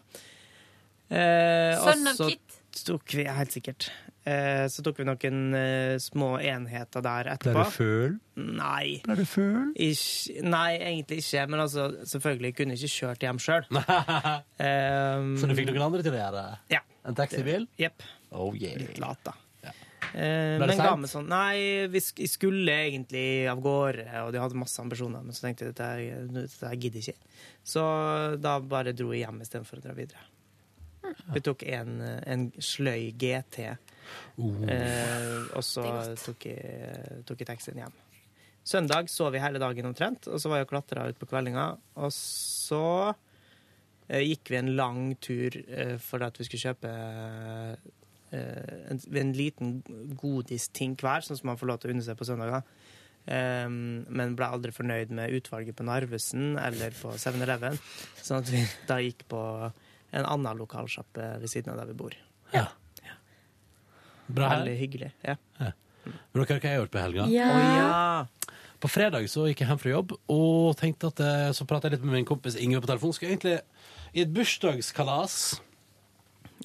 Eh, Sønn av så Kit. tok vi, helt sikkert. Eh, så tok vi noen eh, små enheter der Ble etterpå. du føl? Nei. Ble du føl? Ikke, nei, egentlig ikke. Men altså, selvfølgelig kunne jeg ikke kjørt hjem sjøl. um, Så du fikk noen andre til å gjøre det? Ja. En taxibil? Jepp. Oh, yeah. Litt lat, da. Eh, Ble det meg sånn Nei, vi skulle egentlig av gårde, og de hadde masse ambisjoner, men så tenkte jeg dette, dette her gidder ikke. Så da bare dro jeg hjem istedenfor å dra videre. Vi tok en, en sløy GT, eh, og så tok jeg, tok jeg taxien hjem. Søndag sov vi hele dagen omtrent, og så var jeg og klatra ut på kveldinga. Og så eh, gikk vi en lang tur eh, for at vi skulle kjøpe eh, en, en liten godisting hver, sånn som man får lov til å unne seg på søndager. Um, men ble aldri fornøyd med utvalget på Narvesen eller på 7-Eleven, sånn at vi da gikk på en annen lokalsjappe ved siden av der vi bor. Bra her. Veldig hyggelig. Ja. Vil dere høre hva jeg har gjort på helga? Ja. Oh, ja. På fredag så gikk jeg hjem fra jobb og tenkte at eh, så pratet jeg litt med min kompis Ingve på telefon. Skal egentlig i et bursdagskalas.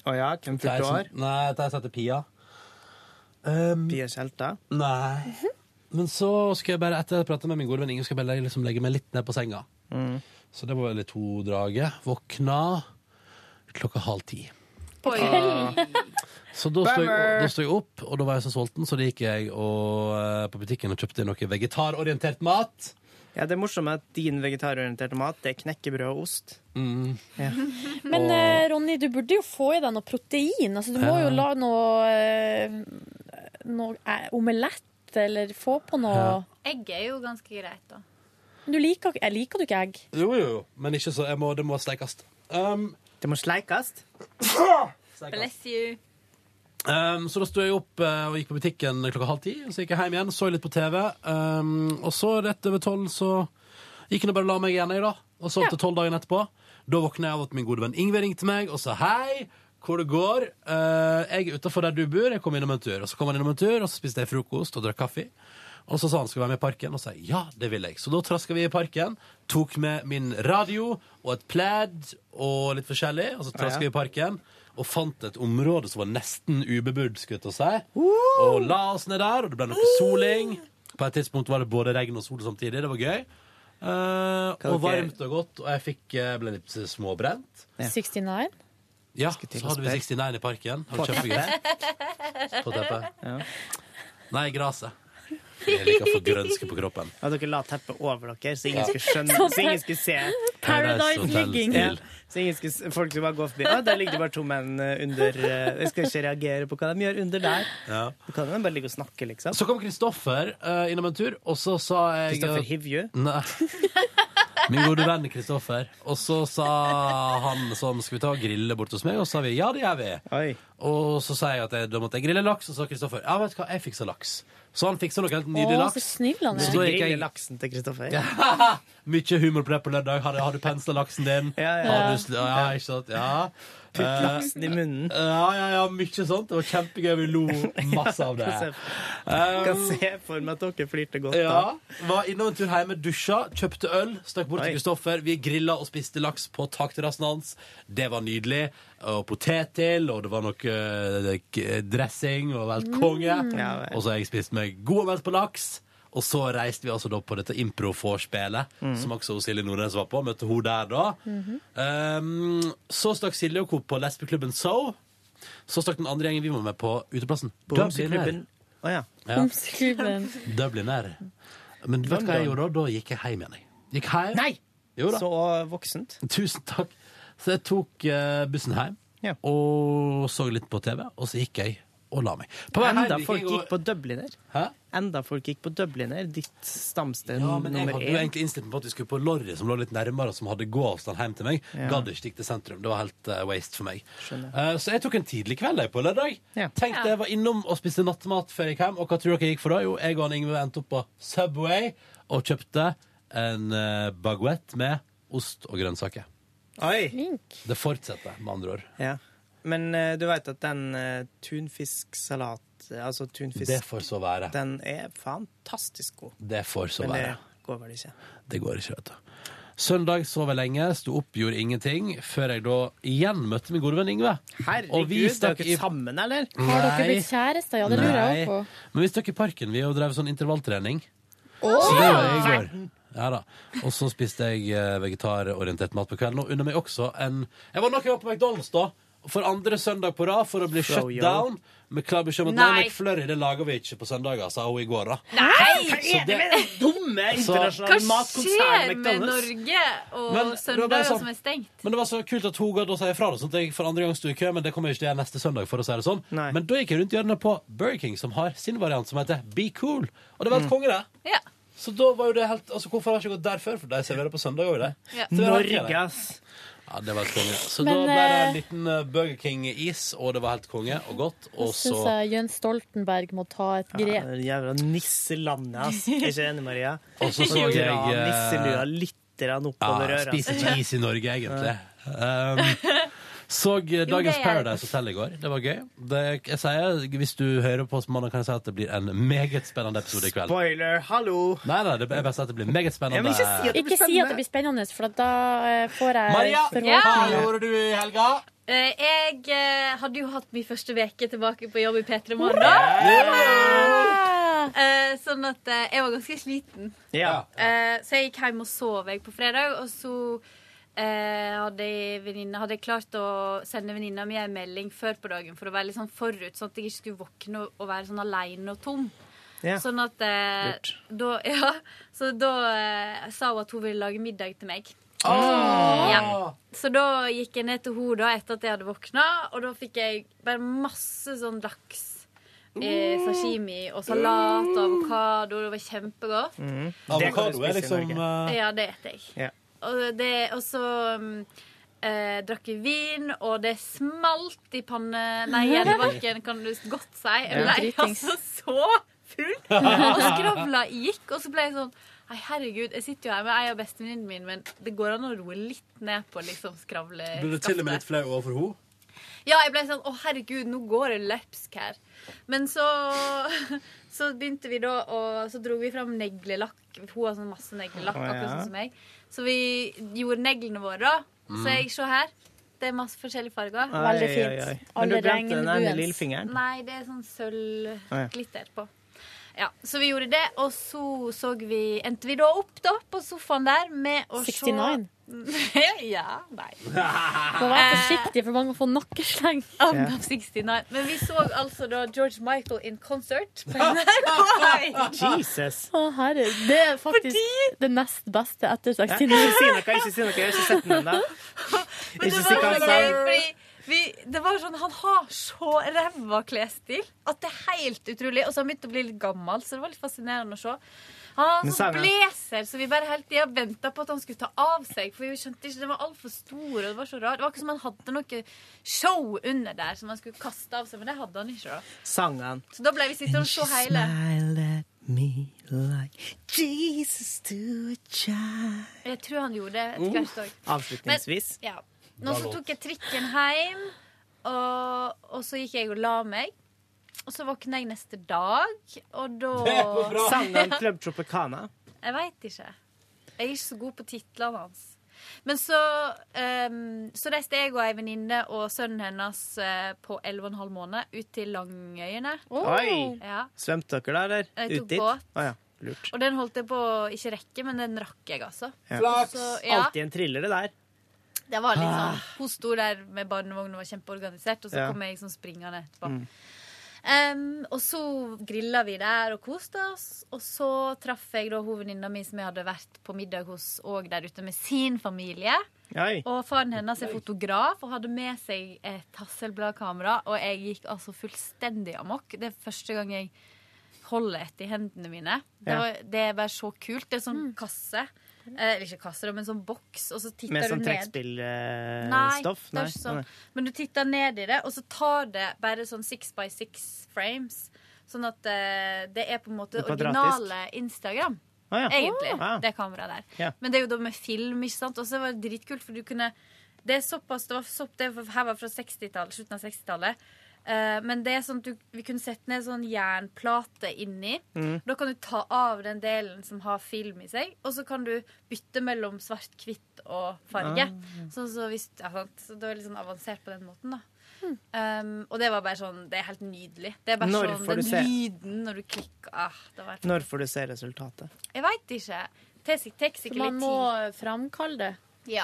Å ja, hvem ei år? som- Nei, ei heter Pia. Um, Pia Tjelta? Nei. Men så skal jeg bare, etter jeg pratet med min gode venn Inge, skal jeg bare liksom legge meg litt ned på senga. Mm. Så det var litt to-draget. Våkna klokka halv ti. Oi. Så da sto, jeg, da sto jeg opp, og da var jeg så sulten, så da gikk jeg og, eh, på butikken og kjøpte noe vegetarorientert mat. Ja, det er morsomt at din vegetarorienterte mat det er knekkebrød og ost. Mm. Ja. Men eh, Ronny, du burde jo få i deg noe protein. Altså, du må jo la noe, eh, noe eh, omelett, eller få på noe Ja. Egg er jo ganske greit, da. Du liker, liker du ikke egg? Jo, jo, jo. Men ikke så, jeg må, det må sleikes. Um, det må sleikes? Bless you. Um, så da sto jeg opp uh, og gikk på butikken klokka halv ti. Så gikk jeg hjem igjen, så litt på TV. Um, og så rett over tolv så gikk jeg og bare la meg igjen, jeg, da. Og sov til tolv dagen etterpå. Da våkna jeg av at min gode venn Ingve ringte meg og sa hei. Hvor det går. Uh, jeg er utafor der du bor. Jeg kom innom en tur. Og så kom han innom en tur, og så spiste jeg frokost og drakk kaffe. Og så sa han skal være med i parken, og sa ja, det vil jeg. Så da traska vi i parken. Tok med min radio og et pledd og litt forskjellig. Og så Ja, traska ja. vi i parken og fant et område som var nesten ubebodd, skulle jeg til å si. Og la oss ned der, og det ble noe soling. På et tidspunkt var det både regn og sol samtidig. Det var gøy. Eh, og dere- varmt og godt, og jeg fikk, eh, ble litt småbrent. 69? Ja, til så å hadde vi spørre. 69 i parken. Det var På kjempegøy. På teppet. Nei, gresset. Jeg liker å få grønske på kroppen. At dere la teppet over dere, så ingen skulle skjønne Så ingen skulle se. Paradise Hotel-stil. Ja. Så ingen skulle, folk skulle bare gå forbi. Å, der ligger det bare to menn eh, under eh, Jeg skal ikke reagere på hva de gjør under der. Ja. Du kan jo bare ligge og snakke, liksom. Så kom Kristoffer uh, innom en tur, og så sa jeg Kristoffer Hivju? Nei. Min gode venn Kristoffer. Og så sa han sånn Skal vi ta og grille bort hos meg? Og så sa vi ja, det gjør vi. Og så sa jeg at jeg, da måtte jeg grille laks, og så sa Kristoffer ja, vet du hva, jeg fiksa laks. Så han fiksa noe helt nydelig Å, laks. så snill han er. Så gikk jeg laksen til Kristoffer. Mye humor på det på lørdag. Har, har du pensla laksen din? Ja, ja. Har du, ja, ikke sant? Ja. Putt Eh, laksen i munnen. Ja, ja, ja, mye sånt. Det var kjempegøy. Vi lo masse av det. Kan Um, kan se for meg at dere flirte godt ja, da. Var innom en tur hjemme, dusja, kjøpte øl, stakk bort til Kristoffer. Vi grilla og spiste laks på takterrassen hans. Det var nydelig. Og potet til, og det var noe eh, dressing og helt konge. Mm. Og så har jeg spist meg god og mett på laks. Og så reiste vi altså da på dette impro-vorspielet, Mm. som også Silje Nordnes var på. Møtte hun der da. Um, så stakk Silje og Co på lesbeklubben So. Så stakk den andre gjengen vi var med på uteplassen. Ja. Ja. Dubliner. Men vet du hva jeg gjorde da? Da gikk jeg hjem igjen. jeg. Gikk hjem. Nei! Jo da. Så voksent. Tusen takk. Så jeg tok eh, bussen hjem Ja. og så litt på TV, og så gikk jeg og la meg. På vei Enda folk gikk på Dubliner. Hæ? Enda folk gikk på Dubliner, ditt stamsted Ja, men jeg nummer hadde jo én. egentlig innstilt meg på at vi skulle på Lorry, som lå litt nærmere, og som hadde gåavstand hjem til meg. Ja. Gadd ikke stikke til sentrum. Det var helt eh, waste for meg. Skjønner. Eh, så jeg tok en tidlig kveld jeg, på lørdag. Ja. Tenkte jeg var innom og spiste nattmat før jeg gikk hjem. Og hva tror dere jeg gikk for da? Jo, jeg og han Ingve endte opp på Subway og kjøpte en uh, baguette med ost og grønnsaker. Oi! Det fortsetter, med andre ord. Ja. Men eh, du veit at den uh, tunfisksalat, eh, altså tunfisk Det får så være. Den er fantastisk god. Det får så Men det være. går vel ikke. Det går ikke, vet du. Søndag sov jeg lenge, sto opp, gjorde ingenting, før jeg da igjen møtte min gode venn Yngve. Herregud, Og vi er stakk dere i- sammen, eller? Har dere blitt kjærester? Ja, det lurer jeg også på. Men vi stakk i parken vi og drev sånn intervalltrening. Åh! Så det var jeg i går. Ja da. Og så spiste jeg eh, vegetarorientert mat på kvelden, og under meg også en Jeg var nok en gang på McDonald's, da. For andre søndag på rad for å bli shut down. Med klar beskjed om at nei, Nei. McFlurry det lager vi ikke på søndager, sa hun i går. da Nei! Hva Så er det det- med dumme internasjonale matkonsernet skjer med Norge og Men søndager sånn- som er stengt? Men det var så kult at hun ga å si ifra, sånn at jeg for andre gang sto i kø. Men det kommer jeg ikke til neste søndag, for å si det sånn. Men da gikk jeg rundt hjørnet på Burger King, som har sin variant som heter Be Cool. Og det var helt konge, det. Ja. Så da var jo det helt Altså, hvorfor har jeg ikke gått der før? For de serverer på søndag òg, de. Ja. Norge, ass. Ja, det var helt konge. Så Men, da ble det en eh, liten eh, Burger King-is, og det var helt konge og godt. Og Jeg syns så Jens Stoltenberg må ta et Ja, grep. det jævla nisselandet, ass. Er ikke enig, Maria? Og så så jeg, Dra eh, nisselua litt grann Ja, oppover øra. spiser ikke is i Norge, egentlig. Um, så eh, dagens. Paradise Hotel i går. Det var gøy. Det, jeg sier, hvis du hører på oss på mandag, kan jeg si at det blir en meget spennende episode i kveld. Spoiler, hallo! Nei, nei, det er bare å at det blir meget spennende. Ikke si at det Ikke si at det blir spennende, for da eh, får jeg Maria, hva forhåpninger. gjorde du i helga? Eh, Jeg eh, hadde jo hatt min første veke tilbake på jobb i P3 Morgen. Eh, Sånn at eh, jeg var ganske sliten. Ja. Eh, Så jeg gikk hjem og sov jeg på fredag, og så eh, hadde venninne, hadde jeg klart å sende venninna mi en melding før på dagen for å være litt sånn forut, sånn at jeg ikke skulle våkne og, og være sånn aleine og tom. Ja. Sånn at eh, da, ja, Så da eh, sa hun at hun ville lage middag til meg. Oh! Ja. Så da gikk jeg ned til henne etter at jeg hadde våkna, og da fikk jeg bare masse sånn laks. Eh, sashimi og salat og avokado. Det var kjempegodt. Mm. Avokado er liksom uh... Ja, det spiser jeg. Ja. Og, det, og så um, eh, drakk vi vin, og det smalt i panne... Nei, hjernebarken, kan du godt si. Jeg ble altså så full! Og skravla gikk, og så ble jeg sånn Nei, herregud, jeg sitter jo her med ei av bestevenninnene mine, men det går an å roe litt ned på liksom skravle... Ble du til og med litt flau overfor henne? Ja, jeg ble sånn Å, herregud, nå går det løpsk her. Men så, så begynte vi da og Så dro vi fram neglelakk. Hun har sånn masse neglelakk, akkurat sånn som meg. Så vi gjorde neglene våre, òg. Mm. Så jeg, se her. Det er masse forskjellige farger. Ai, Veldig fint. Ai, ai. Men du brente den ene lillefingeren? Nei, det er sånn sølvglitter på. Ja, Så vi gjorde det, og så så vi, endte vi da opp da på sofaen der med å 69? se Ja, nei. Så være forsiktig, for man kan få nakkesleng. Out of 69. Men vi så altså da George Michael in concert. på NRK. Jesus. Å, herre. Det er faktisk det nest beste etter 69. Ikke si noe, ikke si noe. Jeg har ikke sett den ennå. Ikke si hva han så sa. gøy, fordi vi, det var sånn, Han har så ræva klesstil at det er helt utrolig. Og så har han begynt å bli litt gammel, så det var litt fascinerende å se. Han har sånn blazer, så vi bare hele tida venta på at han skulle ta av seg. For vi skjønte ikke, Den var altfor stor, og det var så rart. Det var ikke som han hadde noe show under der som han skulle kaste av seg, men det hadde han ikke. da Sang han. Så da ble vi sittende og se hele. Like Jesus to a child. Jeg tror han gjorde det etter hvert òg. Avslutningsvis. Men, ja. Nå så tok jeg trikken hjem, og, og så gikk jeg og la meg. Og så våkna jeg neste dag, og da Sang han Club Tropicana? Jeg veit ikke. Jeg er ikke så god på titlene hans. Men så, um, så reiste jeg og ei venninne og sønnen hennes eh, på 11,5 måneder ut til Langøyene. Oi! Ja. Svømte dere der, eller? Ut dit? båt. Å ja. Lurt. Og den holdt jeg på å ikke rekke, men den rakk jeg, altså. Ja. Så- ja. Alltid en thriller, det der. Det var litt Ah. sånn Hun sto der med barnevogn og var kjempeorganisert, og så Ja. kom jeg liksom springende etterpå. Mm. Em, og så grilla vi der og koste oss. Og så traff jeg da hovedvenninna mi som jeg hadde vært på middag hos òg der ute med sin familie. Hei. Og faren hennes er fotograf og hadde med seg et Hasselblad-kamera. Og jeg gikk altså fullstendig amok. Det er første gang jeg holder etter i hendene mine. Det, var, det er bare så kult. Det er sånn kasse. Eh, Eller ikke kasse, da, men sånn boks, og så titter Med du sånn ned. trekkspillstoff? Nei, det er sånn. Men du titter ned i det, og så tar det bare sånn six by six frames. Sånn at eh, det er på en måte originale Instagram. Ah, ja. Egentlig. Ah. Det kameraet der. Ja. Men det er jo da med film, ikke sant. Og så var det dritkult, for du kunne Det er såpass Det var sopp, det var- her var fra 60-tallet, slutten av 60-tallet. Eh, men det er sånn at du, vi kunne sette ned sånn jernplate inni. Mm. Da kan du ta av den delen som har film i seg, og så kan du bytte mellom svart, hvitt og farge. Ah. Så, så hvis, ja, sant? så det var litt sånn avansert på den måten, da. Um, og det var bare sånn Det er helt nydelig. Det er bare Når sånn Den se? lyden når du klikker ah, det var helt Når får du se resultatet? Jeg veit ikke. Det litt tid. Så man må framkalle det. Ja.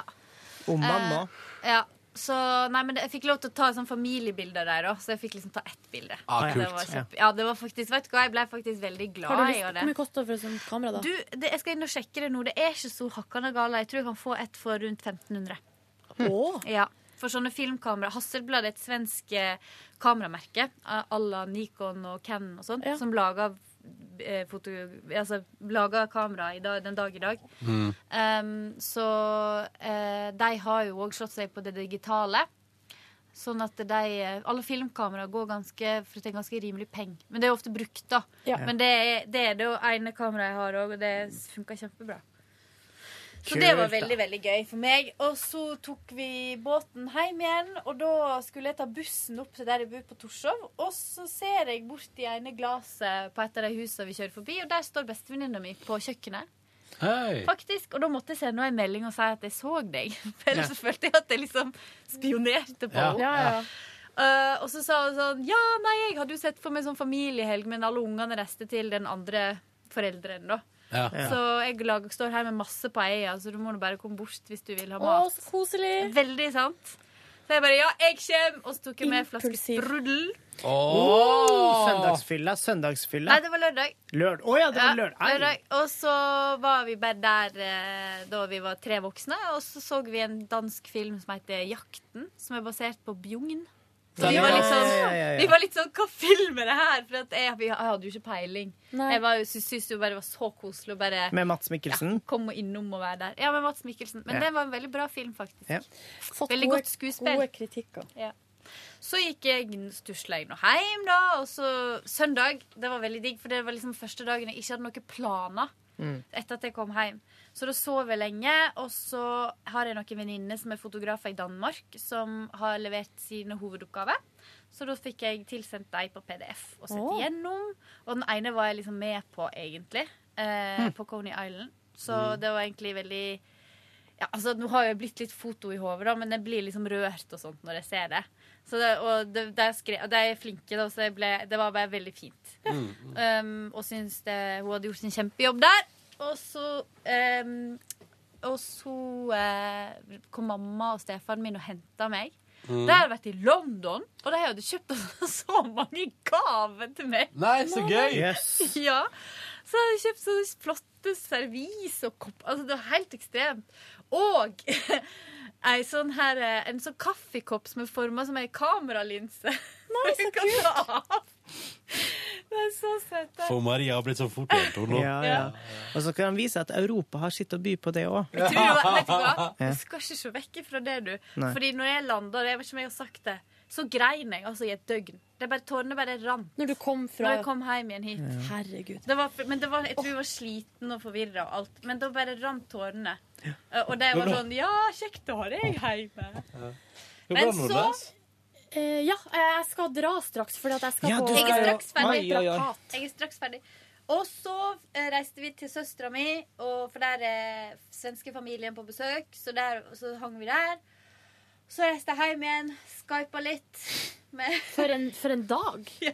Om man må. Eh, ja. Så nei, men jeg fikk lov til å ta sånn familiebilder der òg, så jeg fikk liksom ta ett bilde. Ah, det kult. var kjempe, ja, det var faktisk, vet du hva, Jeg ble faktisk veldig glad Har du i det. hvor mye koster det for et sånt kamera, da? Du, det, jeg skal inn og sjekke det nå. Det er ikke så hakkande gale. Jeg tror jeg kan få et for rundt 1500. Åh. Ja, For sånne filmkamera. Hasselblad er et svensk eh, kameramerke à la Nikon og Canon og sånn, som lager eh, foto, altså, lager kamera i dag, den dag i dag. Mm. Um, så uh, de har jo òg slått seg på det digitale. Sånn at de, eh, alle filmkameraer går ganske for det er ganske rimelig penger. Men det er ofte brukt, da. Ja. Men det er det, er det ene kameraet jeg har òg, og det funka kjempebra. Så det var veldig veldig gøy for meg. Og så tok vi båten hjem igjen, og da skulle jeg ta bussen opp til der jeg bor på Torshov. Og så ser jeg bort i ene glasset på et av de husene vi kjører forbi, og der står bestevenninna mi på kjøkkenet. Hei. Faktisk, Og da måtte jeg sende henne en melding og si at jeg så deg. For ellers Ja. så følte jeg at jeg liksom spionerte på Ja. henne. Ja, ja. uh, og så sa hun sånn Ja, nei, jeg hadde jo sett for meg sånn familiehelg, men alle ungene reiste til den andre forelderen, da. Ja. Så jeg lager, står her med masse på eia, så du må bare komme bort hvis du vil ha Å, mat. så koselig. Veldig sant. Så jeg bare ja, jeg kommer, og så tok jeg med en flaske sprudel. Oh, søndagsfylla, søndagsfylla. Nei, det var lørdag. Lørdag. Oh, ja, det var lørdag. ja, lørdag. Og så var vi bare der eh, da vi var tre voksne, og så så vi en dansk film som heter 'Jakten', som er basert på Bjugn. Så vi var litt sånn, ja, ja, ja. Vi var litt sånn Hva film er det her? For at jeg, jeg hadde jo ikke peiling. Nei. Jeg var syntes jo bare det var så koselig å bare Med Mats Mikkelsen. komme innom og være der. Ja, med Mats Mikkelsen. Men Ja. det var en veldig bra film, faktisk. Ja. Veldig gode- godt skuespill. gode kritikker. Ja. Så gikk jeg stusla jeg nå hjem, da. Og så søndag. Det var veldig digg, for det var liksom første dagen jeg ikke hadde noen planer etter at jeg kom hjem. Så da sov jeg lenge, og så har jeg noen venninner som er fotografer i Danmark, som har levert sine hovedoppgaver. Så da fikk jeg tilsendt dem på PDF og sett Åh. igjennom. Og den ene var jeg liksom med på, egentlig, eh, på Coney Island. Så det var egentlig veldig ja, altså, Nå har jeg blitt litt foto i hodet, men jeg blir liksom rørt og sånt når jeg ser det. Så det og det, det er skre, det, er flinke, da, så det, ble, det var bare veldig fint. Um, og syns det, hun hadde gjort sin kjempejobb der. Og så um, Og så eh, kom mamma og stefaren min og henta meg. Mm. De hadde vært i London, og de hadde kjøpt så mange gaver til meg. Nei, så gøy! Yes. Ja. Så hadde jeg kjøpt så flotte servis og kopp. Altså, det var helt ekstremt. Og ei sånn her, eh, en sånn kaffekopp som er forma som ei kameralinse. Nei, så kult! Det er så søtt. For Maria har blitt sånn fort hun nå. Ja, ja. Og så kan han vise at Europa har sitt å by på det òg. Det var, du? Du skal ikke se vekk fra det, du. Nei. Fordi når jeg landa, jeg vet ikke om jeg har sagt det, så grein jeg altså i et døgn. Det bare, Tårene bare rant. Når du kom fra Når jeg kom hjem igjen hit. Ja. Herregud. Det var, men det var, jeg tror jeg var sliten og forvirra og alt. Men da bare rant tårene. Ja. Og det var sånn Ja, kjekt å ha deg hjemme. Men Men så eh, Ja, jeg skal dra straks, fordi at jeg skal Ja, på Jeg er straks ferdig. Ai, oi. Plakat. Jeg er straks ferdig. Og så eh, reiste vi til søstera mi, og for der er svenskefamilien på besøk. Så, der, så hang vi der. Så reiste jeg hjem igjen, skypa litt. Med for, en, for en dag! ja,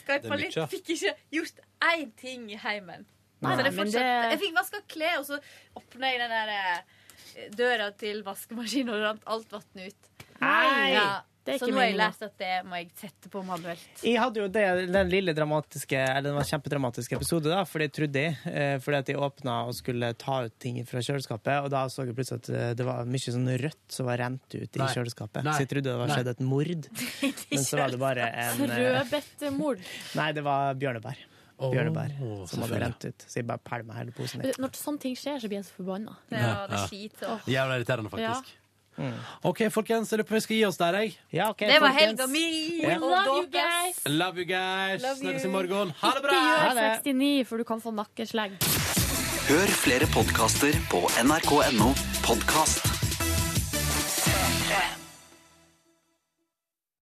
skypa litt. Fikk ikke gjort én ting i heimen. Nei, så det men det- Jeg fikk vaska klær, og så åpna jeg den der eh, døra til vaskemaskinen, og rant alt vannet ut. Nei! Ja, så ikke nå har jeg lært at det må jeg sette på manuelt. Jeg hadde jo det, den lille dramatiske Eller den var kjempedramatiske episode, da, for det trodde jeg. eh, Fordi at jeg åpna og skulle ta ut ting fra kjøleskapet, og da så jeg plutselig at eh, det var mye sånn rødt som var rent ut i kjøleskapet. Nei. Så jeg trodde det var skjedd et mord. Men så var det bare en eh, Rødbetemord. Nei, det var bjørnebær. Bjørnebær som hadde rent ut. Så jeg bare pælma hele posen. Når sånne ting skjer, så blir jeg så forbanna. Ja, det er skit. Jævla irriterende, faktisk. Ja. OK, folkens, jeg lurer på om vi skal gi oss der, jeg. Ja, ok, Det var folkens. helga mi! Ja. og Love you guys! Love you guys. Love you. Snakkes i morgen. Ha det bra! Ikke gjør 69, for du kan få nakkeslegg. Hør flere podkaster på nrk.no podkast.